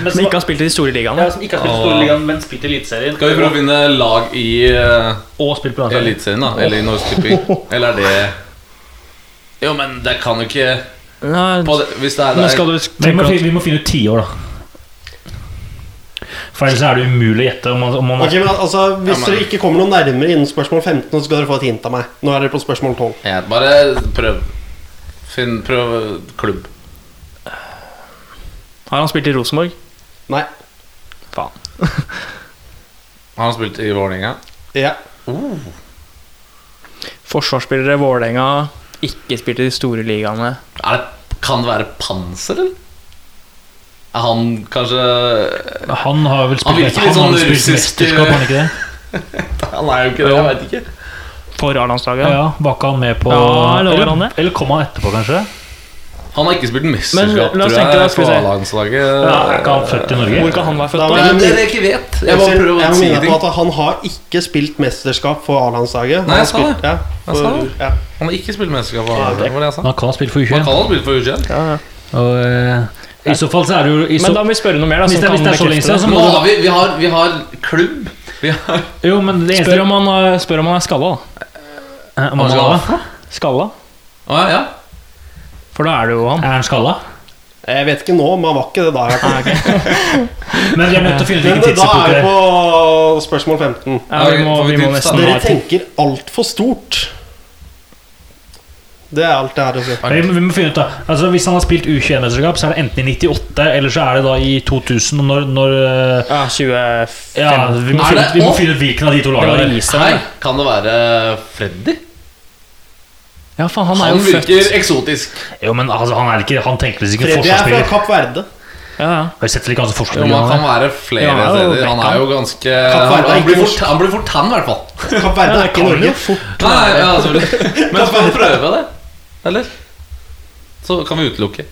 Speaker 3: men
Speaker 1: Som ikke har spilt i de store ligaene.
Speaker 3: ja, som ikke har spilt i Storeligaen, men spilt i Eliteserien.
Speaker 4: Skal vi prøve å finne lag i eh,
Speaker 3: Og spilt på.
Speaker 4: Eliteserien, da? Eller i Norsk Tipping? Eller er det Jo, men det kan jo ikke
Speaker 1: Nei,
Speaker 4: på det, Hvis det er
Speaker 1: men
Speaker 4: der
Speaker 3: Vi må, vi må finne ut tiår, da. For ellers er det umulig å gjette om man, om man
Speaker 2: Ok, men altså, Hvis
Speaker 4: Ja, men-
Speaker 2: dere ikke kommer noe nærmere innen spørsmål 15, så skal dere få et hint av meg. Nå er dere på spørsmål 12.
Speaker 4: Ja, Bare prøv. Finn, prøv klubb.
Speaker 1: Har han spilt i Rosenborg?
Speaker 2: Nei.
Speaker 1: Faen.
Speaker 4: Har han spilt i Vålerenga?
Speaker 2: Ja.
Speaker 1: Forsvarsspillere Vålerenga. Ikke spilt i de store ligaene.
Speaker 4: Er det, kan det være Panser, eller? Han kanskje
Speaker 3: Han har vel
Speaker 4: Han
Speaker 3: spilt,
Speaker 4: virker litt
Speaker 3: han har
Speaker 4: sånn
Speaker 3: spilt
Speaker 4: russisk,
Speaker 3: mesterskap, han ikke det?
Speaker 4: Han er jo ikke det, jeg vet ikke.
Speaker 1: For A-landslaget.
Speaker 3: Ja, Var ikke han med på
Speaker 1: Ja, eller han
Speaker 3: eller, eller kom han etterpå, kanskje?
Speaker 4: Han har ikke spilt mesterskap, tror jeg,
Speaker 1: da, på.
Speaker 4: A-landslaget.
Speaker 3: Ja, er ikke han født i Norge?
Speaker 1: Hvor kan han være født,
Speaker 2: Da var
Speaker 4: Ja, men det dere ikke vet. Jeg
Speaker 2: Jeg
Speaker 4: prøver å si
Speaker 2: på
Speaker 4: ting.
Speaker 2: at han har ikke spilt mesterskap for A-landslaget.
Speaker 4: Nei,
Speaker 2: Han
Speaker 4: jeg sa det.
Speaker 2: Ja,
Speaker 4: Jeg sa det.
Speaker 2: ja.
Speaker 4: Han har ikke spilt mesterskap for A-landslaget. Var det jeg?
Speaker 3: Han kan ha spilt for
Speaker 4: Han
Speaker 3: U21.
Speaker 4: kan ha spilt for U21.
Speaker 1: Ja, ja.
Speaker 3: Og, eh, I så fall så er det jo i så,
Speaker 1: Men da må vi spørre noe mer, da.
Speaker 3: Hvis det- hvis det er så lenge siden, så må
Speaker 4: du vi, vi, har, vi har klubb. Vi har
Speaker 3: Jo, men det eneste
Speaker 1: Spør om han, eh, spør om han er skalla, da.
Speaker 3: Eh, om han skalla?
Speaker 1: Skalla?
Speaker 4: Å, ja, ja.
Speaker 1: For da er det jo han.
Speaker 3: Er han skalla?
Speaker 2: Jeg vet ikke nå, men han var ikke det da. hvert.
Speaker 3: Men vi er nødt til å
Speaker 2: fylle
Speaker 3: hvilken tidsepoke.
Speaker 2: da er vi
Speaker 3: er.
Speaker 2: på spørsmål 15.
Speaker 1: Ja, vi må,
Speaker 4: vi
Speaker 1: må nesten
Speaker 2: Dere tenker altfor stort. Det er alt jeg har å si.
Speaker 3: Vi vi må finne ut da Altså Hvis han har spilt U21-mesterskap, så er det enten i 98 eller så er det da i 2000. Når, når eh,
Speaker 1: Ja, 25
Speaker 3: Ja, vi må, finne, ut- vi må finne ut hvilken av de to
Speaker 1: Det
Speaker 3: lagene. det er.
Speaker 4: Hei, kan det være Freddy?
Speaker 1: Ja, faen, han er
Speaker 4: Han
Speaker 1: jo
Speaker 4: virker
Speaker 1: født
Speaker 4: eksotisk.
Speaker 3: Jo, men altså, han er ikke Han tenker visst ikke
Speaker 2: Freddy er fra
Speaker 3: forsvarsspiller.
Speaker 2: Kapp Verde.
Speaker 1: Ja, ja.
Speaker 3: Har sett ikke
Speaker 4: Jo, men han kan
Speaker 3: forsvarsspiller?
Speaker 4: være flere
Speaker 1: Ja, han er jo
Speaker 4: steder. Han er jo ganske Han, han, blir, fort, han blir fort tann, i hvert fall.
Speaker 2: Kapp Verde er ikke
Speaker 1: kan
Speaker 2: Norge.
Speaker 4: Nei, ja, selvfølgelig. Men skal vi prøve det? Eller? Så kan vi utelukke.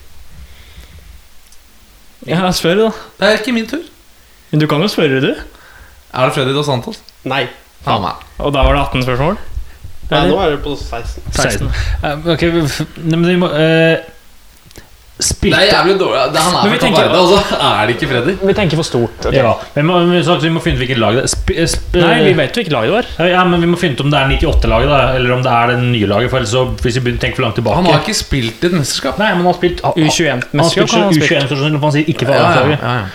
Speaker 1: Ja, spør, da.
Speaker 4: Det er ikke min tur.
Speaker 1: Men Du kan jo spørre, du.
Speaker 4: Er det Freddy Dos Santos?
Speaker 2: Nei.
Speaker 4: Faen meg.
Speaker 1: Og da var det 18 spørsmål?
Speaker 2: Nei, nå er det på 16.
Speaker 3: 16. Eh, Ok, vi men vi må eh,
Speaker 4: Det er jævlig dårlig. Det- Han er
Speaker 1: vi
Speaker 4: fra Kapp
Speaker 1: tenker-
Speaker 4: Verde, og så er det ikke Freddy.
Speaker 1: Vi tenker for stort. Okay.
Speaker 3: Ja, men vi må, vi, sagt, vi må finne ut hvilket lag det er. Sp, sp,
Speaker 1: Nei, vi vet jo hvilket lag det var.
Speaker 3: Ja, men Vi må finne ut om det er 98-laget, eller om det er det nye laget. For så, Hvis vi begynner å tenke for langt tilbake
Speaker 4: Han har ikke spilt i et mesterskap.
Speaker 3: Nei, men han har spilt
Speaker 1: U21-mesterskap
Speaker 3: spilt
Speaker 1: han spille.
Speaker 3: U21, han sier ikke for A-laget.
Speaker 4: ja, ja.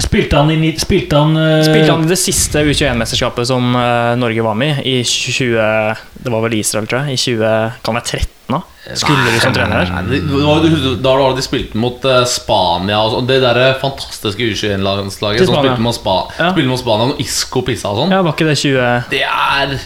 Speaker 3: Spilte han i Spilte han, uh...
Speaker 1: Spilte han i det siste U21-mesterskapet som uh, Norge var med i, i 20 Det var vel Israel, tror jeg. I 20 Kan være 13, da? Skulle du som trener her?
Speaker 4: Da var de spilte mot eh, Spania og sånn. Det der fantastiske U21-landslaget
Speaker 1: Til
Speaker 4: som spilte mot, Spa,
Speaker 1: Ja.
Speaker 4: spilte mot Spania og Isco pissa og sånn.
Speaker 1: Ja, var ikke det 20
Speaker 4: Det er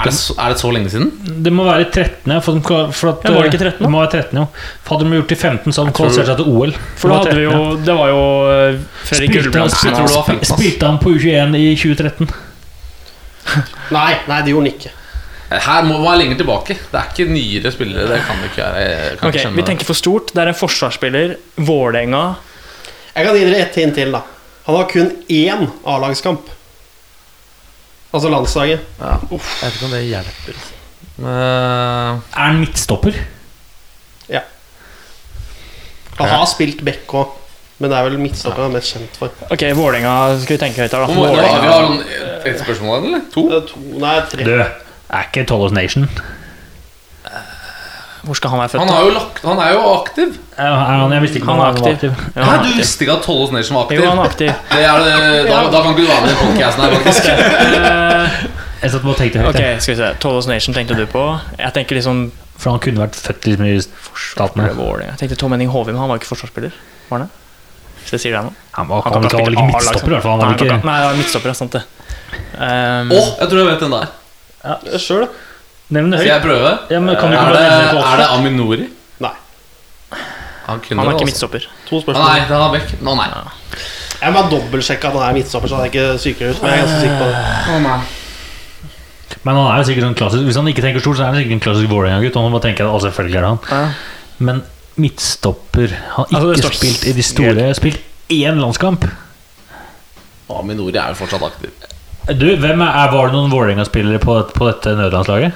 Speaker 4: er det, så, er det så lenge siden?
Speaker 3: Det må være 13. For, de- for at,
Speaker 1: Ja, var det ikke 13 da?
Speaker 3: Det må være 13, jo. For hadde de gjort det i 15, så hadde de kvalifisert seg til OL.
Speaker 1: For da hadde vi jo Det var jo eh, Fredrik
Speaker 3: Spilte han,
Speaker 1: Gulbrandsen
Speaker 4: Jeg tror det var
Speaker 3: spilte,
Speaker 4: 15, ass.
Speaker 3: spilte han på U21 i 2013?
Speaker 2: Nei, nei, det gjorde han ikke.
Speaker 4: Her må være lenger tilbake. Det er ikke nyere spillere. Det kan det ikke være. Kan
Speaker 1: Ok,
Speaker 4: ikke
Speaker 1: Vi tenker for stort. Det er en forsvarsspiller. Vålerenga.
Speaker 2: Jeg kan gi dere ett hint til, da. Han har kun én A-lagskamp. Altså landslaget.
Speaker 4: Ja. Jeg vet ikke om det hjelper. Eh,
Speaker 3: Er han midtstopper? Ja.
Speaker 2: Han har spilt back òg, men det er vel midtstopperen han er mest kjent for.
Speaker 1: Ok, Vålerenga skal vi tenke høyt her, da.
Speaker 4: mange- vi har et spørsmål eller? To?
Speaker 2: To, nei, tre.
Speaker 3: Du, er ikke Tollos Nation?
Speaker 1: Hvor skal han være født?
Speaker 4: Han, har jo lagt, han er jo aktiv.
Speaker 3: Er han, jeg visste ikke
Speaker 1: Han er
Speaker 3: han var
Speaker 1: aktiv.
Speaker 3: aktiv.
Speaker 1: Ja,
Speaker 4: Hæ,
Speaker 1: han er
Speaker 4: du
Speaker 1: aktiv.
Speaker 4: visste ikke at Tollos Nation var aktiv?
Speaker 1: Jo, han er aktiv.
Speaker 4: Det er det, da, da kan ikke du være med i podcasten her, faktisk.
Speaker 3: Jeg satt på og tenkte høyt, Okay,
Speaker 1: skal vi se. Tollos Nation tenkte du på. Jeg tenker liksom
Speaker 3: for han kunne vært født liksom i statene.
Speaker 1: Jeg tenkte Tom Henning Hovim, han var ikke forsvarsspiller. Var han det? Hvis jeg sier det nå.
Speaker 3: Han var,
Speaker 1: Han
Speaker 3: han var
Speaker 1: ikke
Speaker 3: ikke midtstopper, i hvert fall. Han
Speaker 1: Nei,
Speaker 3: var ikke
Speaker 1: ikke- Nei, han er midtstopper, sant det. Um,
Speaker 4: Å, jeg tror jeg vet den der.
Speaker 2: Sjøl, da.
Speaker 3: Nevn det
Speaker 4: Skal jeg
Speaker 3: høyt.
Speaker 4: prøve?
Speaker 3: Ja, men kan du
Speaker 4: Er
Speaker 3: ikke
Speaker 4: det,
Speaker 3: bare nevne det på
Speaker 4: er det? Aminori?
Speaker 2: Nei.
Speaker 4: Han kunne
Speaker 1: han er
Speaker 4: det,
Speaker 1: ikke
Speaker 4: altså.
Speaker 1: midtstopper.
Speaker 2: To spørsmål.
Speaker 4: Nei, det er vekk. Nå, nei.
Speaker 2: Jeg må dobbeltsjekke at han er midtstopper, så han er ikke sykere ut. Men jeg er ganske sikker på det.
Speaker 3: Men han er jo sikkert en klassisk Hvis han ikke tenker stort, så er han sikkert en klassisk Vålerenga-gutt. Han bare tenker at å, selvfølgelig er det han.
Speaker 1: Ja.
Speaker 3: Men midtstopper Han har
Speaker 1: Altså, det
Speaker 3: ikke
Speaker 1: står
Speaker 3: spilt i de store Spilt én landskamp.
Speaker 4: Aminori er jo fortsatt aktiv.
Speaker 3: Du, hvem er, er Var det noen Vålerenga-spillere på, på dette nødlandslaget?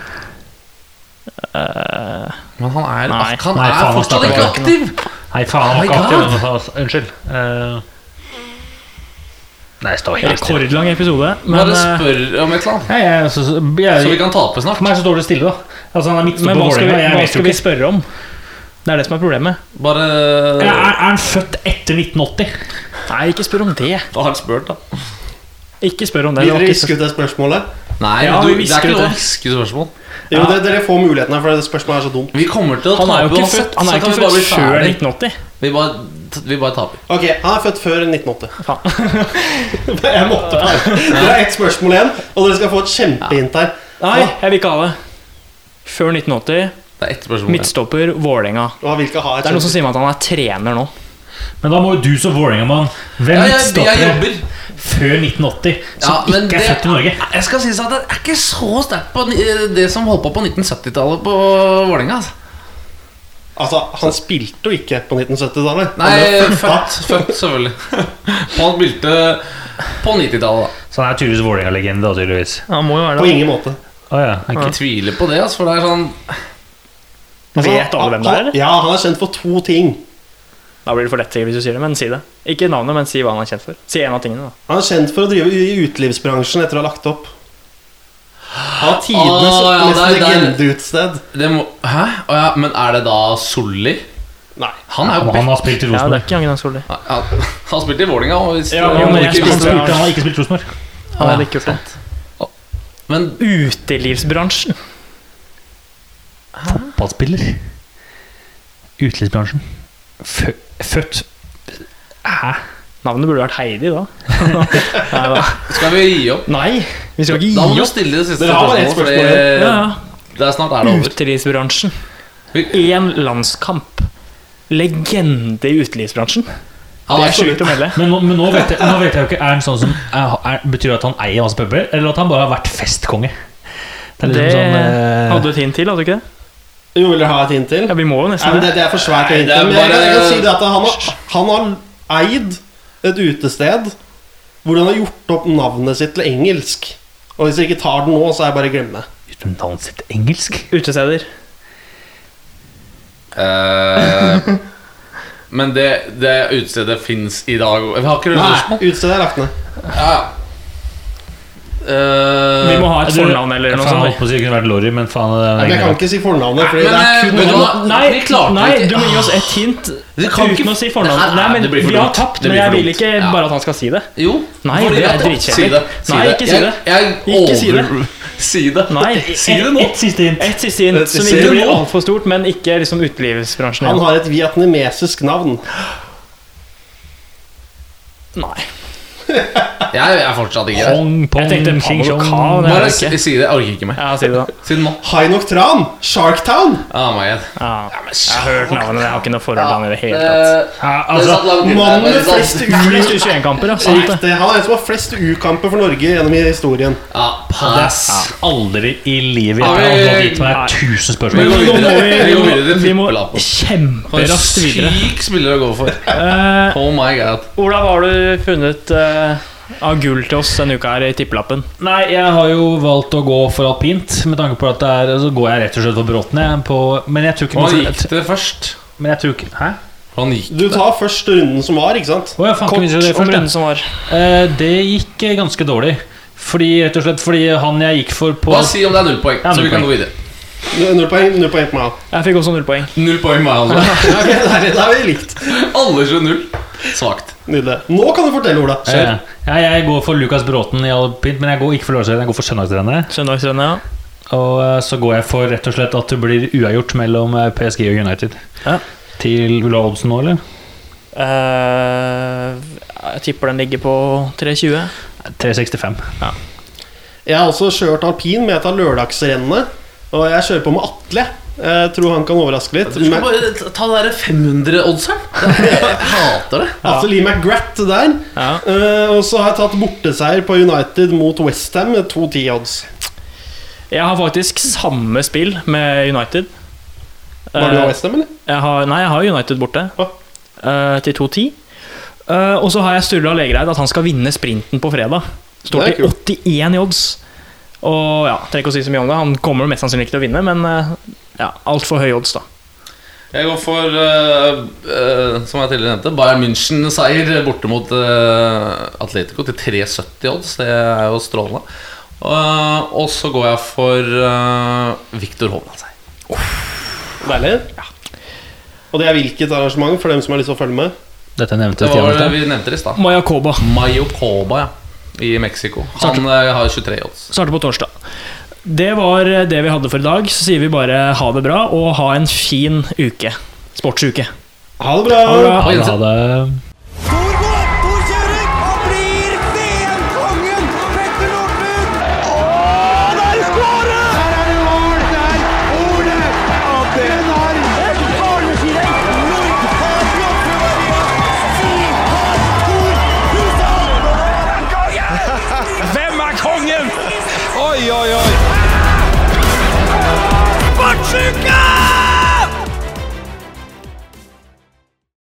Speaker 1: Uh,
Speaker 4: Men han er,
Speaker 1: Nei.
Speaker 4: han
Speaker 3: Nei,
Speaker 4: er
Speaker 3: faen,
Speaker 4: fortsatt ikke aktiv!
Speaker 3: Nei, faen, han var
Speaker 4: Oh
Speaker 3: ikke aktiv. Unnskyld. Uh, Nei, det står helt stille.
Speaker 1: rekordlang episode, men
Speaker 4: Bare
Speaker 1: eh,
Speaker 4: spør om et eller annet.
Speaker 3: Jeg, så, så, jeg,
Speaker 4: Så vi kan tape snart.
Speaker 3: For meg så står det stille, da. Altså, han er
Speaker 1: Men hva skal vi, hva skal vi spørre om? Det er det som er problemet.
Speaker 4: Bare
Speaker 3: Er, er er han født etter 1980?
Speaker 1: Nei, ikke spør om det.
Speaker 4: Da har han spurt, da.
Speaker 1: Ikke spør om det.
Speaker 2: Vil dere viske ut det spørsmålet?
Speaker 4: Nei,
Speaker 1: Ja,
Speaker 4: du, det er ikke noe hviske spørsmål.
Speaker 2: Jo, det, dere får muligheten her, for det spørsmålet er så dumt.
Speaker 4: Vi kommer til å
Speaker 1: Han er jo
Speaker 4: tape
Speaker 1: ikke
Speaker 4: uansett.
Speaker 1: født, han er
Speaker 4: jo
Speaker 1: ikke født før 1980.
Speaker 4: Vi bare, vi bare taper.
Speaker 2: Ok, han er født før 1980.
Speaker 1: Faen.
Speaker 2: Jeg måtte Det er ett spørsmål igjen, og dere skal få et kjempehint her.
Speaker 1: Nei, jeg vil ikke ha det. Før 1980.
Speaker 4: Det er ett spørsmål.
Speaker 1: Midtstopper, Vålerenga. Det er noen som sier meg at han er trener nå.
Speaker 3: Men da må jo du som Vålerenga-mann Hvem
Speaker 4: Ja, jeg, jeg
Speaker 3: midtstoppere før 1980 som
Speaker 4: Ja,
Speaker 3: ikke er
Speaker 4: det-
Speaker 3: født i Norge?
Speaker 4: Jeg skal si at det er ikke så sterkt på det som holdt på på 1970-tallet på Vålerenga. Altså.
Speaker 2: Altså, han spilte jo ikke på 1970-tallet.
Speaker 4: Nei, født, født selvfølgelig. Han spilte på 90-tallet, da.
Speaker 3: Så han er tydeligvis Vålerenga-legende, tydeligvis.
Speaker 1: Han må jo være
Speaker 2: På ingen måte.
Speaker 3: Oh, ja.
Speaker 4: Jeg ikke tviler på det, altså, for det er sånn
Speaker 2: Altså,
Speaker 1: Vet alle hvem det er?
Speaker 2: Ja, han er kjent for to ting.
Speaker 1: Da blir det for lett sikkert hvis du sier det, men si det. Ikke navnet, men si hva han er kjent for. Si en av tingene, da.
Speaker 2: Han er kjent for å drive i utelivsbransjen etter å ha lagt opp. Han har tidenes
Speaker 4: Å, ja,
Speaker 2: mest legendeutsted.
Speaker 4: det må, Hæ? Å, ja, men er det da Solli?
Speaker 2: Nei.
Speaker 4: Han er jo
Speaker 3: Han, han har spilt i
Speaker 1: Ja, det er ikke Agnar Solli.
Speaker 4: Ja, ja, Han spilte i Vålinga og hvis,
Speaker 1: Ja, men jeg
Speaker 3: ikke spilt- spilt- han har ikke spilt Rosenborg.
Speaker 1: Han hadde ikke gjort det.
Speaker 4: Men
Speaker 1: Utelivsbransjen.
Speaker 3: Fotballspiller. Utelivsbransjen. Fø- Født Hæ?
Speaker 1: Navnet burde vært Heidi, da. Nei, da.
Speaker 4: skal vi gi opp?
Speaker 1: Nei, vi skal ikke
Speaker 4: Da må
Speaker 1: gi
Speaker 4: du
Speaker 1: opp.
Speaker 4: stille det siste spørsmålet. fordi
Speaker 1: Ja, ja.
Speaker 4: det er snart er det over.
Speaker 1: Utelivsbransjen. Én landskamp. Legende i utelivsbransjen.
Speaker 4: Ja,
Speaker 1: Det
Speaker 4: er
Speaker 1: sjukt å melde.
Speaker 3: Men nå, men nå, vet jeg, nå vet jeg jo ikke Er han sånn som er, er, Betyr det at han eier masse puber, eller at han bare har vært festkonge? Det er
Speaker 1: Det
Speaker 3: liksom sånn eh,
Speaker 1: hadde du et hint til, hadde du ikke det?
Speaker 2: Jo, vil dere ha et hint til?
Speaker 1: Ja, vi må jo
Speaker 2: Nei,
Speaker 1: nesten
Speaker 2: men det,
Speaker 1: det.
Speaker 2: det er for svært å
Speaker 4: Nei, det er
Speaker 2: Men jeg,
Speaker 4: bare-
Speaker 2: jeg kan si det at han har, han har eid et utested hvor han har gjort opp navnet sitt til engelsk. Og hvis jeg ikke tar den nå, så er jeg bare glemme.
Speaker 3: Uten navnet sitt engelsk?
Speaker 1: Utesteder.
Speaker 4: Eh, Men det, det utestedet fins i dag Vi har ikke
Speaker 2: Nei, utestedet er lagt ned.
Speaker 4: Ja, Eh,
Speaker 1: Vi må ha et fornavn eller noe sånt
Speaker 3: på å si det kunne vært Lorry, men faen det er
Speaker 2: jeg kan ikke si fornavnet, Fordi
Speaker 4: Men,
Speaker 2: det er
Speaker 4: eh,
Speaker 2: kun
Speaker 4: hva?
Speaker 1: Nei, nei, du må gi oss et hint
Speaker 4: Vi kan
Speaker 1: uten
Speaker 4: ikke-
Speaker 1: å si
Speaker 4: fornavnet.
Speaker 1: fornavn. Nei, men
Speaker 4: det blir for
Speaker 1: Vi har tapt, men jeg vil ikke
Speaker 4: Ja.
Speaker 1: bare at han skal si det.
Speaker 4: Jo.
Speaker 1: Nei, det er dritkjedelig.
Speaker 4: Si
Speaker 1: Nei, ikke si det.
Speaker 4: Jeg, jeg
Speaker 1: Ikke si det.
Speaker 4: Si det.
Speaker 1: Nei,
Speaker 4: Si det nå.
Speaker 3: Ett siste hint.
Speaker 1: Et siste hint som ikke blir altfor stort, men ikke liksom utelivsbransjen.
Speaker 2: Han har et vietnamesisk navn.
Speaker 1: Nei.
Speaker 4: Jeg er fortsatt ikke der.
Speaker 3: Pong, pong,
Speaker 1: Jeg tenkte
Speaker 3: ching,
Speaker 1: Pablo
Speaker 3: chong.
Speaker 4: Bare
Speaker 1: det
Speaker 4: si
Speaker 1: ikke.
Speaker 4: si det. Jeg orker ikke mer.
Speaker 1: Ja, si det, da.
Speaker 4: Si det nå.
Speaker 2: Hainok Tran. Sharktown.
Speaker 4: Oh my God.
Speaker 1: Ja. Jeg har hørt navnet, jeg har ikke noe forhold til han i det hele tatt.
Speaker 3: Ja, altså,
Speaker 2: Mannen med flest
Speaker 1: Flest
Speaker 2: U...
Speaker 1: U21-kamper, det.
Speaker 2: Riktig. Han er en som har flest U-kamper for Norge gjennom historien.
Speaker 4: Ja, pass.
Speaker 3: aldri i livet
Speaker 4: Ja,
Speaker 3: jeg
Speaker 4: vi-
Speaker 3: har gitt meg
Speaker 1: Nei.
Speaker 3: tusen spørsmål.
Speaker 1: Vi må kjemperaskt videre.
Speaker 4: Syk spiller å gå for.
Speaker 1: Eh,
Speaker 4: Oh my god.
Speaker 1: Ola, hva har du funnet eh, av gull til oss denne uka her i tippelappen?
Speaker 3: Nei, jeg har jo valgt å gå for alpint, med tanke på at det er Så går jeg rett og slett for Bråten, jeg. På, men jeg tror ikke
Speaker 4: han
Speaker 3: noe
Speaker 4: gikk det først.
Speaker 3: Men jeg tror ikke Hæ?
Speaker 4: Han gikk
Speaker 2: Du tar først runden som var, ikke sant?
Speaker 3: Oh, ja, faen,
Speaker 1: Kort
Speaker 3: det
Speaker 1: om
Speaker 3: først,
Speaker 1: runden som var.
Speaker 3: Eh, Det gikk eh, ganske dårlig. Fordi, rett og slett fordi han jeg gikk for på
Speaker 4: Bare si om det er null poeng,
Speaker 3: Ja,
Speaker 4: så vi kan gå videre.
Speaker 2: Null poeng, null poeng på meg.
Speaker 1: Jeg fikk også null poeng.
Speaker 4: Null poeng meg, altså.
Speaker 2: Ok, der, der er vi likt.
Speaker 4: Alle slår null. Svakt.
Speaker 2: Nydelig. Nå kan du fortelle, Ola.
Speaker 3: Eh, ja, Jeg går for Lukas Bråten i alpint, men jeg går ikke for lørdagsrennet, jeg går for søndagsrennet.
Speaker 1: Søndagsrennet, ja.
Speaker 3: Og eh, så går jeg for rett og slett at det blir uavgjort mellom eh, PSG og United.
Speaker 1: Ja.
Speaker 3: Til Vil du ha oddsen nå, eller?
Speaker 1: Eh, jeg tipper den ligger på 3,20.
Speaker 3: 365.
Speaker 2: Jeg har også kjørt alpin med et av lørdagsrennene. Og jeg kjører på med Atle. Jeg tror han kan overraske litt.
Speaker 4: Du skal
Speaker 2: Men-
Speaker 4: bare ta det der 500-oddseren. Jeg hater det.
Speaker 2: Atle Lee McGrath der.
Speaker 1: Ja.
Speaker 2: Eh, og så har jeg tatt borteseier på United mot Westham med 2-10 odds.
Speaker 1: Jeg har faktisk samme spill med United.
Speaker 2: Var du
Speaker 1: Eh,
Speaker 2: av Westham, eller?
Speaker 1: Jeg har, nei, jeg har United borte.
Speaker 2: Ah.
Speaker 1: eh, til 2-10. Eh, og så har jeg Sturla Legreid at han skal vinne sprinten på fredag. Står til 81 i odds. Og ja, trenger ikke å si så mye om det. Han kommer mest sannsynlig ikke til å vinne, men uh, ja, altfor høye odds, da.
Speaker 4: Jeg går for, uh, uh, som jeg tidligere nevnte, Bayern München-seier borte mot uh, Atletico til 3,70 odds. Det er jo strålende. Eh, og så går jeg for uh, Viktor Hovland-seier.
Speaker 2: Deilig. Og det er hvilket arrangement for dem som har lyst til å følge med?
Speaker 3: Dette nevnte
Speaker 4: Det var det vi nevnte det i stad.
Speaker 1: Mayakoba
Speaker 4: Mayakoba, ja. I Mexico. Han eh, har 23 odds.
Speaker 1: starter på torsdag. Det var det vi hadde for i dag. Så sier vi bare ha det bra og ha en fin uke. Sportsuke.
Speaker 2: Ha det bra!
Speaker 1: Ha det bra.
Speaker 3: Ha det,